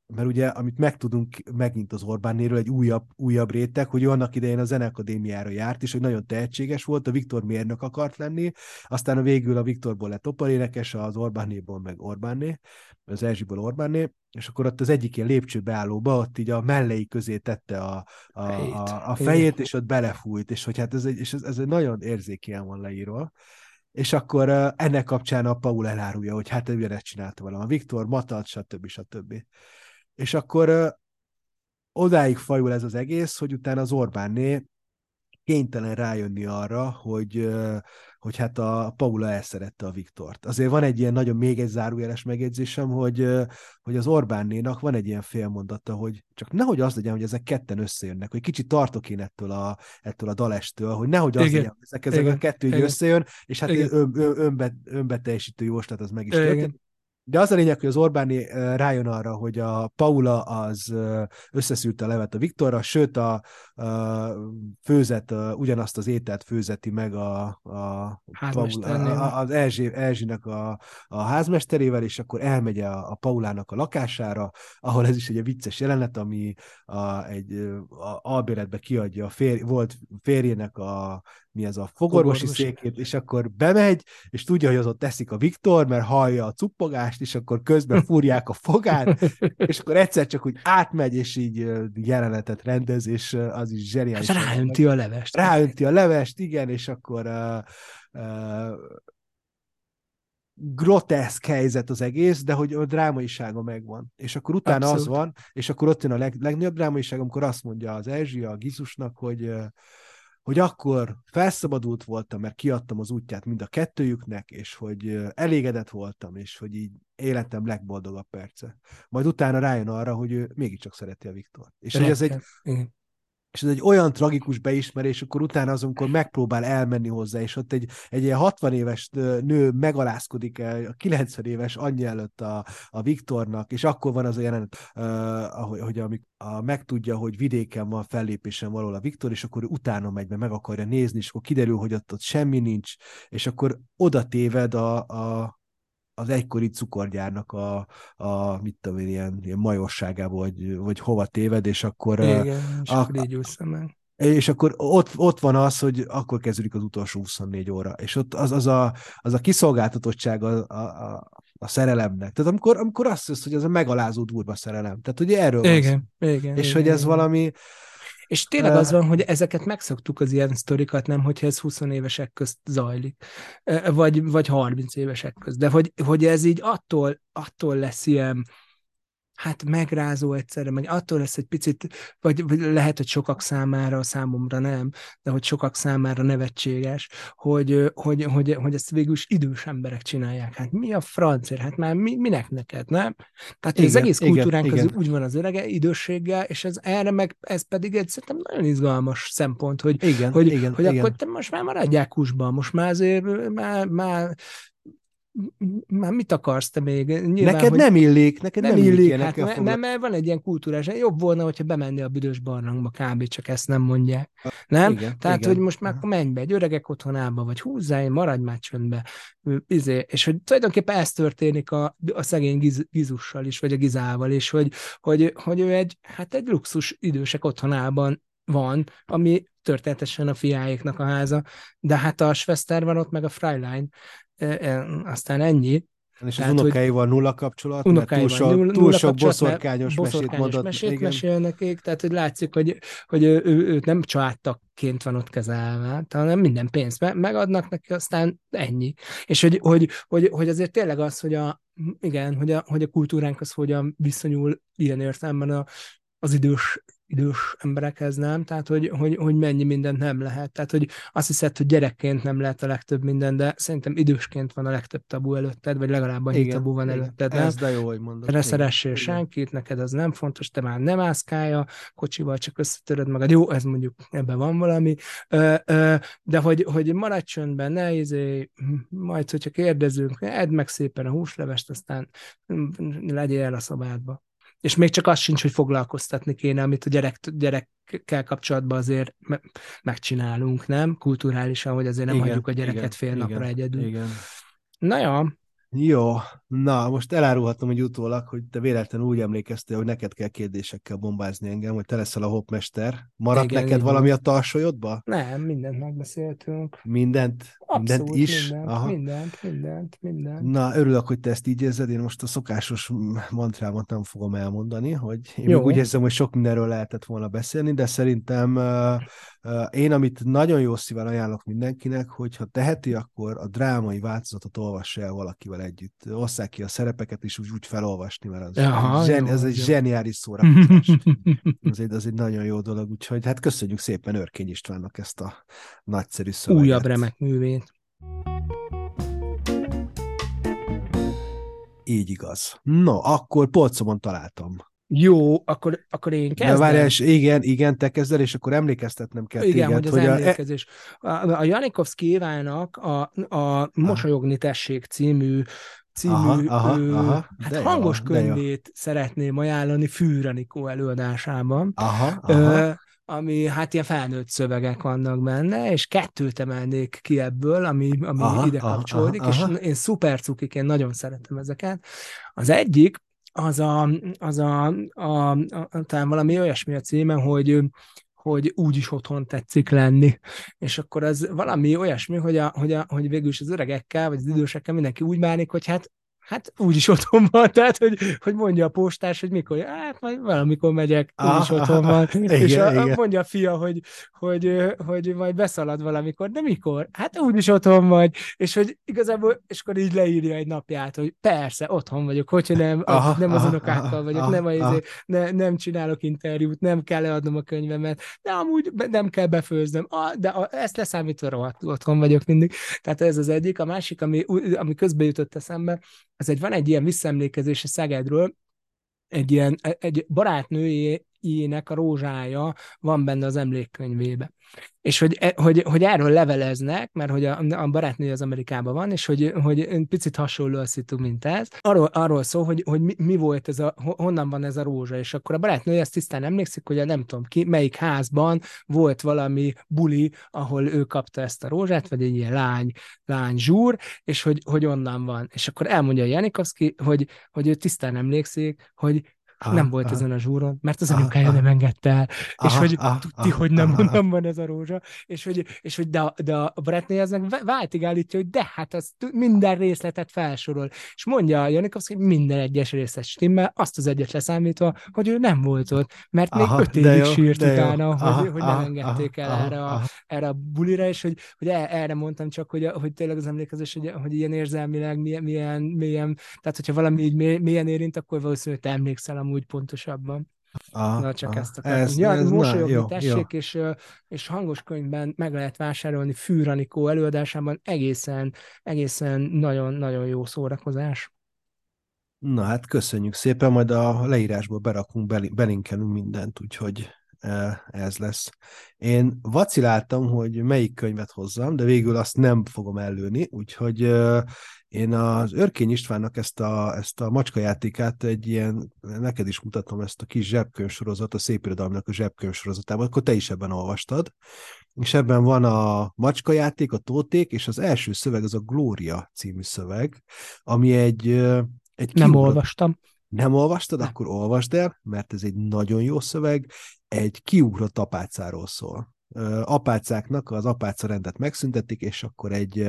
mert ugye, amit megtudunk megint az Orbánnéről, egy újabb, újabb réteg, hogy ő annak idején a Zeneakadémiára járt, és hogy nagyon tehetséges volt, a Viktor mérnök akart lenni, aztán a végül a Viktorból lett operénekes, az Orbánnéból meg Orbánné, az Erzsiből Orbánné, és akkor ott az egyik ilyen lépcsőbeállóba, ott így a mellei közé tette a, a, a, a fejét, és ott belefújt, és hogy hát ez egy, és ez, ez egy nagyon érzékien van leírva. És akkor ennek kapcsán a Paul elárulja, hogy hát ő ezt csinálta valami. A Viktor, Matat, stb. stb. És akkor odáig fajul ez az egész, hogy utána az Orbánné kénytelen rájönni arra, hogy, hogy hát a Paula elszerette a Viktort. Azért van egy ilyen nagyon még egy zárójeles megjegyzésem, hogy, hogy az Orbánnénak van egy ilyen félmondata, hogy csak nehogy az legyen, hogy ezek ketten összejönnek, hogy kicsit tartok én ettől a, ettől a dalestől, hogy nehogy az Igen. legyen, hogy ezek, ezek Igen. a kettő így összejön, és hát ön, ön, önbe, önbeteljesítő jóslat az meg is történt. De az a lényeg, hogy az Orbáni rájön arra, hogy a Paula az összeszűrte a levet a Viktorra, sőt a, a főzet a, ugyanazt az ételt főzeti meg a, a, Paula, a az Erzsi, Erzsinek a, a házmesterével, és akkor elmegy a, a Paulának a lakására, ahol ez is egy vicces jelenet, ami a, egy a albéletbe kiadja a fér, volt férjének a mi ez a fogorvosi székét, és akkor bemegy, és tudja, hogy az ott teszik a Viktor, mert hallja a cuppogást, és akkor közben fúrják a fogát, és akkor egyszer csak úgy átmegy, és így jelenetet rendez, és az is zseniális. Hát ráönti a levest. Ráönti a levest, igen, és akkor uh, uh, groteszk helyzet az egész, de hogy a drámaisága megvan. És akkor utána Abszolút. az van, és akkor ott jön a leg, legnagyobb drámaiság, amikor azt mondja az Erzsi, a Gizusnak, hogy hogy akkor felszabadult voltam, mert kiadtam az útját mind a kettőjüknek, és hogy elégedett voltam, és hogy így életem legboldogabb perce. Majd utána rájön arra, hogy ő mégiscsak szereti a Viktor. És hogy ez egy, és ez egy olyan tragikus beismerés, akkor utána az, megpróbál elmenni hozzá, és ott egy, egy ilyen 60 éves nő megalázkodik a 90 éves anyja előtt a, a Viktornak, és akkor van az a jelenet, uh, ahogy, hogy amik, a, megtudja, hogy vidéken van fellépésen való a Viktor, és akkor utána megy, mert meg akarja nézni, és akkor kiderül, hogy ott, ott semmi nincs, és akkor oda téved a, a, az egykori cukorgyárnak a, a mit tudom én, ilyen, ilyen majosságába, vagy, vagy hova téved, és akkor... Igen, és a, akkor így meg. És akkor ott, ott van az, hogy akkor kezdődik az utolsó 24 óra, és ott az, az, a, az a kiszolgáltatottság a, a, a szerelemnek. Tehát amikor, amikor azt hisz, hogy ez a megalázó durva szerelem. Tehát ugye erről igen, van igen, És igen, hogy ez igen. valami, és tényleg az van, hogy ezeket megszoktuk az ilyen sztorikat, nem, hogyha ez 20 évesek közt zajlik, vagy, vagy 30 évesek közt, de hogy, hogy ez így attól, attól lesz ilyen, hát megrázó egyszerre, meg attól lesz egy picit, vagy, vagy lehet, hogy sokak számára, számomra nem, de hogy sokak számára nevetséges, hogy, hogy, hogy, hogy ezt végül is idős emberek csinálják. Hát mi a francia? Hát már mi, minek neked, nem? Tehát igen, az egész kultúránk igen, az igen. úgy van az örege idősséggel, és ez erre meg, ez pedig egy szerintem nagyon izgalmas szempont, hogy, igen, hogy, igen, hogy igen. akkor te most már maradják kusban, most már azért már, már már mit akarsz te még? Nyilván, neked nem illik, neked nem, nem illik. illik hát, mert, mert, mert van egy ilyen kultúrás, jobb volna, hogyha bemenni a büdös barlangba, kb. csak ezt nem mondják. Nem? Igen, Tehát, igen. hogy most már akkor menj be egy öregek otthonába, vagy húzzál, maradj már csöndbe. Izé, és hogy tulajdonképpen ez történik a, a szegény giz, Gizussal is, vagy a Gizával is, hogy, hogy, hogy ő egy, hát egy luxus idősek otthonában van, ami történetesen a fiáéknak a háza, de hát a Schwester van ott, meg a Freilein, aztán ennyi. És Tehát, az unokáival nulla kapcsolat, mert túl, so, nulla, túl nulla sok boszorkányos, boszorkányos mesét mondott. Mesét igen. mesél nekik, tehát hogy látszik, hogy, hogy ő, ő, ő nem családtakként van ott kezelve, hanem minden pénzt megadnak neki, aztán ennyi. És hogy, hogy, hogy, hogy azért tényleg az, hogy a, igen, hogy a, hogy a kultúránk az hogyan viszonyul ilyen értelemben a, az idős idős emberekhez nem, tehát hogy, hogy, hogy mennyi mindent nem lehet. Tehát, hogy azt hiszed, hogy gyerekként nem lehet a legtöbb minden, de szerintem idősként van a legtöbb tabu előtted, vagy legalább annyi igen, tabu van igen. előtted. Ez de jó, hogy mondod. Ne szeressél senkit, neked az nem fontos, te már nem ászkálja, kocsival csak összetöröd magad. Jó, ez mondjuk ebben van valami, de hogy, hogy maradj csöndben, ne izé, majd, hogyha kérdezünk, edd meg szépen a húslevest, aztán legyél el a szobádba és még csak az sincs, hogy foglalkoztatni kéne, amit a gyerek, gyerekkel kapcsolatban azért me- megcsinálunk, nem? Kulturálisan, hogy azért nem igen, hagyjuk a gyereket igen, fél igen, napra egyedül. Igen. Na jó. Jó, na most elárulhatom hogy utólag, hogy te véletlenül úgy emlékeztél, hogy neked kell kérdésekkel bombázni engem, hogy te leszel a hopmester. Maradt igen, neked valami a tarsolyodba? Nem, mindent megbeszéltünk. Mindent? Abszolút, mindent is? Mindent, Aha. mindent, mindent, mindent. Na, örülök, hogy te ezt így érzed. Én most a szokásos mantrámat nem fogom elmondani, hogy én Jó. úgy érzem, hogy sok mindenről lehetett volna beszélni, de szerintem én, amit nagyon jó szívvel ajánlok mindenkinek, hogyha teheti, akkor a drámai változatot olvassa el valakivel együtt. Osszák ki a szerepeket, és úgy, úgy felolvasni, mert az Aha, zsen, jó, ez egy jó. zseniális szórakozás. ez, egy, ez egy nagyon jó dolog, úgyhogy hát köszönjük szépen Örkény Istvánnak ezt a nagyszerű szöveget. Újabb remek művét. Így igaz. No, akkor polcomon találtam. Jó, akkor, akkor én kezdem. De várjál, igen, igen, te kezded, és akkor emlékeztetnem kell igen, téged, hogy az hogy emlékezés. A, a Janikovszki Évának a, a Mosolyogni tessék című című aha, aha, ő, aha, hát hangos jó, könyvét szeretném ajánlani Fűranikó előadásában. Aha, aha ami hát ilyen felnőtt szövegek vannak benne, és kettőt emelnék ki ebből, ami, ami aha, ide kapcsolódik, aha, aha. és én szuper cukik, én nagyon szeretem ezeket. Az egyik, az a, az a, a, a talán valami olyasmi a címe, hogy hogy úgy is otthon tetszik lenni. És akkor az valami olyasmi, hogy, a, hogy, a, hogy végül is az öregekkel, vagy az idősekkel mindenki úgy bánik, hogy hát Hát úgyis otthon van, tehát hogy, hogy mondja a postás, hogy mikor, hát majd valamikor megyek, úgyis ah, otthon van. Igen, és a, igen. mondja a fia, hogy, hogy, hogy majd beszalad valamikor, de mikor? Hát úgyis otthon vagy. És hogy igazából, és akkor így leírja egy napját, hogy persze, otthon vagyok, hogyha nem, aha, nem az unokákkal vagyok, aha, nem, aha. Izé, ne, nem csinálok interjút, nem kell leadnom a könyvemet, de amúgy nem kell befőznöm, ah, de a, ezt leszámítva rohadt otthon vagyok mindig. Tehát ez az egyik. A másik, ami, ami közbe jutott eszembe, ez egy, van egy ilyen visszaemlékezés a Szegedről, egy ilyen, egy barátnőjének a rózsája van benne az emlékkönyvébe és hogy, e, hogy, hogy erről leveleznek, mert hogy a, a barátnő az Amerikában van, és hogy, hogy picit hasonló a szitu, mint ez. Arról, arról szól, hogy, hogy mi, mi, volt ez a, honnan van ez a rózsa, és akkor a barátnő ezt tisztán emlékszik, hogy a nem tudom ki, melyik házban volt valami buli, ahol ő kapta ezt a rózsát, vagy egy ilyen lány, lány zsúr, és hogy, hogy onnan van. És akkor elmondja Janikovszki, hogy, hogy ő tisztán emlékszik, hogy aha, nem volt aha. ezen a zsúron, mert az anyukája nem engedte el, aha, és hogy aha, tudti, aha, hogy nem, aha. nem van ez a rózsa, és hogy, és hogy de, de a barátnője az meg váltig állítja, hogy de hát az minden részletet felsorol, és mondja a Janikovszki, hogy minden egyes részlet stimmel, azt az egyet leszámítva, hogy ő nem volt ott, mert aha, még öt évig jó, sírt utána, jó. hogy, aha, hogy aha, nem engedték aha, el aha, erre, a, aha. erre a bulira, és hogy, hogy erre mondtam csak, hogy, hogy tényleg az emlékezés, hogy, hogy ilyen érzelmileg milyen, milyen, milyen, tehát hogyha valami így mélyen érint, akkor valószínűleg te emlékszel amúgy úgy pontosabban. Ah, Na, csak ah, ezt akartam. Ez, ja, ez mosolyogni jó, tessék, jó. És, és hangos könyvben meg lehet vásárolni Fűranikó előadásában egészen, egészen nagyon-nagyon jó szórakozás. Na hát köszönjük szépen, majd a leírásból berakunk, belinkelünk mindent, úgyhogy ez lesz. Én vaciláltam, hogy melyik könyvet hozzam, de végül azt nem fogom előni, úgyhogy én az Örkény Istvánnak ezt a, ezt a macskajátékát egy ilyen, neked is mutatom ezt a kis zsebkönyvsorozat, a Szép Irodalomnak a zsebkönyvsorozatában, akkor te is ebben olvastad, és ebben van a macskajáték, a tóték, és az első szöveg az a Glória című szöveg, ami egy, egy Nem kiugrott... olvastam. Nem olvastad? Nem. Akkor olvasd el, mert ez egy nagyon jó szöveg, egy kiugrott apácáról szól. Apácáknak az apáca rendet megszüntetik, és akkor egy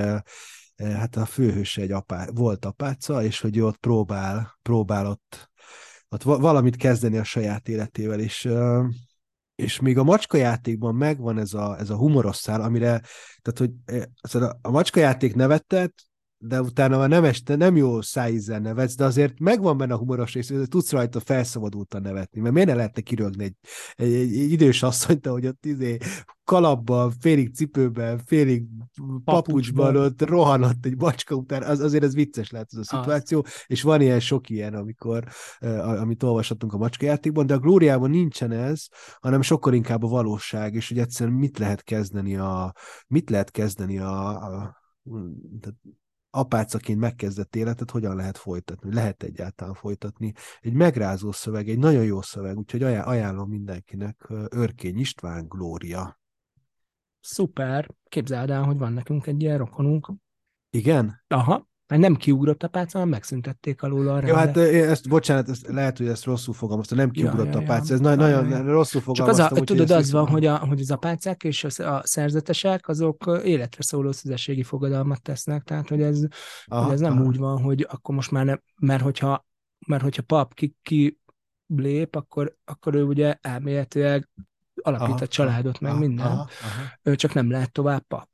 hát a főhőse egy apá, volt apáca, és hogy ott próbál, próbál ott, ott valamit kezdeni a saját életével, és és még a macska játékban megvan ez a, ez a humoros szál, amire, tehát hogy a, a macska játék nevettet, de utána már nem, este, nem jó szájízzel nevetsz, de azért megvan benne a humoros rész, hogy tudsz rajta felszabadultan nevetni, mert miért ne lehetne kirögni egy, egy, egy, idős asszonyt, hogy ott izé, kalapban, félig cipőben, félig papucsban ott rohanott egy bacska után, az, azért ez vicces lehet ez a szituáció, az. és van ilyen sok ilyen, amikor, amit olvashatunk a macskajátékban, de a Glóriában nincsen ez, hanem sokkal inkább a valóság, és hogy egyszerűen mit lehet kezdeni a, mit lehet kezdeni a, a tehát apácaként megkezdett életet hogyan lehet folytatni, lehet egyáltalán folytatni. Egy megrázó szöveg, egy nagyon jó szöveg, úgyhogy ajánlom mindenkinek Örkény István Glória. Szuper, képzeld el, hogy van nekünk egy ilyen rokonunk. Igen? Aha, mert nem kiugrott a pálca, hanem megszüntették alul a Jó, hát ezt, bocsánat, ezt, lehet, hogy ezt rosszul fogalmaztam, nem kiugrott ja, ja, a pálca, ez ja, nagyon, nagyon rosszul fogalmaztam. Csak az a, tudod, az van, hogy a, hogy az apácák és a, a szerzetesek, azok életre szóló szüzességi fogadalmat tesznek, tehát hogy ez, aha, hogy ez nem aha. úgy van, hogy akkor most már nem, mert hogyha, mert hogyha pap ki, ki lép, akkor, akkor ő ugye elméletileg alapít aha, a családot, aha, meg minden, aha, aha. ő csak nem lehet tovább pap.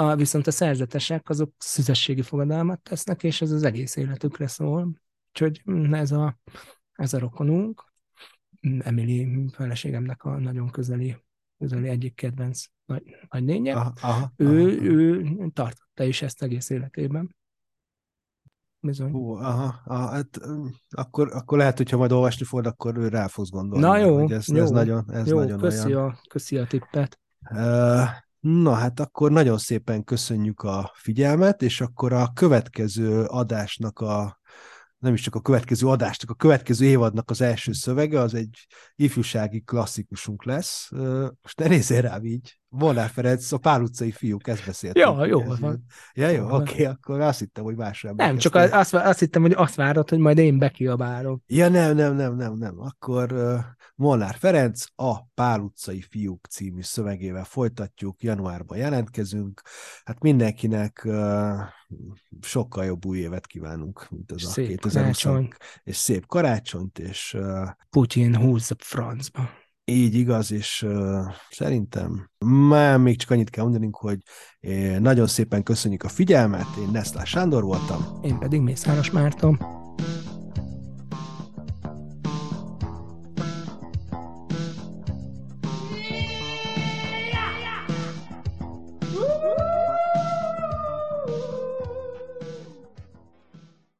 A, viszont a szerzetesek azok szüzességi fogadalmat tesznek, és ez az egész életükre szól. Úgyhogy ez a, ez a rokonunk, Emily feleségemnek a nagyon közeli, közeli egyik kedvenc nagy, nagy lénye. Aha, aha, ő, aha. ő tartotta is ezt egész életében. Bizony. Hú, aha, aha, hát akkor, akkor lehet, hogyha majd olvasni fogod, akkor ő rá fogsz gondolni. Na jó, ez, jó, ez nagyon, ez jó nagyon köszi, olyan. A, köszi a tippet. Uh, Na hát akkor nagyon szépen köszönjük a figyelmet, és akkor a következő adásnak a nem is csak a következő adásnak, a következő évadnak az első szövege, az egy ifjúsági klasszikusunk lesz. Most ne nézzél rám így, Volnár Ferenc, a pár utcai fiúk, ezt beszéltünk. Ja, jó van. Ja, jó, oké, okay, akkor azt hittem, hogy másra Nem, csak azt, azt hittem, hogy azt várod, hogy majd én bekiabálok. Ja, nem, nem, nem, nem, nem. Akkor uh, Molnár Ferenc, a Pál utcai fiúk című szövegével folytatjuk, januárban jelentkezünk. Hát mindenkinek uh, sokkal jobb új évet kívánunk, mint az szép a 2020 és szép karácsonyt, és uh, Putyin húzza francba. Így igaz, és uh, szerintem már még csak annyit kell mondanunk, hogy nagyon szépen köszönjük a figyelmet, én Neszlás Sándor voltam. Én pedig Mészáros Márton.